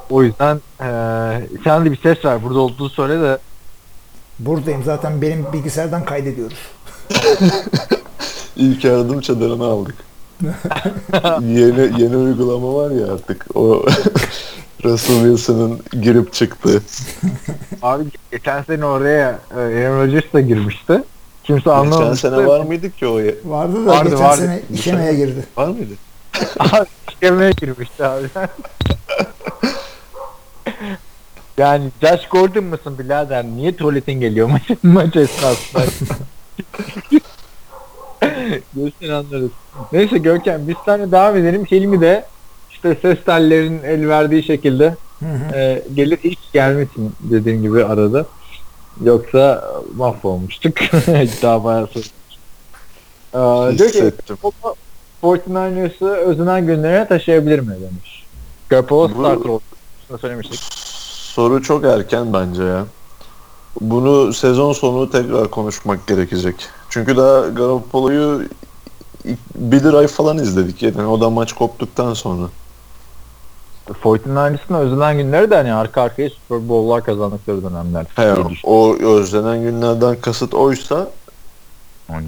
O yüzden eee sen de bir ses var. Burada olduğunu söyle de Buradayım zaten benim bilgisayardan kaydediyoruz. İlk yardım çadırını aldık. yeni yeni uygulama var ya artık. O Russell Wilson'ın girip çıktı. abi geçen sene oraya e, Aaron Rodgers da girmişti. Kimse Geçen anlamamıştı. sene var mıydı ki o? Vardı da Vardı, geçen vardı. sene işemeye girdi. Var mıydı? Abi işlemeye girmişti abi. yani Josh Gordon mısın birader? Niye tuvaletin geliyor maç, maç esnasında? Göster anlarız. Neyse Görkem biz sana devam edelim. Hilmi de işte ses tellerinin el verdiği şekilde Hı hı. e, gelir hiç gelmesin dediğim gibi arada. Yoksa mahvolmuştuk. Daha bayağı sorun. Ee, diyor ki. Garoppolo 49ers'ı özünen günlerine taşıyabilir mi demiş. Garoppolo starter olduğunu söylemiştik. Soru çok erken bence ya. Bunu sezon sonu tekrar konuşmak gerekecek. Çünkü daha Garoppolo'yu ilk- bir ay falan izledik. Yani o da maç koptuktan sonra. 49ers'ın özünen günleri de hani arka arkaya Super Bowl'lar kazandıkları dönemler. He, o özlenen günlerden kasıt oysa Yani.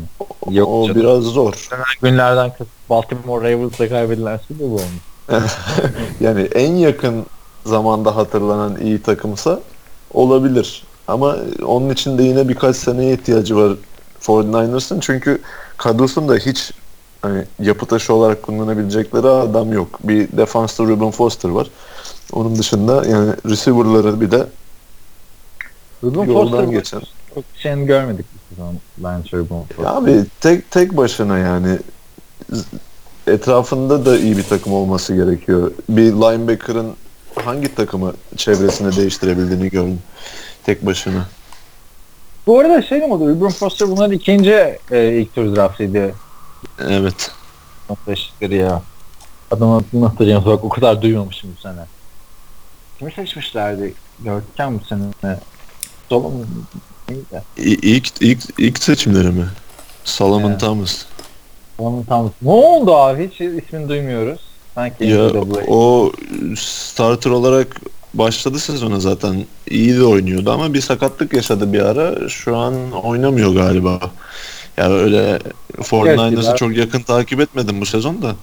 Yok o canım. biraz zor. Özlenen günlerden kasıt Baltimore Ravens'la kaybedilen Super Bowl olmuş. Yani en yakın zamanda hatırlanan iyi takımsa olabilir. Ama onun için de yine birkaç seneye ihtiyacı var 49ers'ın. Çünkü kadrosunda hiç hani yapı taşı olarak kullanabilecekleri adam yok. Bir defansta Ruben Foster var. Onun dışında yani receiver'ları bir de Ruben yoldan Foster geçen. çok şeyini görmedik bu sezon bence Ruben Foster. Abi tek tek başına yani etrafında da iyi bir takım olması gerekiyor. Bir linebacker'ın hangi takımı çevresinde değiştirebildiğini gördüm. Tek başına. Bu arada şey mi oldu? Ruben Foster bunların ikinci e, ilk tur draftıydı. Evet. Eşitleri ya. Adam adını hatırlayacağım. Bak o kadar duymamışım bu sene. Kimi seçmişlerdi? Görkem bu sene. Solomon neydi? İ- İlk, ilk, ilk seçimleri mi? Solomon Evet. Thomas. Solomon Thomas. Ne oldu abi? Hiç ismini duymuyoruz. Sanki Ya NCAA. o starter olarak başladı sezona zaten. İyi de oynuyordu ama bir sakatlık yaşadı bir ara. Şu an oynamıyor galiba. Ya öyle 49ers'ı Gerçi çok yakın takip etmedim bu sezon da.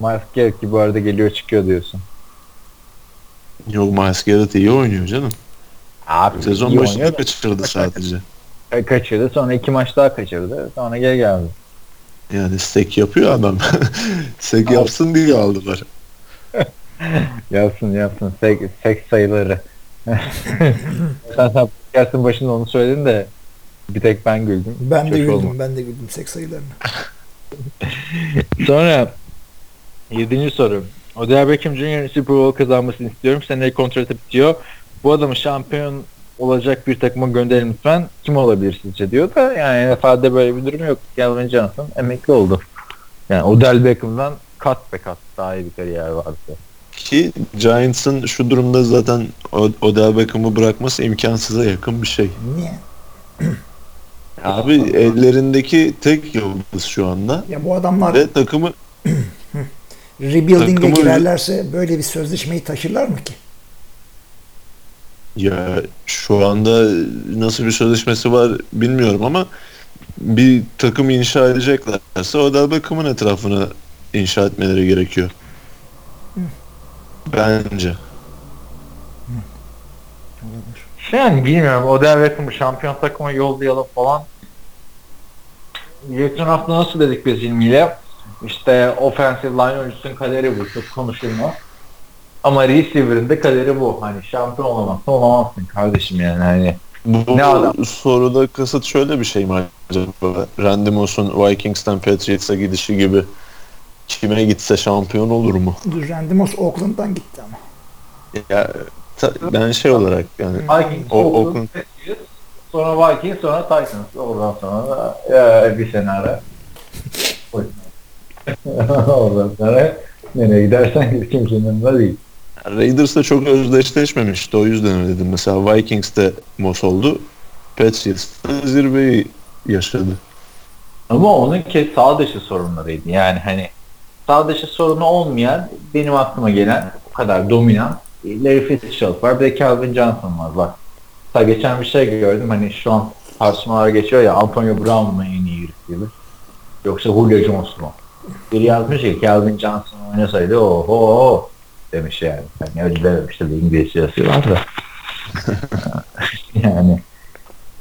Miles Garrett ki bu arada geliyor çıkıyor diyorsun. Yok Miles Garrett iyi oynuyor canım. Abi Sezon başında kaçırdı sadece. kaçırdı. Sonra iki maç daha kaçırdı. Sonra geri geldi. Yani stek yapıyor adam. Abi. yapsın diye aldılar. Yapsın yapsın. Seks, seks sayıları. sen sen podcast'ın başında onu söyledin de bir tek ben güldüm. Ben de Çok güldüm. olmadı. Ben de güldüm seks sayılarına. Sonra yedinci soru. Odell Beckham Jr. Super Bowl kazanmasını istiyorum. Seneye kontratı bitiyor. Bu adamı şampiyon olacak bir takıma gönderin lütfen. Kim olabilir sizce diyor da yani NFL'de böyle bir durum yok. Calvin Johnson emekli oldu. Yani Odell Beckham'dan kat be kat daha iyi bir kariyer vardı. Ki Giants'ın şu durumda zaten O- Odell Beckham'ı bırakması imkansıza yakın bir şey. Niye? Abi ellerindeki tek yıldız şu anda. Ya bu adamlar Ve takımı rebuilding'e takımı- girerlerse böyle bir sözleşmeyi taşırlar mı ki? ya şu anda nasıl bir sözleşmesi var bilmiyorum ama bir takım inşa edeceklerse Odell Beckham'ın etrafına inşa etmeleri gerekiyor. Bence. Yani bilmiyorum. Odell Beckham'ı şampiyon takıma yollayalım falan. Geçen hafta nasıl dedik biz ilmiyle? İşte offensive line oyuncusunun kaderi bu. Çok konuşulmaz. Ama receiver'ın da kaderi bu. Hani şampiyon olamazsın olamazsın kardeşim yani. Hani Bu Ne adam? soruda kasıt şöyle bir şey mi acaba? Randy Moss'un Vikings'ten Patriots'a gidişi gibi kime gitse şampiyon olur mu? Dur Randy Moss Oakland'dan gitti ama. Ya ta- ben şey olarak yani Vikings, O- Oakland, Oakland. Sonra Vikings, sonra Titans. Oradan sonra da ya, bir sene ara. Oradan sonra nereye gidersen git kimsenin yanında değil. Raiders'la çok özdeşleşmemişti o yüzden öyle dedim. Mesela Vikings'te Moss oldu. Patriots'ta zirveyi yaşadı. Ama onun ki sağ dışı sorunlarıydı. Yani hani sağ dışı sorunu olmayan benim aklıma gelen o kadar dominant Larry Fitzgerald var. Bir de Calvin Johnson var. Bak. Hatta geçen bir şey gördüm. Hani şu an tartışmalar geçiyor ya Antonio Brown mu en iyi receiver? Yoksa Julio Jones mu? Biri yazmış ki Calvin Johnson oynasaydı oho demiş yani. Hani öyle dememiş tabii İngilizce yazıyorlar da. yani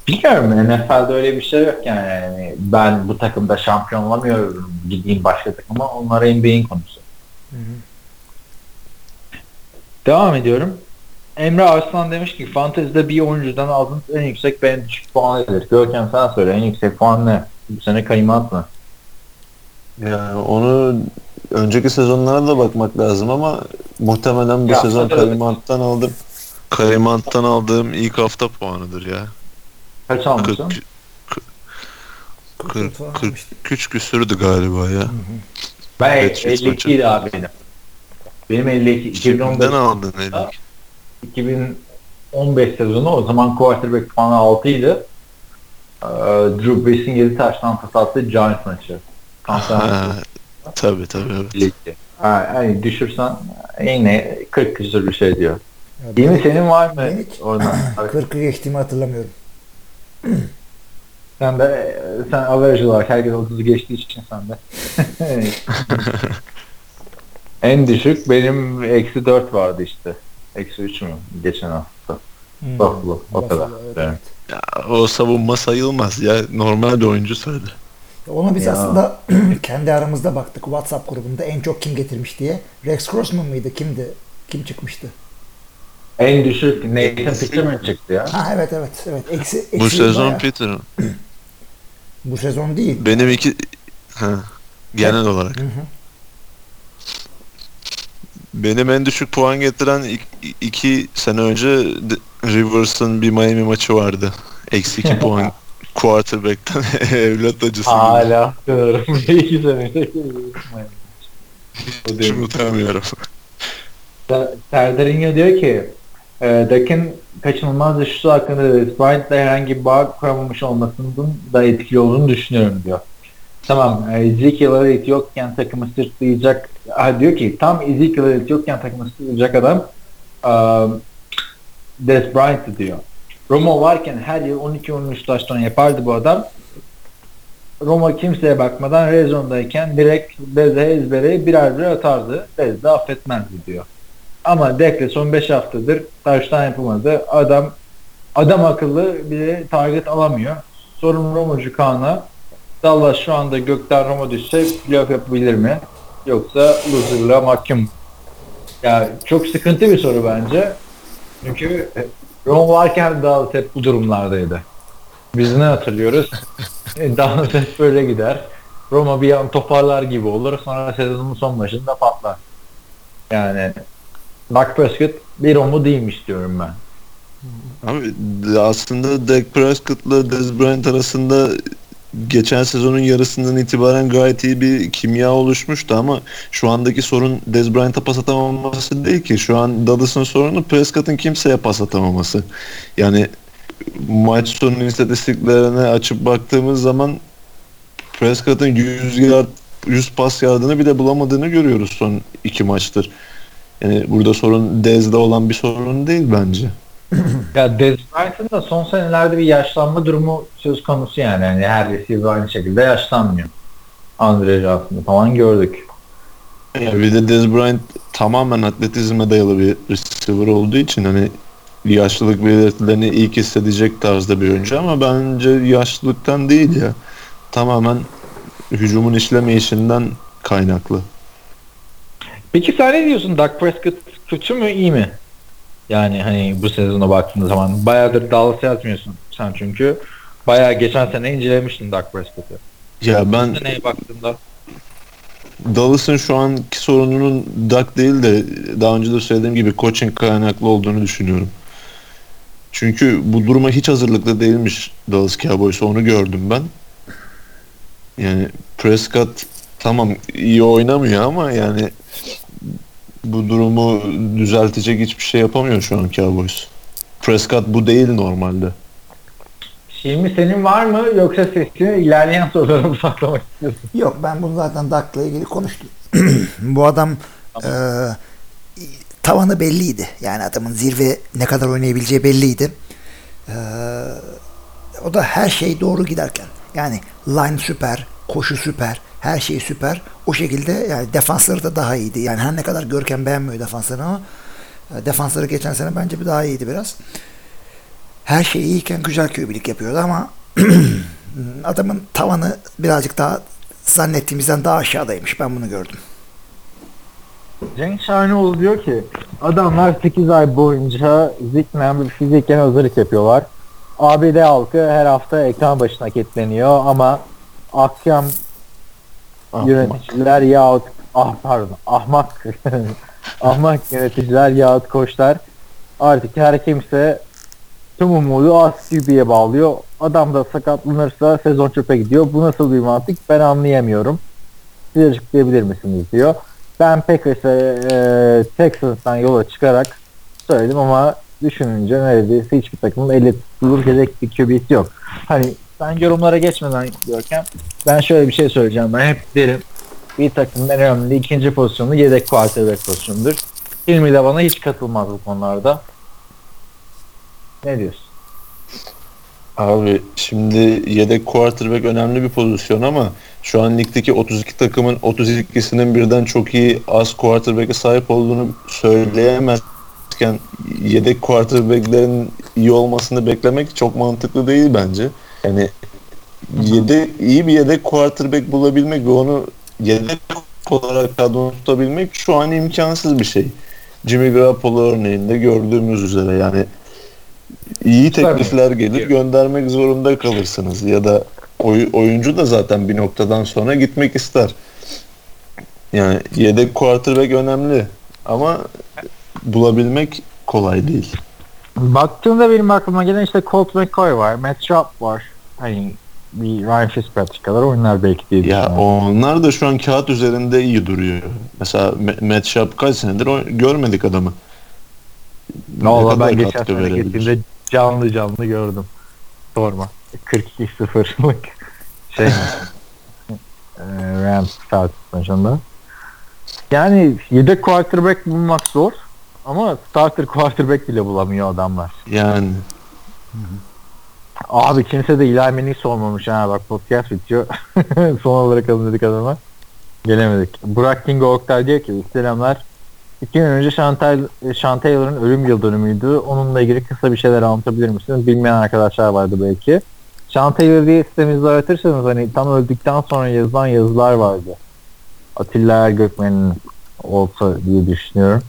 Bilmiyorum NFL'de öyle bir şey yok yani. Yani ben bu takımda şampiyon olamıyorum gideyim başka takıma onlar NBA'in konusu. Devam ediyorum. Emre Arslan demiş ki fantezide bir oyuncudan aldığınız en yüksek ve en düşük puan nedir? Görkem sen söyle en yüksek puan ne? Bu sene kaymat mı? Yani onu önceki sezonlara da bakmak lazım ama muhtemelen bu Ya, sezon evet. Aldım. Karimant'tan aldığım ilk hafta puanıdır ya. Kaç almışsın? 40, 40, falan 43 küsürdü galiba ya. Ben Evet, 52 idi abi benim. Benim 52. 2015 Kimden aldın Elik? 2015 sezonu o zaman quarterback puanı 6 idi. Ee, Drew Brees'in 7 taştan pas attığı Giants maçı. Tabii tabii evet. Ha, yani düşürsen yine 40 küsur bir şey diyor. İyi mi senin var mı? Hiç- Oradan. 40'ı geçtiğimi hatırlamıyorum. sen de sen average olarak herkes 30'u geçtiği için sen de. en düşük benim eksi 4 vardı işte. Eksi 3 mü? Geçen hafta. Hmm. Buffalo, o kadar. evet, Evet. evet. Ya, o savunma sayılmaz ya. Normal bir oyuncu söyle. Ona biz Ya. aslında kendi aramızda baktık WhatsApp grubunda en çok kim getirmiş diye. Rex Grossman mıydı? Kimdi? Kim çıkmıştı? En düşük Nathan Peterman çıktı ya. Ha evet evet evet. Eksi, eksi Bu sezon bayağı. Peter. bu sezon değil. Benim iki... Ha, genel olarak. Hı hı. Benim en düşük puan getiren ik- iki sene önce Rivers'ın bir Miami maçı vardı. Eksi iki puan quarterback'ten evlat acısı. Hala diyorum. İki sene. Hiç unutamıyorum. Ser- Serdar diyor ki e, Dak'ın kaçınılmaz düşüşü hakkında Bryant'la herhangi bir bağ kuramamış olmasının da etkili olduğunu düşünüyorum diyor. Tamam e, Ezekiel Elliott yokken takımı sırtlayacak ha, diyor ki tam Ezekiel Elliott yokken takımı sırtlayacak adam e, Dez Bryant'ı diyor. Roma varken her yıl 12-13 taştan yapardı bu adam. Roma kimseye bakmadan Rezon'dayken direkt Dez'e ezbere birer birer atardı. Dez de affetmezdi diyor. Ama Dekle son 5 haftadır taştan yapamadı. Adam adam akıllı bir target alamıyor. Sorun Roma'cı Kaan'a. Dallas şu anda gökten Roma düşse playoff yapabilir mi? Yoksa loserlığa mahkum. Ya çok sıkıntı bir soru bence. Çünkü Roma varken Dallas hep bu durumlardaydı. Biz ne hatırlıyoruz? E, Dallas hep böyle gider. Roma bir an toparlar gibi olur. Sonra sezonun son başında patlar. Yani Dak Prescott bir Roma değilmiş diyorum ben. Abi aslında Dak Prescott'la Dez Bryant arasında geçen sezonun yarısından itibaren gayet iyi bir kimya oluşmuştu ama şu andaki sorun Dez Bryant'a pas atamaması değil ki. Şu an Dallas'ın sorunu Prescott'ın kimseye pas atamaması. Yani maç sonu istatistiklerine açıp baktığımız zaman Prescott'ın 100 yard 100 pas yardını bile bulamadığını görüyoruz son iki maçtır. Yani burada sorun Dez'de olan bir sorun değil bence. Ya Dez Bryant'ın da son senelerde bir yaşlanma durumu söz konusu yani. yani her receiver aynı şekilde yaşlanmıyor. Andre Johnson'ı falan gördük. Ya bir de Dez Bryant tamamen atletizme dayalı bir receiver olduğu için hani yaşlılık belirtilerini ilk hissedecek tarzda bir oyuncu ama bence yaşlılıktan değil ya. Tamamen hücumun işlemeyişinden kaynaklı. Peki sen ne diyorsun? Dak Prescott kötü mü iyi mi? Yani hani bu sezona baktığın zaman bayağıdır Dallas yazmıyorsun sen çünkü. Bayağı geçen sene incelemiştin Dak Prescott'ı. Ya ben seneye baktığında Dallas'ın şu anki sorununun Dak değil de daha önce de söylediğim gibi coaching kaynaklı olduğunu düşünüyorum. Çünkü bu duruma hiç hazırlıklı değilmiş Dallas Cowboys onu gördüm ben. Yani Prescott tamam iyi oynamıyor ama yani bu durumu düzeltecek hiçbir şey yapamıyor şu an Cowboys. Prescott bu değil normalde. Şimdi senin var mı yoksa sesini ilerleyen sorulara mı saklamak istiyorsun? Yok ben bunu zaten Dak'la ilgili konuştum. Bu adam e, tavanı belliydi. Yani adamın zirve ne kadar oynayabileceği belliydi. E, o da her şey doğru giderken. Yani line süper, koşu süper, her şey süper. O şekilde yani defansları da daha iyiydi. Yani her ne kadar Görkem beğenmiyor defanslarını ama e, defansları geçen sene bence bir daha iyiydi biraz. Her şey iyiyken güzel QB'lik yapıyordu ama adamın tavanı birazcık daha zannettiğimizden daha aşağıdaymış. Ben bunu gördüm. Cenk Şahinoğlu diyor ki adamlar 8 ay boyunca ziknen bir fiziken hazırlık yapıyorlar. ABD halkı her hafta ekran başına kilitleniyor ama akşam Ahmak. yöneticiler yahut ah pardon ahmak ahmak yöneticiler yahut koçlar artık her kimse tüm umudu az QB'ye bağlıyor. Adam da sakatlanırsa sezon çöpe gidiyor. Bu nasıl bir mantık ben anlayamıyorum. Siz açıklayabilir misiniz diyor. Ben Packers'e e, Texans'tan yola çıkarak söyledim ama düşününce neredeyse hiçbir takımın elle tutulur yedek bir QB'si yok. Hani ben yorumlara geçmeden Görkem ben şöyle bir şey söyleyeceğim. Ben hep derim bir takımın en önemli ikinci pozisyonu yedek quarterback pozisyonudur. Hilmi de bana hiç katılmaz bu konularda. Ne diyorsun? Abi şimdi yedek quarterback önemli bir pozisyon ama şu an ligdeki 32 takımın 32'sinin birden çok iyi az quarterback'e sahip olduğunu söyleyemezken yedek quarterback'lerin iyi olmasını beklemek çok mantıklı değil bence. Yani yedek, iyi bir yedek quarterback bulabilmek ve onu yedek olarak kadro tutabilmek şu an imkansız bir şey. Jimmy Garoppolo örneğinde gördüğümüz üzere yani iyi teklifler gelir göndermek zorunda kalırsınız ya da oy- oyuncu da zaten bir noktadan sonra gitmek ister. Yani yedek quarterback önemli ama bulabilmek kolay değil. Baktığımda benim aklıma gelen işte Colt McCoy var, Matt Schaub var. Hani bir Ryan Fitzpatrick kadar oyunlar belki diye Ya onlar da şu an kağıt üzerinde iyi duruyor. Mesela Ma- Matt Schaub kaç senedir görmedik adamı. Ne kadar ben geçen sene gittiğimde canlı canlı gördüm. Sorma. 42-0'lık şey e, Rams Falcons maçında. Yani yedek quarterback bulmak zor ama starter quarterback bile bulamıyor adamlar. Yani Abi kimse de Eli Manning sormamış ha bak podcast bitiyor. Son olarak alın dedik adama. Gelemedik. Burak King Oktay diyor ki selamlar. İki gün önce Chantal, Sean Taylor'ın ölüm yıl dönümüydü. Onunla ilgili kısa bir şeyler anlatabilir misiniz? Bilmeyen arkadaşlar vardı belki. Sean Taylor diye sitemizde aratırsanız hani tam öldükten sonra yazılan yazılar vardı. Atilla Ergökmen'in olsa diye düşünüyorum.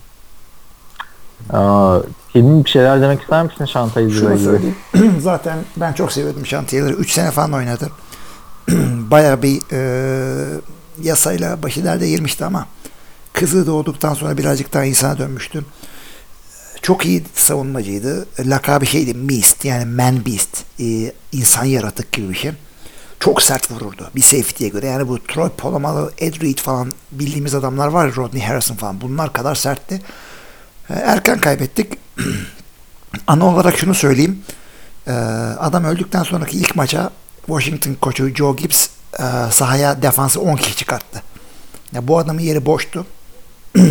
Aa, bir şeyler demek ister misin Taylor'la Şunu söyleyeyim. Zaten ben çok seviyordum Şantiyeleri. 3 sene falan oynadı. Bayağı bir e, yasayla başı derde girmişti ama kızı doğduktan sonra birazcık daha insana dönmüştü. Çok iyi savunmacıydı. Lakabı şeydi Beast yani Man Beast. E, insan yaratık gibi bir şey. Çok sert vururdu bir safety'ye göre. Yani bu Troy Polamalu, Ed Reed falan bildiğimiz adamlar var Rodney Harrison falan. Bunlar kadar sertti. Erken kaybettik. Ana olarak şunu söyleyeyim. Ee, adam öldükten sonraki ilk maça Washington koçu Joe Gibbs e, sahaya defansı 10 kişi çıkarttı. Ya bu adamın yeri boştu.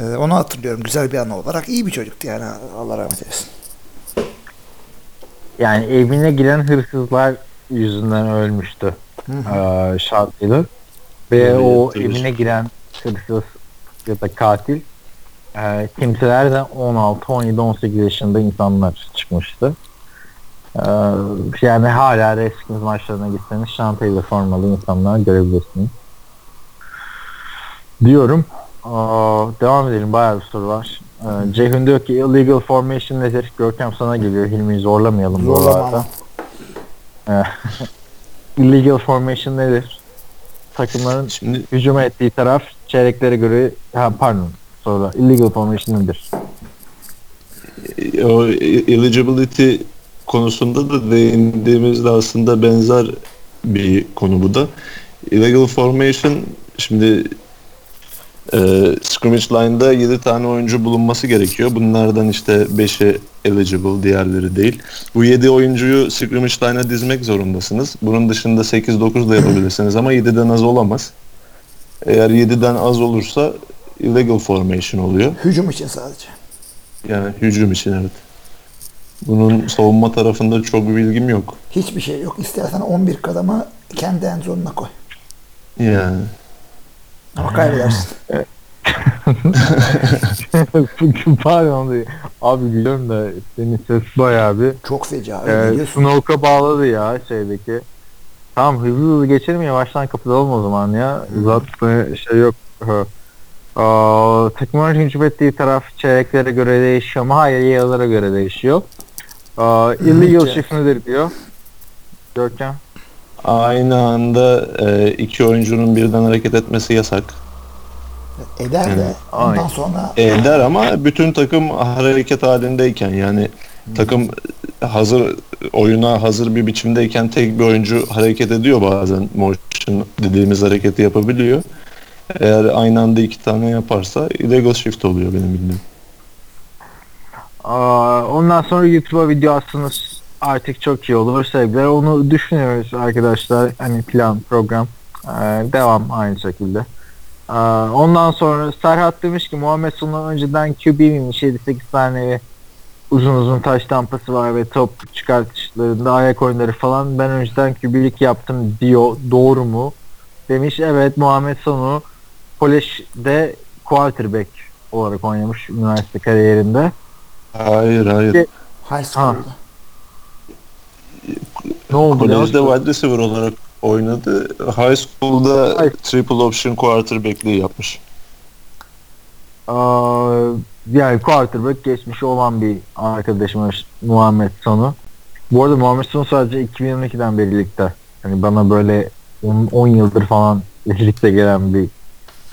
Ee, onu hatırlıyorum güzel bir anı olarak. iyi bir çocuktu yani Allah rahmet eylesin. yani evine giren hırsızlar yüzünden ölmüştü Sean Taylor. Ve Evet, o evine giren hırsız ya da katil eee kimseler de 16, 17, 18 yaşında insanlar çıkmıştı. Eee, yani hala Redskins maçlarına gitseniz Sean Taylor formalı insanlar görebilirsiniz. Diyorum. Aa, devam edelim. Bayağı bir soru var. Ee, Ceyhun diyor ki illegal formation nedir? Görkem sana geliyor. Hilmi'yi zorlamayalım bu arada. Illegal formation nedir? Takımların Şimdi hücum ettiği taraf çeyreklere göre ha, pardon sonra illegal formation nedir? o eligibility konusunda da değindiğimizde aslında benzer bir konu bu da. Illegal formation şimdi e, scrimmage line'da 7 tane oyuncu bulunması gerekiyor. Bunlardan işte 5'i eligible, diğerleri değil. Bu 7 oyuncuyu scrimmage line'a dizmek zorundasınız. Bunun dışında 8-9 da yapabilirsiniz ama 7'den az olamaz. Eğer 7'den az olursa illegal formation oluyor. Hücum için sadece. Yani hücum için evet. Bunun savunma tarafında çok bir bilgim yok. Hiçbir şey yok. İstersen 11 kadama kendi en zonuna koy. Yani. Ama kaybedersin. pardon değil. Abi gülüyorum da senin ses bayağı bir Çok feci abi. e, biliyorsun. Snoke'a bağladı ya şeydeki. Tamam hızlı hızlı geçelim yavaştan kapatalım o zaman ya. Uzatma şey yok. Ha. Aa, takımların hücum ettiği taraf çeyreklere göre değişiyor mu? Hayır yayılara göre değişiyor. Aa, illegal Evet. shift nedir diyor. Görkem. Aynı anda e, iki oyuncunun birden hareket etmesi yasak. Eder de Evet, ondan sonra Eder ama bütün takım hareket halindeyken yani takım hazır oyuna hazır bir biçimdeyken tek bir oyuncu hareket ediyor bazen motion dediğimiz hareketi yapabiliyor. Eğer aynı anda iki tane yaparsa illegal shift oluyor benim bildiğim. Ondan sonra YouTube'a video atsanız artık çok iyi olur sevgiler. Onu düşünüyoruz arkadaşlar. Hani plan, program. Ee, devam aynı şekilde. Ondan sonra Serhat demiş ki Muhammed Sunal önceden QB miymiş? 7-8 tane uzun uzun taş tampası var ve top çıkartışlarında ayak oyunları falan. Ben önceden QB'lik yaptım diyor. Doğru mu? Demiş evet Muhammed Sonu Kolej'de quarterback olarak oynamış üniversite kariyerinde. Hayır hayır. high school'da. Ne oldu Kolejde wide receiver olarak oynadı. High school'da Ay. triple option quarterback'liği yapmış. Aa, yani quarterback geçmişi olan bir arkadaşımız Muhammed Sonu. Bu arada Muhammed Sonu sadece 2012'den beri ligde. Hani bana böyle 10, 10 yıldır falan ligde gelen bir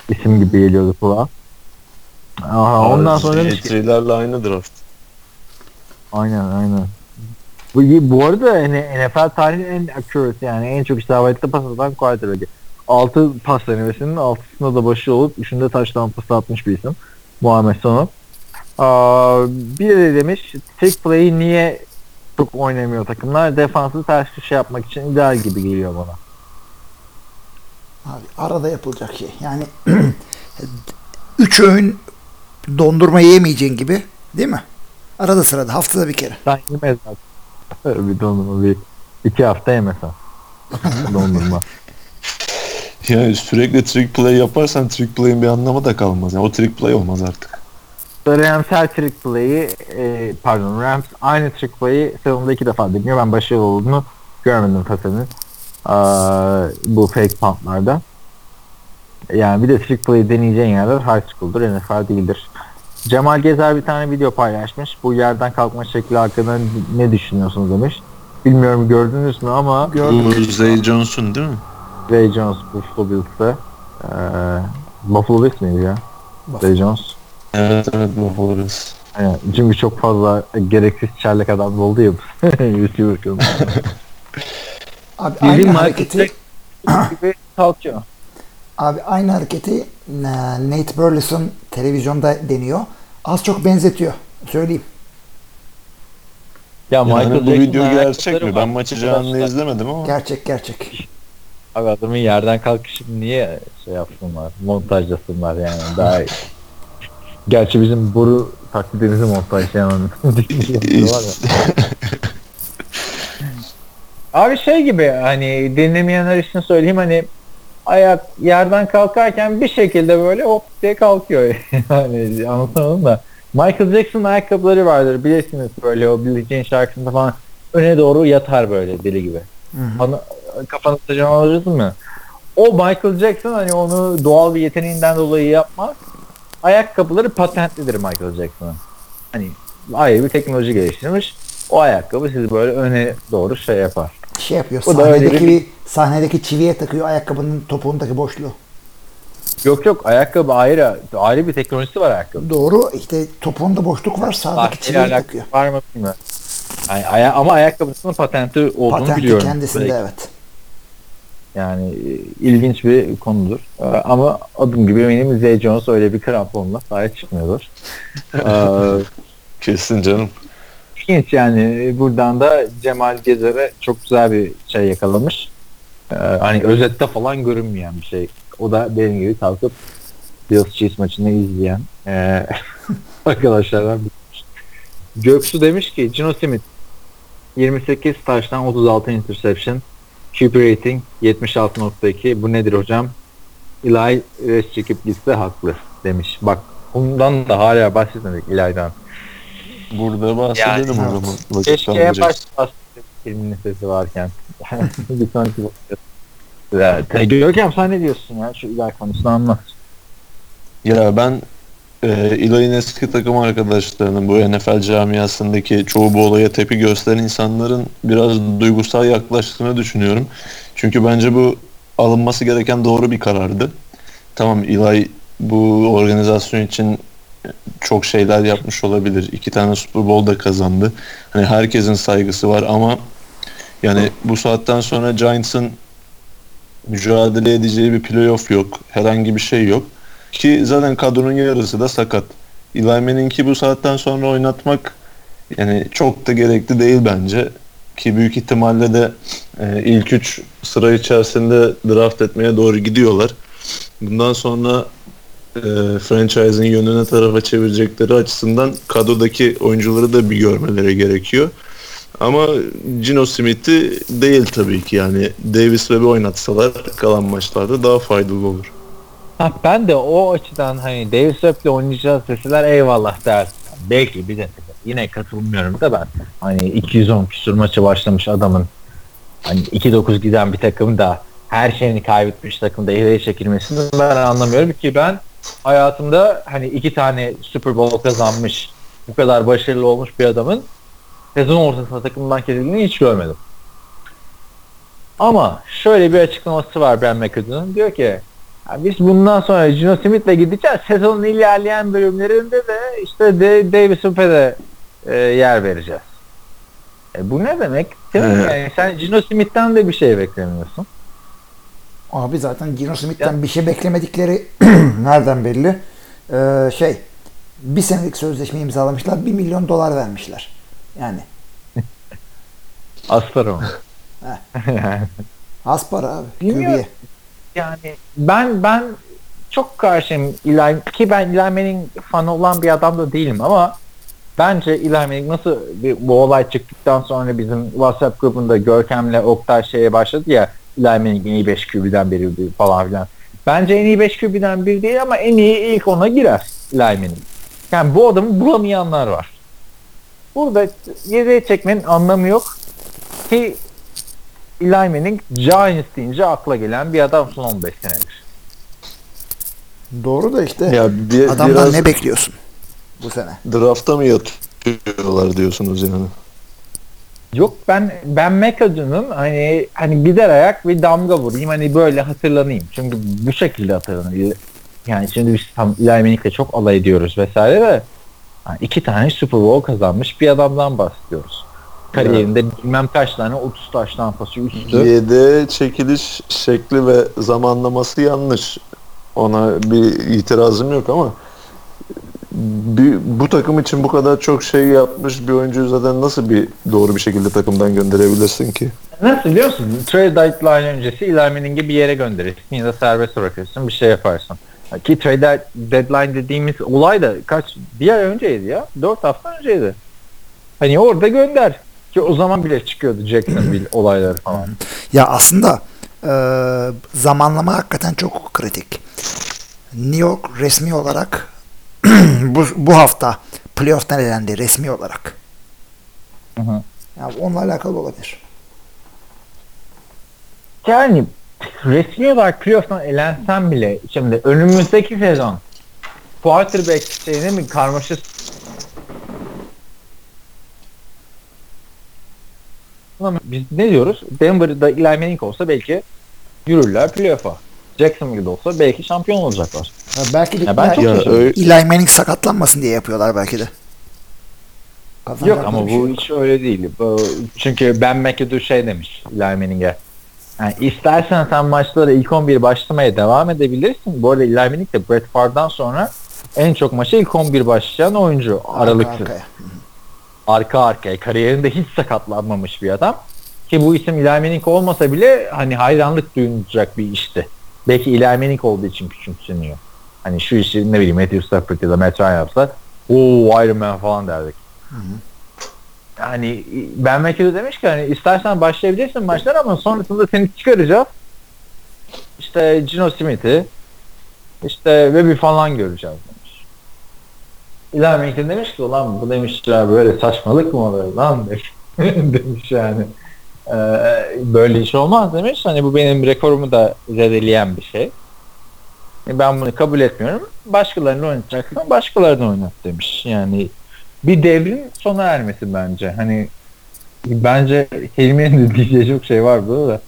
isim gibi geliyordu kulağa. Aha, ondan sonra demiş ki aynı draft. Aynen aynen. Bu, bu arada hani NFL tarihinin en accurate yani en çok isabetli pas atan quarterback. 6 pas denemesinin 6'sında da başı olup 3'ünde taştan pası atmış bir isim. Muhammed Sonu. Aa, bir de demiş trick play'i niye çok oynamıyor takımlar? Defansı ters köşe yapmak için ideal gibi geliyor bana. Abi arada yapılacak şey. Yani 3 öğün dondurma yemeyeceğin gibi değil mi? Arada sırada haftada bir kere. Sen yemez bir dondurma bir iki hafta yemesen. dondurma. Yani sürekli trick play yaparsan trick play'in bir anlamı da kalmaz. Yani o trick play olmaz artık. Rams her trick play'i e, pardon Rams aynı trick play'i sezonda iki defa deniyor. Ben başarılı olduğunu görmedim Fasen'in. Bu fake puntlarda. Yani bir de trick play deneyeceğin yerler high school'dur, NFL değildir. Cemal Gezer bir tane video paylaşmış. Bu yerden kalkma şekli hakkında ne düşünüyorsunuz demiş. Bilmiyorum gördünüz mü ama Bu Zay Johnson değil mi? Ray Jones Buffalo Bills'te ee, Buffalo Bills miydi ya? Buffalo. Ray Jones. Evet evet Buffalo Bills. Yani çünkü çok fazla gereksiz çerlek adam oldu ya. YouTuber. Abi Bizim aynı Michael hareketi gibi kalkıyor. abi aynı hareketi e, Nate Burleson televizyonda deniyor. Az çok benzetiyor. Söyleyeyim. Ya Yani bu video gerçek mi? Ben maçı canlı izlemedim ama. Gerçek gerçek. Abi adamın yerden kalkışını niye şey yapsınlar, montajlasınlar yani daha iyi. Gerçi bizim boru taklidimizi montajlayan var ya. Abi şey gibi hani dinlemeyenler için söyleyeyim hani ayak yerden kalkarken bir şekilde böyle hop diye kalkıyor. yani anlatamadım da. Michael Jackson ayakkabıları vardır bilirsiniz böyle o Billie Jean şarkısında falan öne doğru yatar böyle deli gibi. Hı. Ana, kafanızda canlandırırdın mı? O Michael Jackson hani onu doğal bir yeteneğinden dolayı yapmaz. ayakkabıları patentlidir Michael Jackson'ın. Hani ayrı bir teknoloji geliştirmiş. O ayakkabı sizi böyle öne doğru şey yapar. Şey yapıyor. O Sahnedeki, bir- sahnedeki çiviye takıyor ayakkabının topuğundaki boşluğu. Yok yok ayakkabı ayrı ayrı bir teknolojisi var ayakkabı. Doğru. işte topuğunda boşluk var. Sağdaki Sahneyle çiviye takıyor. var mı bilmiyorum. Yani, aya- ama ayakkabısının patenti olduğunu Patenti biliyorum. kendisinde Böyle- evet. Yani e, ilginç bir konudur. Ee, Ama adım gibi eminim Zay Jones öyle bir kramponla sahaya çıkmıyordur. Ee, Kesin canım. İlginç yani buradan da Cemal Gezer'e çok güzel bir şey yakalamış. Ee, hani özette falan görünmeyen bir şey. O da benim gibi kalkıp Bills Chiefs maçını izleyen ee, arkadaşlardan. Göksu demiş ki Gino Smith 28 taştan 36 interception QB rating 76.2 bu nedir hocam? Eli res çekip gitse haklı demiş. Bak bundan da hala bahsetmedik Eli'den. Burada bahsedelim Yani, o zaman. Vakit Keşke en başta filmin sesi varken. bir sonraki te- Görkem sen ne diyorsun ya? Şu iler konusunu anlat. Ya ben e, Eli'nin eski takım arkadaşlarının bu NFL camiasındaki çoğu bu olaya tepki gösteren insanların biraz duygusal yaklaştığını düşünüyorum. Çünkü bence bu alınması gereken doğru bir karardı. Tamam Eli bu organizasyon için çok şeyler yapmış olabilir. İki tane Super Bowl da kazandı. Hani herkesin saygısı var ama yani bu saatten sonra Giants'ın mücadele edeceği bir playoff yok. Herhangi bir şey yok. Ki zaten kadronun yarısı da sakat. Eli Manning'i bu saatten sonra oynatmak yani çok da gerekli değil bence. Ki büyük ihtimalle de e, ilk üç sıra içerisinde draft etmeye doğru gidiyorlar. Bundan sonra e, franchise'ın yönüne tarafa çevirecekleri açısından kadrodaki oyuncuları da bir görmeleri gerekiyor. Ama Gino Smith'i değil tabii ki yani Davis Webb'i oynatsalar kalan maçlarda daha faydalı olur. Ha, ben de o açıdan hani Davis Webb'le oynayacağız deseler eyvallah dersin. Belki bir de yine katılmıyorum da ben. Hani 210 küsur maçı başlamış adamın hani 2-9 giden bir takım da her şeyini kaybetmiş takımda ileriye çekilmesini ben anlamıyorum ki ben hayatımda hani iki tane Super Bowl kazanmış bu kadar başarılı olmuş bir adamın sezon ortasında takımdan kesildiğini hiç görmedim. Ama şöyle bir açıklaması var Ben McAdoo'nun. Diyor ki biz bundan sonra Gino Smith'le gideceğiz. Sezonun ilerleyen bölümlerinde de işte de Davis Web'e de e, yer vereceğiz. E, bu ne demek? Değil mi? Yani sen Gino Smith'ten de bir şey beklemiyorsun. Abi zaten Gino Smith'ten bir şey beklemedikleri nereden belli? Ee, şey bir senelik sözleşme imzalamışlar. 1 milyon dolar vermişler. Yani Aslar o. az para abi. Bilmiyorum. Yani ben ben çok karşıyım Eli ki ben Eli Manning fanı olan bir adam da değilim ama bence Eli Manning nasıl bir, bu olay çıktıktan sonra bizim WhatsApp grubunda Görkem'le Oktay şeye başladı ya Eli Manning en iyi 5 QB'den biri bir falan filan. Bence en iyi 5 QB'den biri değil ama en iyi ilk ona girer Eli Manning. Yani bu adamı bulamayanlar var. Burada yedeğe çekmenin anlamı yok ki Eli Manning Giants deyince akla gelen bir adam son 15 senedir. Doğru da işte Ya bir, adamdan biraz ne bekliyorsun bu sene? drafta mı yatıyorlar diyorsunuz yani? Yok ben ben McAdoo'nun hani hani gider ayak bir damga vurayım hani böyle hatırlanayım. Çünkü bu şekilde hatırlanıyor. Yani şimdi biz tam Eli çok alay ediyoruz vesaire de yani iki tane Super Bowl kazanmış bir adamdan bahsediyoruz. Kariyerinde bilmem kaç tane 30 taş tampası üstü. Yede çekiliş şekli ve zamanlaması yanlış. Ona bir itirazım yok ama bir, bu takım için bu kadar çok şey yapmış bir oyuncuyu zaten nasıl bir doğru bir şekilde takımdan gönderebilirsin ki? Nasıl biliyor musun? Trade deadline öncesi Eli Manning'i bir yere gönderirsin ya da serbest bırakırsın bir şey yaparsın. Ki trade deadline dediğimiz olay da kaç bir ay önceydi ya. Dört hafta önceydi. Hani orada gönder. Ki o zaman bile çıkıyordu Jacksonville olayları falan. Ya aslında e, zamanlama hakikaten çok kritik. New York resmi olarak bu, bu hafta playoff'tan elendi resmi olarak. Hı hı. Ya onunla alakalı olabilir. Yani resmi olarak playoff'tan elensen bile şimdi önümüzdeki sezon quarterback şeyine mi karmaşası Ama biz ne diyoruz? Denver'da Eli Manning olsa belki yürürler playoff'a. Jacksonville'de olsa belki şampiyon olacaklar. Ha, belki de Ya ben çok Ya şaşırdım. öyle, Eli Manning sakatlanmasın diye yapıyorlar belki de. Kafan Yok ama şey bu yok. hiç öyle değil. Bu, çünkü Ben McAdoo şey demiş Eli Manning'e. Yani istersen sen maçlara ilk 11 başlamaya devam edebilirsin. Bu arada Eli Manning de Brett Favre'dan sonra en çok maça ilk 11 başlayan oyuncu. Aralıksız. Arka Arka arkaya. Kariyerinde hiç sakatlanmamış bir adam. Ki bu isim Eli Manning olmasa bile hani hayranlık duyulacak bir işti. Belki Manning olduğu için küçümseniyor. Hani şu işi ne bileyim Matthew Stafford ya da Matt Ryan yapsa ooo Iron Man falan derdik. Yani Ben McAdoo demiş ki hani istersen başlayabilirsin maçlar ama sonrasında seni çıkaracağız. İşte Gino Smith'i işte Webby falan göreceğiz demiş. İlhan Menkli demiş ki ulan bu demiş ya böyle saçmalık mı olur lan demiş, demiş yani. Ee, böyle iş olmaz demiş. Hani bu benim rekorumu da zedeleyen bir şey. Ben bunu kabul etmiyorum. Başkalarını oynatacaksan başkalarını oynat demiş. Yani bir devrin sona ermesi bence. Hani bence Hilmi'nin de diyeceği çok şey var burada da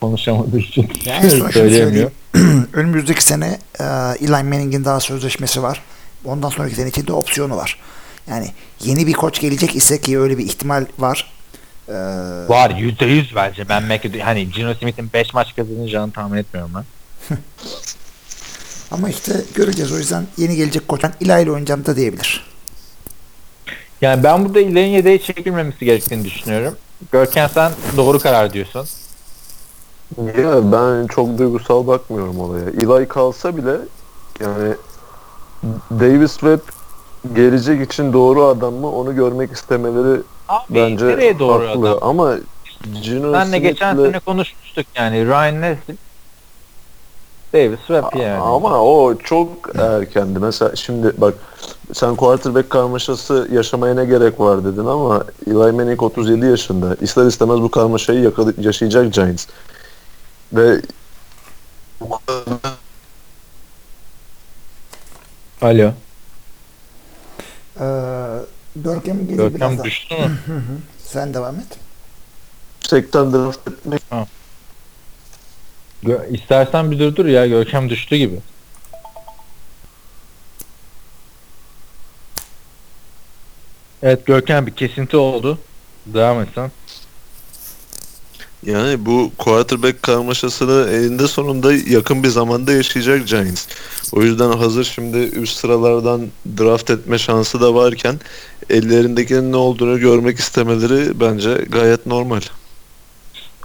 konuşamadığı için Yani söyleyemiyor. Önümüzdeki sene e, Eli Manning'in daha sözleşmesi var. Ondan sonraki sene için de opsiyonu var. Yani yeni bir koç gelecek ise ki öyle bir ihtimal var. E, Var yüzde yüz bence. Ben McAdoo, hani Gino Smith'in 5 maç kazanacağını tahmin etmiyorum ben. ama işte göreceğiz. O yüzden yeni gelecek koç ben Eli ile oynayacağım da diyebilir. Yani ben burada ilerin yedeğe çekilmemesi gerektiğini düşünüyorum. Görkem sen doğru karar diyorsun. ya ben çok duygusal bakmıyorum olaya. Eli kalsa bile yani Davis Webb gelecek için doğru adam mı onu görmek istemeleri Abi bence nereye doğru haklı. adam? Ama Gino Senle geçen Smith'le- sene konuşmuştuk yani. Ryan Nesbitt, Davis Webb yani. Ama o çok erkendi. Mesela şimdi bak sen quarterback karmaşası yaşamaya ne gerek var dedin ama Eli Manning 37 yaşında. İster istemez bu karmaşayı yakala- yaşayacak Giants. Ve Alo. Ee, Görkem gelir Görkem birazdan. düştü mü? Sen devam et. yüksekten draft etmek Gö- İstersen bir durdur ya. Görkem düştü gibi. Evet Görkem bir kesinti oldu. Devam etsen. yani bu quarterback karmaşasını elinde sonunda yakın bir zamanda yaşayacak Giants. O yüzden hazır şimdi üst sıralardan draft etme şansı da varken ellerindekinin ne olduğunu görmek istemeleri bence gayet normal.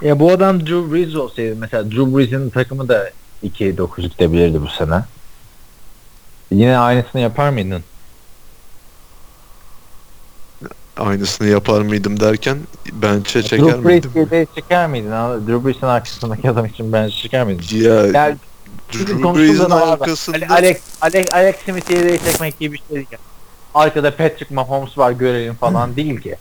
Ya bu adam Drew Brees olsaydı mesela Drew Brees'in takımı da 2-9 gidebilirdi bu sene. Yine aynısını yapar mıydın? Aynısını yapar mıydım derken bench'e çeker Drew miydim? yedeğe çeker miydin? Drew Brees'in arkasındaki adam için bence çeker miydin? Ya Yani Drew Brees'in arkasında Alex, Alex, Alex Smith'i yedeğe çekmek gibi bir şey değil. Arkada Patrick Mahomes var görelim falan değil ki.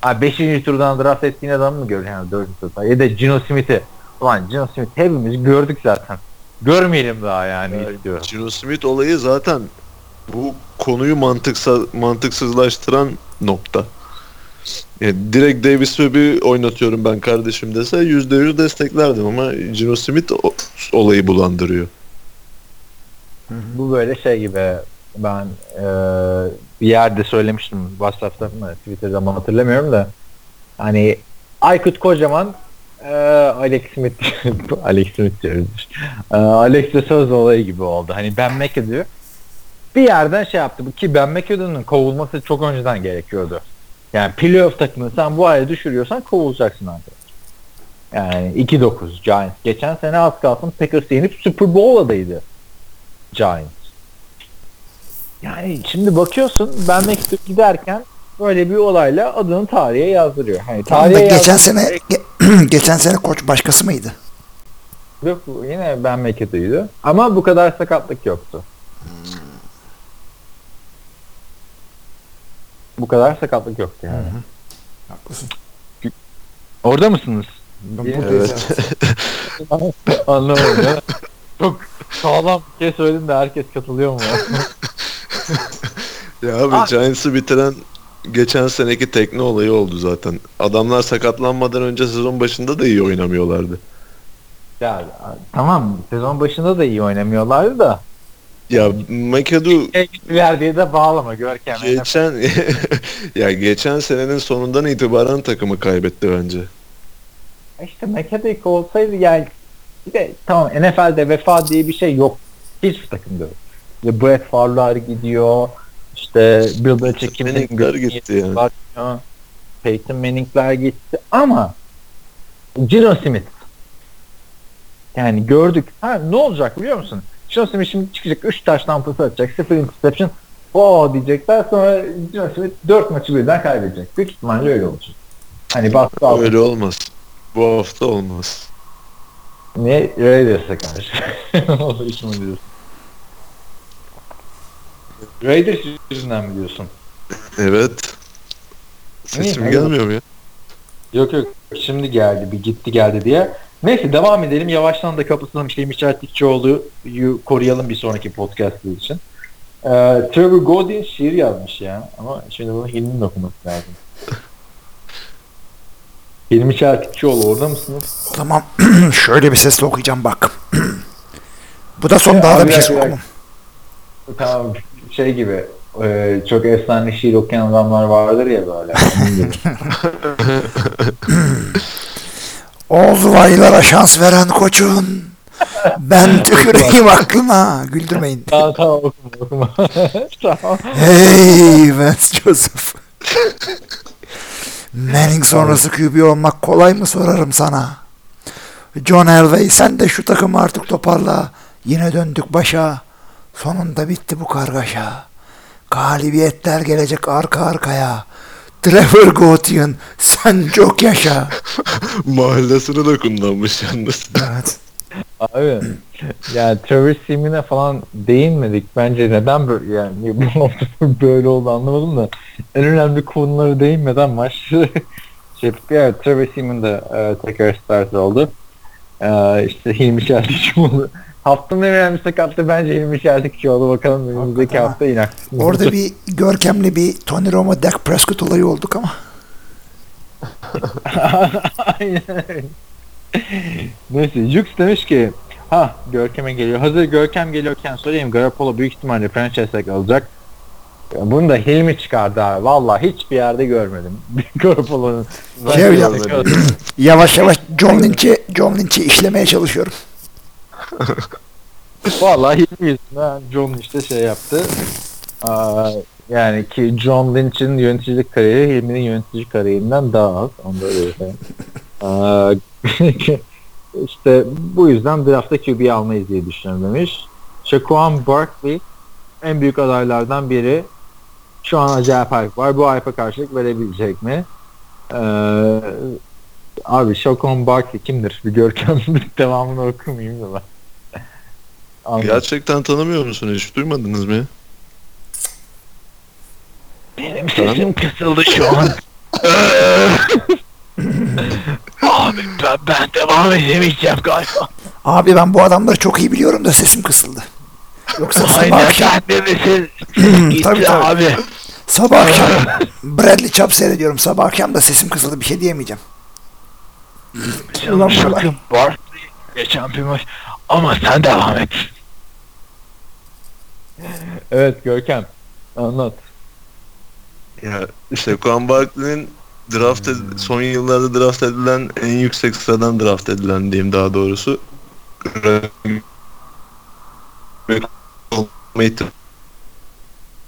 Ha 5. turdan draft ettiğin adamı mı görüyorsun yani 4. turdan? Ya da Gino Smith'i. Ulan Gino Smith hepimiz gördük zaten. Görmeyelim daha yani Ya, istiyorum. Gino Smith olayı zaten bu konuyu mantıksa, mantıksızlaştıran nokta. Yani direkt Davis Webb'i oynatıyorum ben kardeşim dese %100 desteklerdim ama Gino Smith olayı bulandırıyor. Bu böyle şey gibi ben eee, bir yerde söylemiştim WhatsApp'ta mı Twitter'da mı hatırlamıyorum da hani Aykut Kocaman eee, Alex Smith Alex Smith diyoruz. Eee, Alex de söz olayı gibi oldu. Hani Ben McAdoo bir yerden şey yaptı ki Ben McAdoo'nun kovulması çok önceden gerekiyordu. Yani playoff takımını sen bu hale düşürüyorsan kovulacaksın artık. Yani 2-9 Giants. Geçen sene az kalsın Packers'ı yenip Super Bowl adayıydı. Giants. Yani şimdi bakıyorsun ben McAdoo giderken böyle bir olayla adını tarihe yazdırıyor. Hani Tamam da tarihe geçen sene ge- geçen sene koç başkası mıydı? yok yine ben McAdoo'ydu. Ama bu kadar sakatlık yoktu. Bu kadar sakatlık yoktu yani. Haklısın. Orada mısınız? Ben buradayız Evet. evet. Anlamadım ya. Çok sağlam bir şey söyledin de herkes katılıyor mu? Ya abi Abi- Giants'ı bitiren geçen seneki tekne olayı oldu zaten. Adamlar sakatlanmadan önce sezon başında da iyi oynamıyorlardı. Ya tamam sezon başında da iyi oynamıyorlardı da. Ya McAdoo Şey diye de bağlama Görkem. geçen ya geçen senenin sonundan itibaren takımı kaybetti bence. İşte McAdoo olsaydı yani bir de tamam NFL'de vefa diye bir şey yok. Hiçbir takımda yok. İşte Brett Favre'lar gidiyor. İşte Bill Belichick kimsenin Manning'ler gitti yani. bakmıyor. Peyton Manning'ler gitti ama Gino Smith yani gördük. Ha ne olacak biliyor musun? Gino Smith şimdi çıkacak 3 taş tampası atacak. 0 interception. O diyecekler sonra Gino Smith 4 maçı birden kaybedecek. Büyük ihtimalle öyle olacak. Hani baskı altında Öyle olmaz. Bu hafta olmaz. ne Raiders'a karşı. o da işime diyorsun. Raiders yüzünden mi diyorsun? Evet. Sesim İyi, gelmiyor mu ya? Yok yok şimdi geldi bir gitti geldi diye. Neyse devam edelim. Yavaştan da kapısından şey Michel Tikçioğlu'yu koruyalım bir sonraki podcast için. Ee, Trevor Godin şiir yazmış ya. Ama şimdi bunu Hilmi'nin okuması lazım. Hilmi Çeltikçioğlu orada mısınız? Tamam. Şöyle bir sesle okuyacağım bak. Bu da son daha da bir şey okumam. Tamam şey gibi e, çok efsane şiir okuyan adamlar vardır ya böyle. Oğuzlaylara şans veren koçun. Ben tüküreyim aklına. Güldürmeyin. tamam tamam okuma okuma. tamam. Hey Vance Joseph. Manning sonrası QB olmak kolay mı sorarım sana. John Elway sen de şu takımı artık toparla. Yine döndük başa. Sonunda bitti bu kargaşa. Galibiyetler gelecek arka arkaya. Trevor Gotyen sen çok yaşa. Mahallesini de kullanmış yalnız. Evet. Abi yani Trevor Simeon'e falan değinmedik. Bence neden böyle yani bu hafta böyle oldu anlamadım da en önemli konuları değinmeden maç şey ya Trevor Simeon da e, tekrar start oldu. E, işte Hilmi Çeltikçioğlu. Haftanın en önemli sakatlığı bence Hilmi Çeltikçioğlu. Bakalım önümüzdeki hafta mi Orada bir görkemli bir Tony Romo Dak Prescott olayı olduk ama. Aynen. Neyse Jux demiş ki ha Görkem'e geliyor. Hazır Görkem geliyorken söyleyeyim Garoppolo büyük ihtimalle franchise tag alacak. Bunu da Hilmi çıkardı abi. Vallahi hiçbir yerde görmedim. Garoppolo'nun Şey. Yavaş yavaş John Lynch'i John Lynch'i işlemeye çalışıyorum. Vallahi Hilmi yüzünden John işte şey yaptı. Aa, yani ki John Lynch'in yöneticilik kariyeri Hilmi'nin yönetici kariyerinden daha az. Onda öyle bir şey. Aa, işte bu yüzden draftta QB almayız diye düşünüyorum demiş. Shaquan Barkley en büyük adaylardan biri. Şu an acayip hype var. Bu hype'a karşılık verebilecek mi? Ee, abi Shaquan Barkley kimdir? Bir görkem devamını okumayayım da ben. Anladım. Gerçekten tanımıyor musun? Hiç duymadınız mı? Benim sesim kısıldı şu an. Abi ben, ben devam edemeyeceğim galiba. Abi ben bu adamları çok iyi biliyorum da sesim kısıldı. Yoksa sabah Aynen akşam, sen de misin? Gitti Tabii, tabii. abi. sabah akşam Bradley Chubb seyrediyorum. Sabah akşam da sesim kısıldı. Bir şey diyemeyeceğim. Ulan şakın Barkley geçen bir maç. Ama sen devam et. Evet Görkem. Anlat. Ya Shaquan Barkley'nin draft ed- son yıllarda draft edilen en yüksek sıradan draft edilen diyeyim daha doğrusu. Bir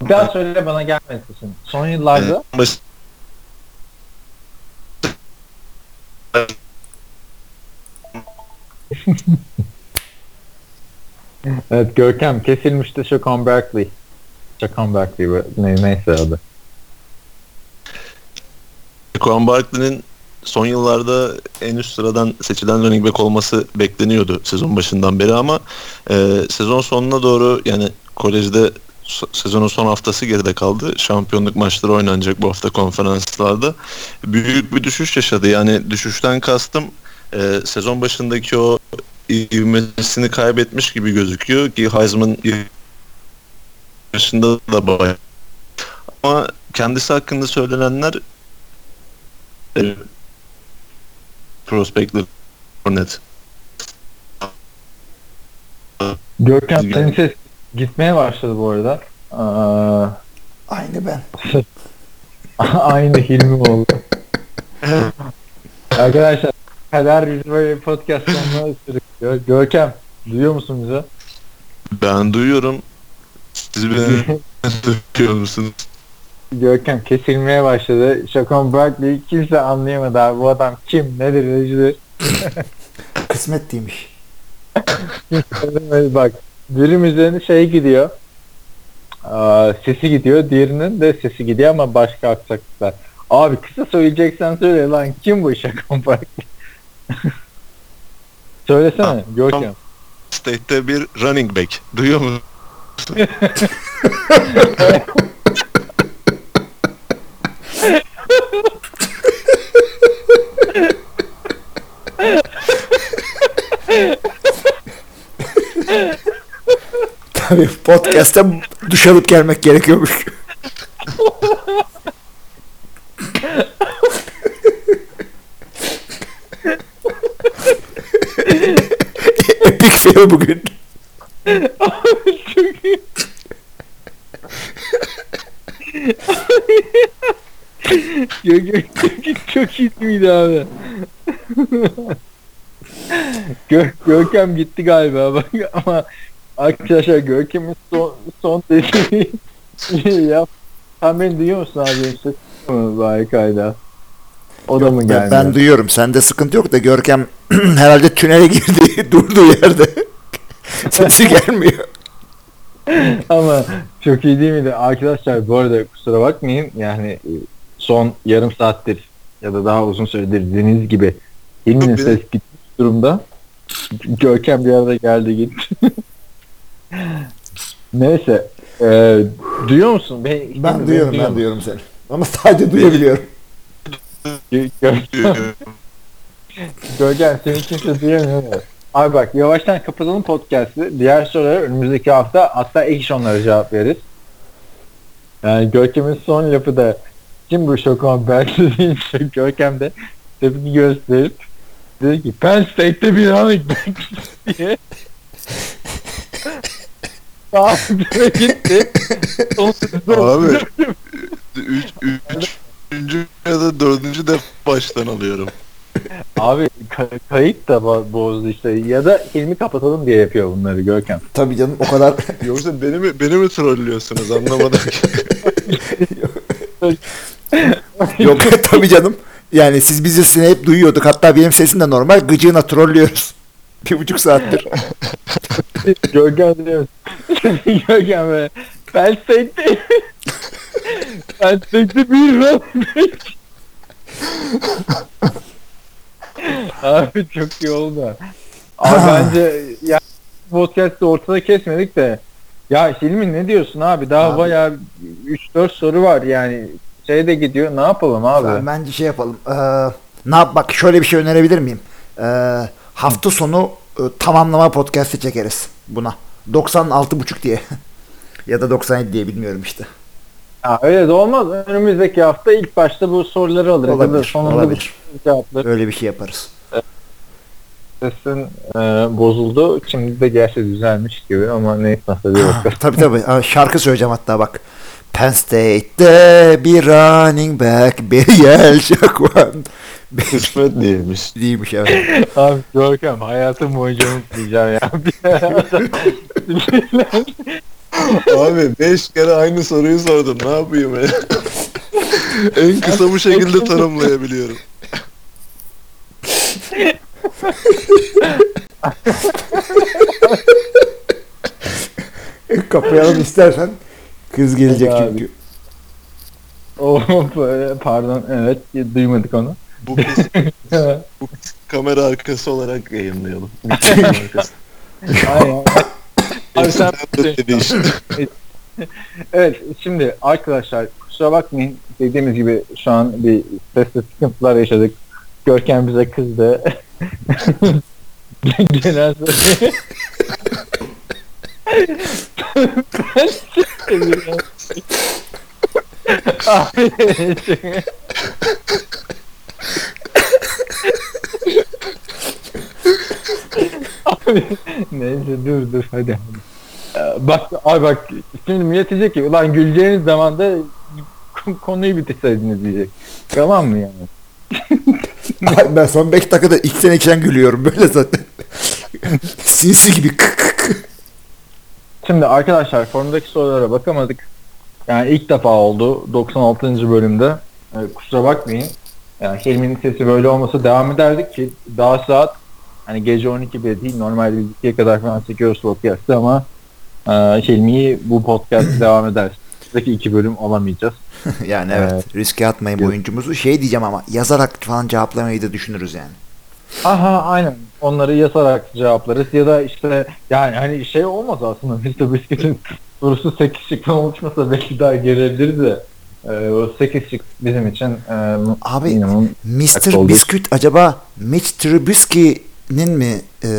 daha söyle bana gelmesin. Son yıllarda Evet Görkem kesilmişti Shaquan Barkley. Shaquan Barkley bu- ne, neyse adı. Shaquan Barkley'nin son yıllarda en üst sıradan seçilen running back olması bekleniyordu sezon başından beri ama e, sezon sonuna doğru yani kolejde sezonun son haftası geride kaldı. Şampiyonluk maçları oynanacak bu hafta konferanslarda. Büyük bir düşüş yaşadı. Yani düşüşten kastım e, sezon başındaki o ivmesini kaybetmiş gibi gözüküyor ki Heisman yaşında da bayağı Ama kendisi hakkında söylenenler e, prospektler net. Görkem senin ses gitmeye başladı bu arada. Aa, Aynı ben. aynı Hilmi oldu. Arkadaşlar kader böyle podcast sonuna sürüklüyor. Görkem duyuyor musun bizi? Ben duyuyorum. Siz beni duyuyor musunuz? Görkem kesilmeye başladı. Şakon Barkley'i kimse anlayamadı abi. Bu adam kim? Nedir? Necidir? Kısmet değilmiş. Bak birimizin şey gidiyor. Aa, sesi gidiyor. Diğerinin de sesi gidiyor ama başka aksaklıklar. Abi kısa söyleyeceksen söyle lan. Kim bu Şakon Barkley? Söylesene Tamam. Görkem. State'te bir running back. Duyuyor musun? Tabii podcast'ta duş alıp gelmek gerekiyormuş. Fail bugün. çok iyi. Gö gö gö çok iyi miydi abi? Gö Görkem gitti galiba bak ama arkadaşlar Görkem'in son, son dediği yap. Sen beni duyuyor musun abi? Sesim mi Harikaydı. O da mı geldi? ben duyuyorum. Sende sıkıntı yok da Görkem herhalde tünele girdi. Durduğu yerde. Sesi gelmiyor. Ama çok iyi değil miydi? Arkadaşlar bu arada kusura bakmayın yani e, son yarım saattir ya da daha uzun süredir dediğiniz gibi Hilmi'nin ses gitmiş durumda. Görkem bir arada geldi gitti. Neyse. E, duyuyor musun? Ben, Ben duyuyorum, ben duyuyorum seni. Ama sadece duyabiliyorum. Gö- Görkem, Görkem seni kimse duyamıyor. mu? Abi bak yavaştan kapatalım podcast'ı. Diğer sorulara önümüzdeki hafta hatta ek iş onlara cevap veririz. Yani Görkem'in son lafı da kim bu Şokan Berkli deyince Görkem de tepki gösterip dedi ki Penn State'te bir running back diye Abi gitti. Son Abi. Üç, üç, üçüncü ya da dördüncü de baştan alıyorum. Abi ka- kayıt da bo- bozdu işte. Ya da ilmi kapatalım diye yapıyor bunları Görkem. Tabii canım o kadar Yoksa beni mi, beni mi trollüyorsunuz anlamadım ki. Yok tabii canım. Yani siz bizi seni hep duyuyorduk. Hatta benim sesim de normal. Gıcığına trollüyoruz. Bir buçuk saattir. Görkem diyor. Görkem ve Penn State'de Penn State'de bir running back. Abi çok iyi oldu. Abi bence ya podcast'ı ortada kesmedik de ya Hilmi ne diyorsun abi? Daha Abi. bayağı 3-4 soru var yani. Şey de gidiyor. Ne yapalım abi? Ben- Bence şey yapalım. Ee, ne yap bak şöyle bir şey önerebilir miyim? Ee, hafta sonu e, tamamlama podcast'i çekeriz buna. 96.5 diye. ya da 97 diye bilmiyorum işte. Ya öyle de olmaz. Önümüzdeki hafta ilk başta bu soruları alırız. Ya da Olabilir, sonunda olabilir. bu cevapları Öyle bir şey yaparız. sesin e, bozuldu. Şimdi de gerçi düzelmiş gibi ama neyse nasıl bir bakalım. tabii tabii. Aa, Şarkı söyleyeceğim hatta bak. Penn State'de bir running back bir yel şakvan. Kısmet değilmiş. Değilmiş evet. Abi Görkem hayatım boyunca unutmayacağım ya. Abi 5 kere aynı soruyu sordum. Ne yapayım ya? en kısa bu şekilde tanımlayabiliyorum. Kapayalım istersen. Kız gelecek Hadi abi. çünkü. oh, pardon evet duymadık onu. Bu kız kamera arkası olarak yayınlayalım. Kamera arkası. Aynen. Abi sen işte. Evet şimdi arkadaşlar kusura bakmayın dediğimiz gibi şu an bir sesli sıkıntılar yaşadık. Görkem bize kızdı. Genel Ben seviyorum. Abi, Abi, neyse dur dur hadi. Ee, Bak abi bak şimdi millet diyecek ki ulan güleceğiniz zaman da konuyu bitirseydiniz diyecek. Tamam mı yani? Ay, ben son 5 dakikada içten içten gülüyorum böyle zaten. Sinsi gibi. kık kık. Şimdi arkadaşlar forumdaki sorulara bakamadık. Yani ilk defa oldu 96. bölümde. Ee, kusura bakmayın. Yani Hilmi'nin sesi böyle olmasa devam ederdik ki daha saat hani gece 12 bile değil normalde biz 2'ye kadar falan çekiyoruz podcast'ı ama e, Hilmi'yi bu podcast devam eder. Buradaki iki bölüm alamayacağız. yani evet. Evet. Riske atmayın Yok. oyuncumuzu. Şey diyeceğim ama yazarak falan cevaplamayı da düşünürüz yani. Aha aynen. Onları yazarak cevaplarız ya da işte yani hani şey olmaz aslında Mr. Biscuit'in sorusu 8 şıktan oluşmasa belki daha gelebiliriz de e, o 8 şık bizim için e, Abi minimum Mr. Biscuit acaba Mitch Trubisky'nin mi e,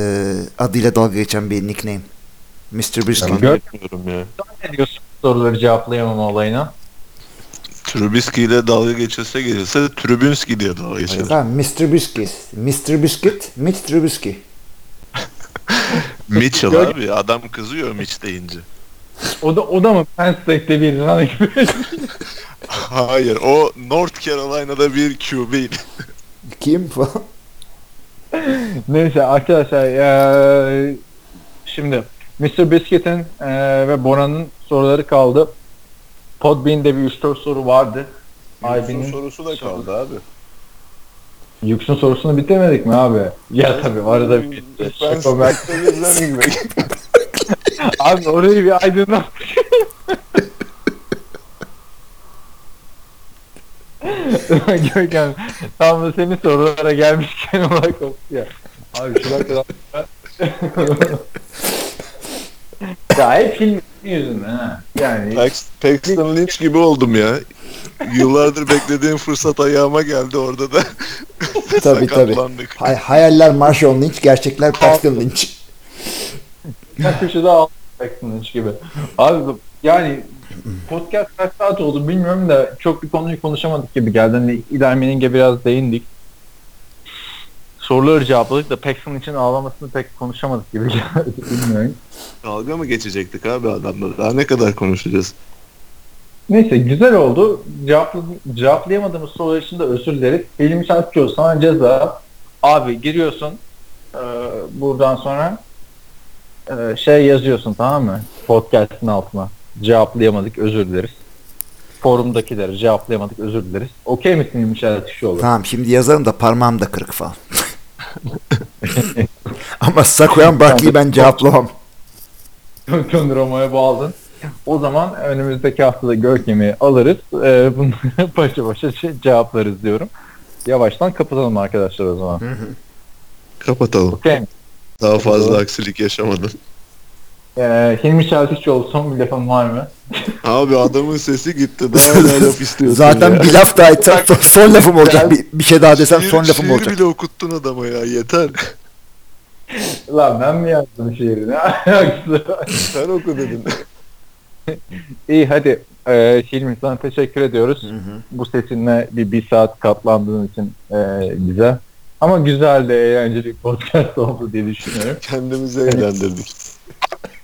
adıyla dalga geçen bir nickname? Mr. Biscuit. Yani gör- Bilmiyorum ya. ne diyorsun soruları cevaplayamama olayına? Trubisky ile dalga geçilse geçilse Trubinski diye dalga. Şey, Tamam Mr. Biscuit. Mr. Biscuit, Mitch Trubisky. Mitchell Gör- abi adam kızıyor Mitch deyince. O da o da mı Penn State'de bir running back? Hayır o North Carolina'da bir QB'ydi. Kim falan? Neyse arkadaşlar eee, şimdi Mr. Biscuit'in eee, ve Bora'nın soruları kaldı. Podbean'de bir 3-4 soru vardı. Aybin'in sorusu da kaldı abi. Yüksün sorusunu bitirmedik mi abi? Ya tabii arada bir Şaka ben- Abi orayı bir aydınlat. Görkem tam da senin sorulara gelmişken olay koptu ya. Abi şuna kadar ya hep film yüzünden ha. Yani Pax- Paxton Lynch gibi oldum ya. Yıllardır beklediğim fırsat ayağıma geldi orada da. Tabii tabii. sakatlandık. Hay- hayaller Marshall Lynch, gerçekler Paxton Lynch. bir köşede alacaksın hiç gibi. Abi yani podcast kaç saat oldu bilmiyorum da çok bir konuyu konuşamadık gibi geldi. Hani İlhan biraz değindik. Soruları cevapladık da Paxton için ağlamasını pek konuşamadık gibi geldi. Bilmiyorum. Dalga mı geçecektik abi adamla? Daha ne kadar konuşacağız? Neyse güzel oldu. Cevapla, cevaplayamadığımız sorular için de özür dileriz. Elim çarpıyor sana ceza. Abi giriyorsun e, buradan sonra e, şey yazıyorsun tamam mı? Podcast'ın altına. Cevaplayamadık özür dileriz. Forumdakileri cevaplayamadık özür dileriz. Okey misin İlmi Çeltikçioğlu? Tamam şimdi yazarım da parmağım da kırık falan. Ama Sakuyan Barkley'i ben cevaplamam. Tüm Roma'ya bağladın. O zaman önümüzdeki haftada Görkem'i alırız. E, bunları başa başa şey- cevaplarız diyorum. Yavaştan kapatalım arkadaşlar o zaman. Kapatalım. Okey mi? Daha fazla aksilik yaşamadın. Ee, Hilmi Çeltikçioğlu son bir lafın var mı? Abi adamın sesi gitti. Daha ne laf istiyorsun Zaten ya. bir laf daha etsem son, son lafım olacak. Bir, bir şey daha desem Şiir- son lafım şiir olacak. bile okuttun adama ya yeter. Lan ben mi yazdım şiiri? Ne alakası var? Sen oku dedin. İyi hadi. Ee, Hilmi sana teşekkür ediyoruz. Hı hı. Bu sesinle bir, bir saat katlandığın için e, bize. Ama güzel de eğlenceli bir podcast oldu diye düşünüyorum. Kendimizi eğlendirdik.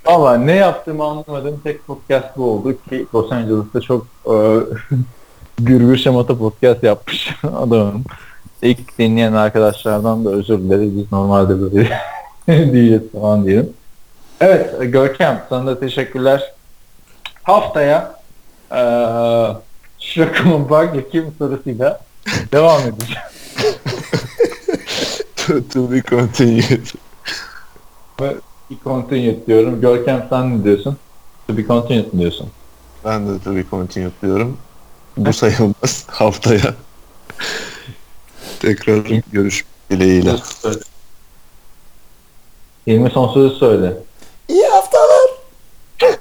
Valla ne yaptığımı anlamadığım tek podcast bu oldu ki Los Angeles'ta çok e, gürgür şamata podcast yapmış adamım. İlk dinleyen arkadaşlardan da özür dileriz. Biz normalde böyle diyeceğiz falan diyelim. Evet Görkem sana da teşekkürler. Haftaya e, Şirakum'un Park kim sorusuyla devam edeceğiz. to, to be continued. Bir continue diyorum. Görkem sen ne diyorsun? To be continued mi diyorsun? Ben de to be continued diyorum. Bu sayılmaz. Haftaya. Tekrar görüşmek dileğiyle. Hilmi son sözü söyle. İyi haftalar.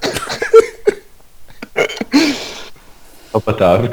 Kapat abi.